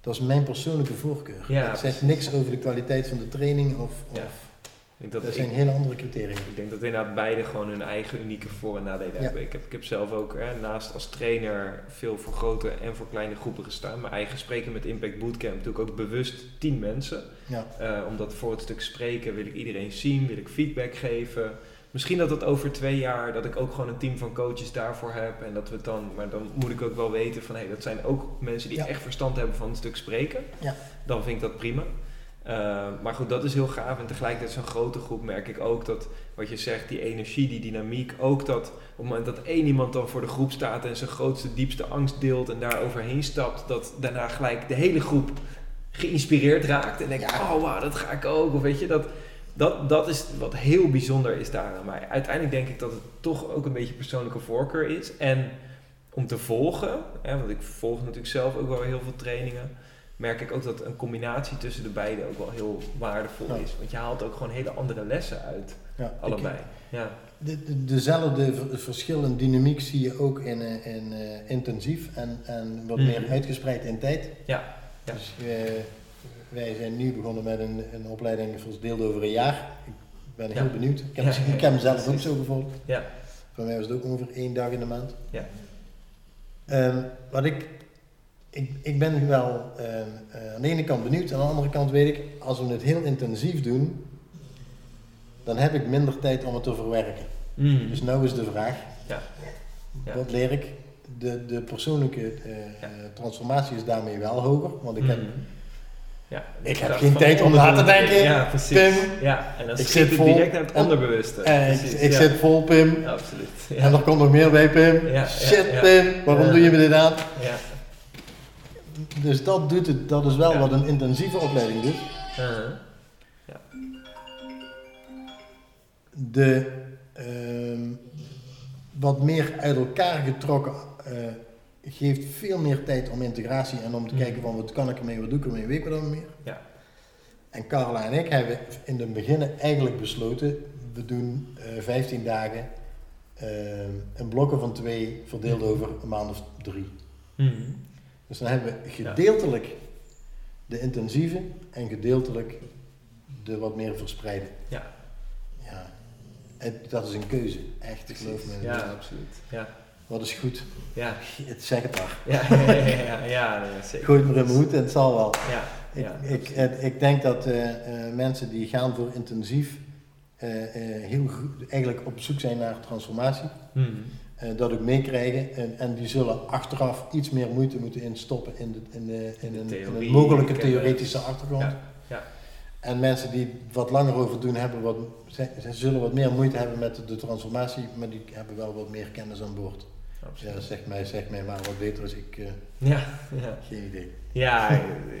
dat is mijn persoonlijke voorkeur. Ja, ik zeg precies. niks over de kwaliteit van de training of, of Ik dat, dat zijn ik, hele andere criteria. ik denk dat inderdaad beide gewoon hun eigen unieke voor- en nadelen Ja. hebben. Ik heb, ik heb zelf ook hè, naast als trainer veel voor grote en voor kleine groepen gestaan. Mijn eigen spreken met Impact Bootcamp doe ik ook bewust 10 mensen. Ja. Eh, omdat voor het stuk spreken wil ik iedereen zien, wil ik feedback geven. Misschien dat het over twee jaar, dat ik ook gewoon een team van coaches daarvoor heb. En dat we het dan, maar dan moet ik ook wel weten van, hé, hey, dat zijn ook mensen die Ja. echt verstand hebben van het stuk spreken. Ja. Dan vind ik dat prima. Eh, maar goed, dat is heel gaaf. En tegelijkertijd zo'n grote groep merk ik ook dat, wat je zegt, die energie, die dynamiek. Ook dat op het moment dat één iemand dan voor de groep staat en zijn grootste, diepste angst deelt en daar overheen stapt, dat daarna gelijk de hele groep geïnspireerd raakt. En denkt, Ja. oh wauw, dat ga ik ook. Of weet je, dat, dat, dat is wat heel bijzonder is daaraan. Maar uiteindelijk denk ik dat het toch ook een beetje persoonlijke voorkeur is. En om te volgen, hè, want ik volg natuurlijk zelf ook wel heel veel trainingen, merk ik ook dat een combinatie tussen de beide ook wel heel waardevol Ja. is. Want je haalt ook gewoon hele andere lessen uit, Ja, allebei. ik- Ja. de, de- dezelfde v- verschil in dynamiek zie je ook in, eh, in eh, intensief en, en wat Mhm. meer uitgespreid in tijd. Ja, ja. Dus eh, wij zijn nu begonnen met een, een opleiding verdeeld over een jaar. Ik ben heel benieuwd. Ik heb, ik ja, heb hem zelf ook zo gevolgd. Ja. Voor mij was het ook ongeveer één dag in de maand. Ja. Ehm, wat ik, ik, ik ben wel ehm, eh, aan de ene kant benieuwd, aan de andere kant weet ik, als we het heel intensief doen, dan heb ik minder tijd om het te verwerken. Mm. Dus nou is de vraag, Ja. Ja. wat leer ik? De, de persoonlijke eh, Ja. transformatie is daarmee wel hoger, want ik heb, Mm. Ja, ik heb geen tijd om na te denken. Ja, precies. Pim, Ja, en dan ik zit vol direct naar het onderbewuste. ik, Precies, ik ja. zit vol Pim, Ja, absoluut. En er komt nog meer bij Pim. Shit. Pim, waarom doe je me dit aan? Ja. Dus dat, doet het, dat is wel Ja. wat een intensieve opleiding doet. Uh-huh. De ehm, wat meer uit elkaar getrokken eh, geeft veel meer tijd om integratie en om te Mhm. kijken van wat kan ik ermee, wat doe ik ermee, weet ik wat meer. Ja. En Carla en ik hebben in het begin eigenlijk besloten, we doen eh 15 dagen ehm in blokken van twee verdeeld Mhm. over een maand of drie. Mhm. Dus dan hebben we gedeeltelijk de intensieve en gedeeltelijk de wat meer verspreide. Ja. Ja. En dat is een keuze, echt, geloof me. Ja, absoluut. Ja. Wat is goed? Ja. Het zeg het maar. Ja, ja, ja, ja, zeker. Gooi het maar in mijn hoed en het zal wel. Ja, Ik, ja. ik, het- ik denk dat eh, eh, mensen die gaan voor intensief eh, eh, heel goed, eigenlijk op zoek zijn naar transformatie, Mhm. Dat ook meekrijgen. En, en die zullen achteraf iets meer moeite moeten instoppen in, de, in, de, in, de een, in theorie, een mogelijke kennis. theoretische achtergrond. Ja, ja. En mensen die wat langer over doen, hebben wat, ze, zullen wat meer moeite hebben met de transformatie, maar die hebben wel wat meer kennis aan boord. absoluut. Ja, zeg mij, zeg mij maar wat beter is. Ik, eh, Ja, ja. geen idee. Ja,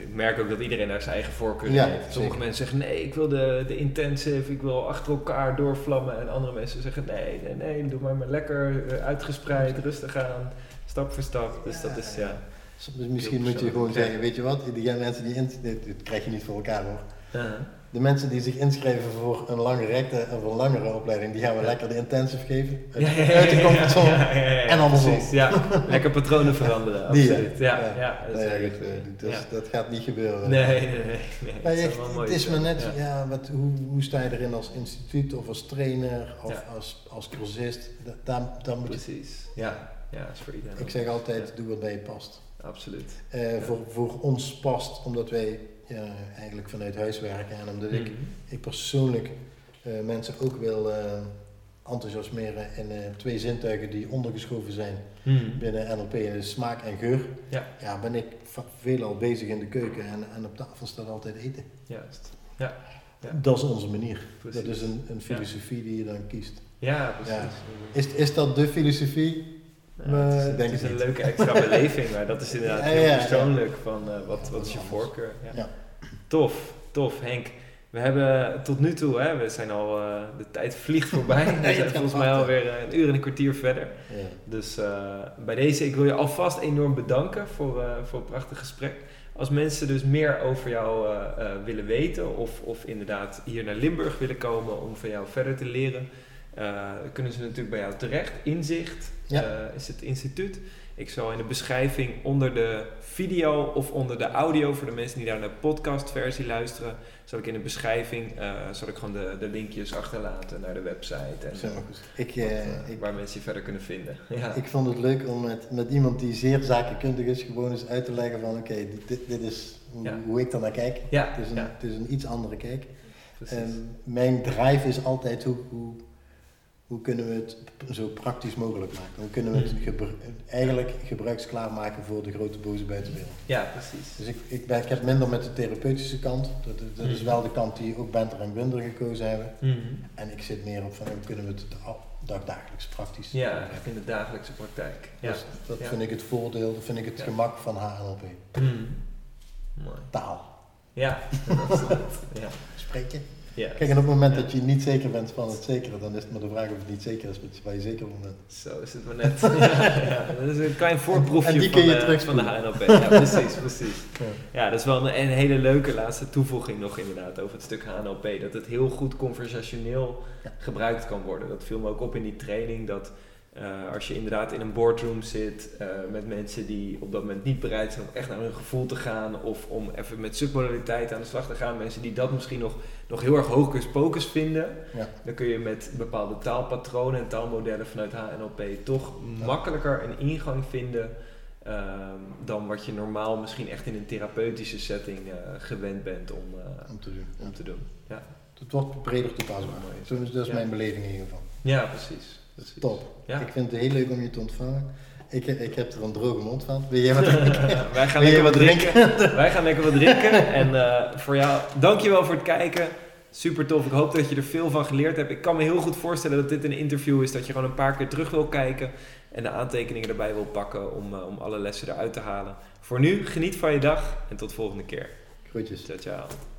ik merk ook dat iedereen daar zijn eigen voorkeur Ja, heeft. Sommige zeker. mensen zeggen nee, ik wil de, de intensive, ik wil achter elkaar doorvlammen. En andere mensen zeggen nee, nee, nee, doe maar maar lekker eh, uitgespreid, rustig aan, stap voor stap. Dus dat is ja. Soms misschien moet je gewoon zeggen, weet je wat, die mensen die in, dit, dit krijg je niet voor elkaar hoor. De mensen die zich inschrijven voor een langere recte of een langere opleiding, die gaan we Ja. lekker de intensive geven. Uit, Ja, ja, ja, uit de comfortzone. En andersom. precies, Ja, lekker patronen veranderen, absoluut. Ja, ja, ja. dat is Nee, dat, eh, dat, Ja. dat gaat niet gebeuren. Nee, nee, nee. nee. Maar Het mooi het is maar net, ja. wat, hoe, hoe sta je erin als instituut of als trainer of als, als cursist? Da- Daar, daar moet je, Precies, ja. Ja, is voor iedereen. ik zeg altijd, doe wat bij je past. Absoluut. Eh, voor, voor ons past, omdat wij ja, eigenlijk vanuit huis werken en omdat ik, Mhm. ik persoonlijk eh, mensen ook wil eh, enthousiasmeren in eh, twee zintuigen die ondergeschoven zijn Mhm. binnen NLP, is smaak en geur. Ja. ja ben ik veelal bezig in de keuken en, en op tafel staat altijd eten. Juist. Ja, Dat is onze manier. precies. Dat is een, een filosofie die je dan kiest. Ja, precies. Is, is dat de filosofie? Ja, het is, Eh, het een leuke extra beleving, maar dat is inderdaad Ja, heel ja, ja. persoonlijk van eh, wat, Ja, wat is je anders. voorkeur. Ja. Ja. Tof, tof Henk. We hebben tot nu toe, hè, we zijn al, eh, de tijd vliegt voorbij. We zijn volgens mij alweer eh, een uur en een kwartier verder. Ja. Dus eh, bij deze, ik wil je alvast enorm bedanken voor, eh, voor het prachtige gesprek. Als mensen dus meer over jou eh, eh, willen weten of, of inderdaad hier naar Limburg willen komen om van jou verder te leren, eh, kunnen ze natuurlijk bij jou terecht. Inzicht Ja. eh, is het instituut. Ik zal in de beschrijving onder de video of onder de audio, voor de mensen die daar naar de podcastversie luisteren, zal ik in de beschrijving eh, zal ik gewoon de, de linkjes achterlaten naar de website en Zo. Ik, wat, eh, eh, ik, waar mensen je verder kunnen vinden. Ja. ik vond het leuk om met, met iemand die zeer zakenkundig is, gewoon eens uit te leggen van oké, dit, dit, dit is hoe, Ja. hoe ik er naar kijk. ja, Het is een, het is een iets andere kijk. En mijn drive is altijd hoe, hoe, hoe kunnen we het zo praktisch mogelijk maken? Hoe kunnen we het gebru- eigenlijk gebruiksklaar maken voor de grote boze buitenwereld? ja, precies. Dus ik, ik, ben, ik heb minder met de therapeutische kant. Dat, is- dat is Mhm. wel de kant die ook Benter en Winder gekozen hebben. Mhm. En ik zit meer op van hoe kunnen we het da- dag- dagelijks praktisch Ja, maken. in de dagelijkse praktijk. Ja. Dus dat Ja. vind ik het voordeel, dat vind ik het Ja. gemak van HNLP. Mooi. Taal. Ja, absoluut. Ja. Spreken. Kijk, en op het moment Ja. dat je niet zeker bent van het zekere, dan is het maar de vraag of het niet zeker is waar je zeker van bent. Zo is het maar net. ja, ja, dat is een klein voorproefje En die van, kun je de, terugspoelen. van de HNLP. Ja, precies, precies. Ja. Dat is wel een, een hele leuke laatste toevoeging nog inderdaad over het stuk HNLP. Dat het heel goed conversationeel gebruikt kan worden. Dat viel me ook op in die training. Dat eh, als je inderdaad in een boardroom zit eh, met mensen die op dat moment niet bereid zijn om echt naar hun gevoel te gaan. Of om even met submodaliteit aan de slag te gaan. Mensen die dat misschien nog, nog heel erg hocus pocus vinden. Ja. Dan kun je met bepaalde taalpatronen en taalmodellen vanuit HNLP toch makkelijker een ingang vinden ehm, dan wat je normaal misschien echt in een therapeutische setting eh, gewend bent om, Om te doen. om te doen. Ja, Het wordt breder toepasbaar. Mooi. Zo is dat is Ja. mijn beleving in ieder geval. ja precies. Precies. Top. Ja. Ik vind het heel leuk om je te ontvangen. Ik, ik heb er een droge mond van. Wil jij wat drinken? Wij gaan lekker wat drinken. Wij gaan lekker wat drinken. En eh, voor jou, dankjewel voor het kijken. Super tof. Ik hoop dat je er veel van geleerd hebt. Ik kan me heel goed voorstellen dat dit een interview is dat je gewoon een paar keer terug wil kijken en de aantekeningen erbij wil pakken om, eh, om alle lessen eruit te halen. Voor nu, geniet van je dag en tot volgende keer. Groetjes. Ciao, ciao.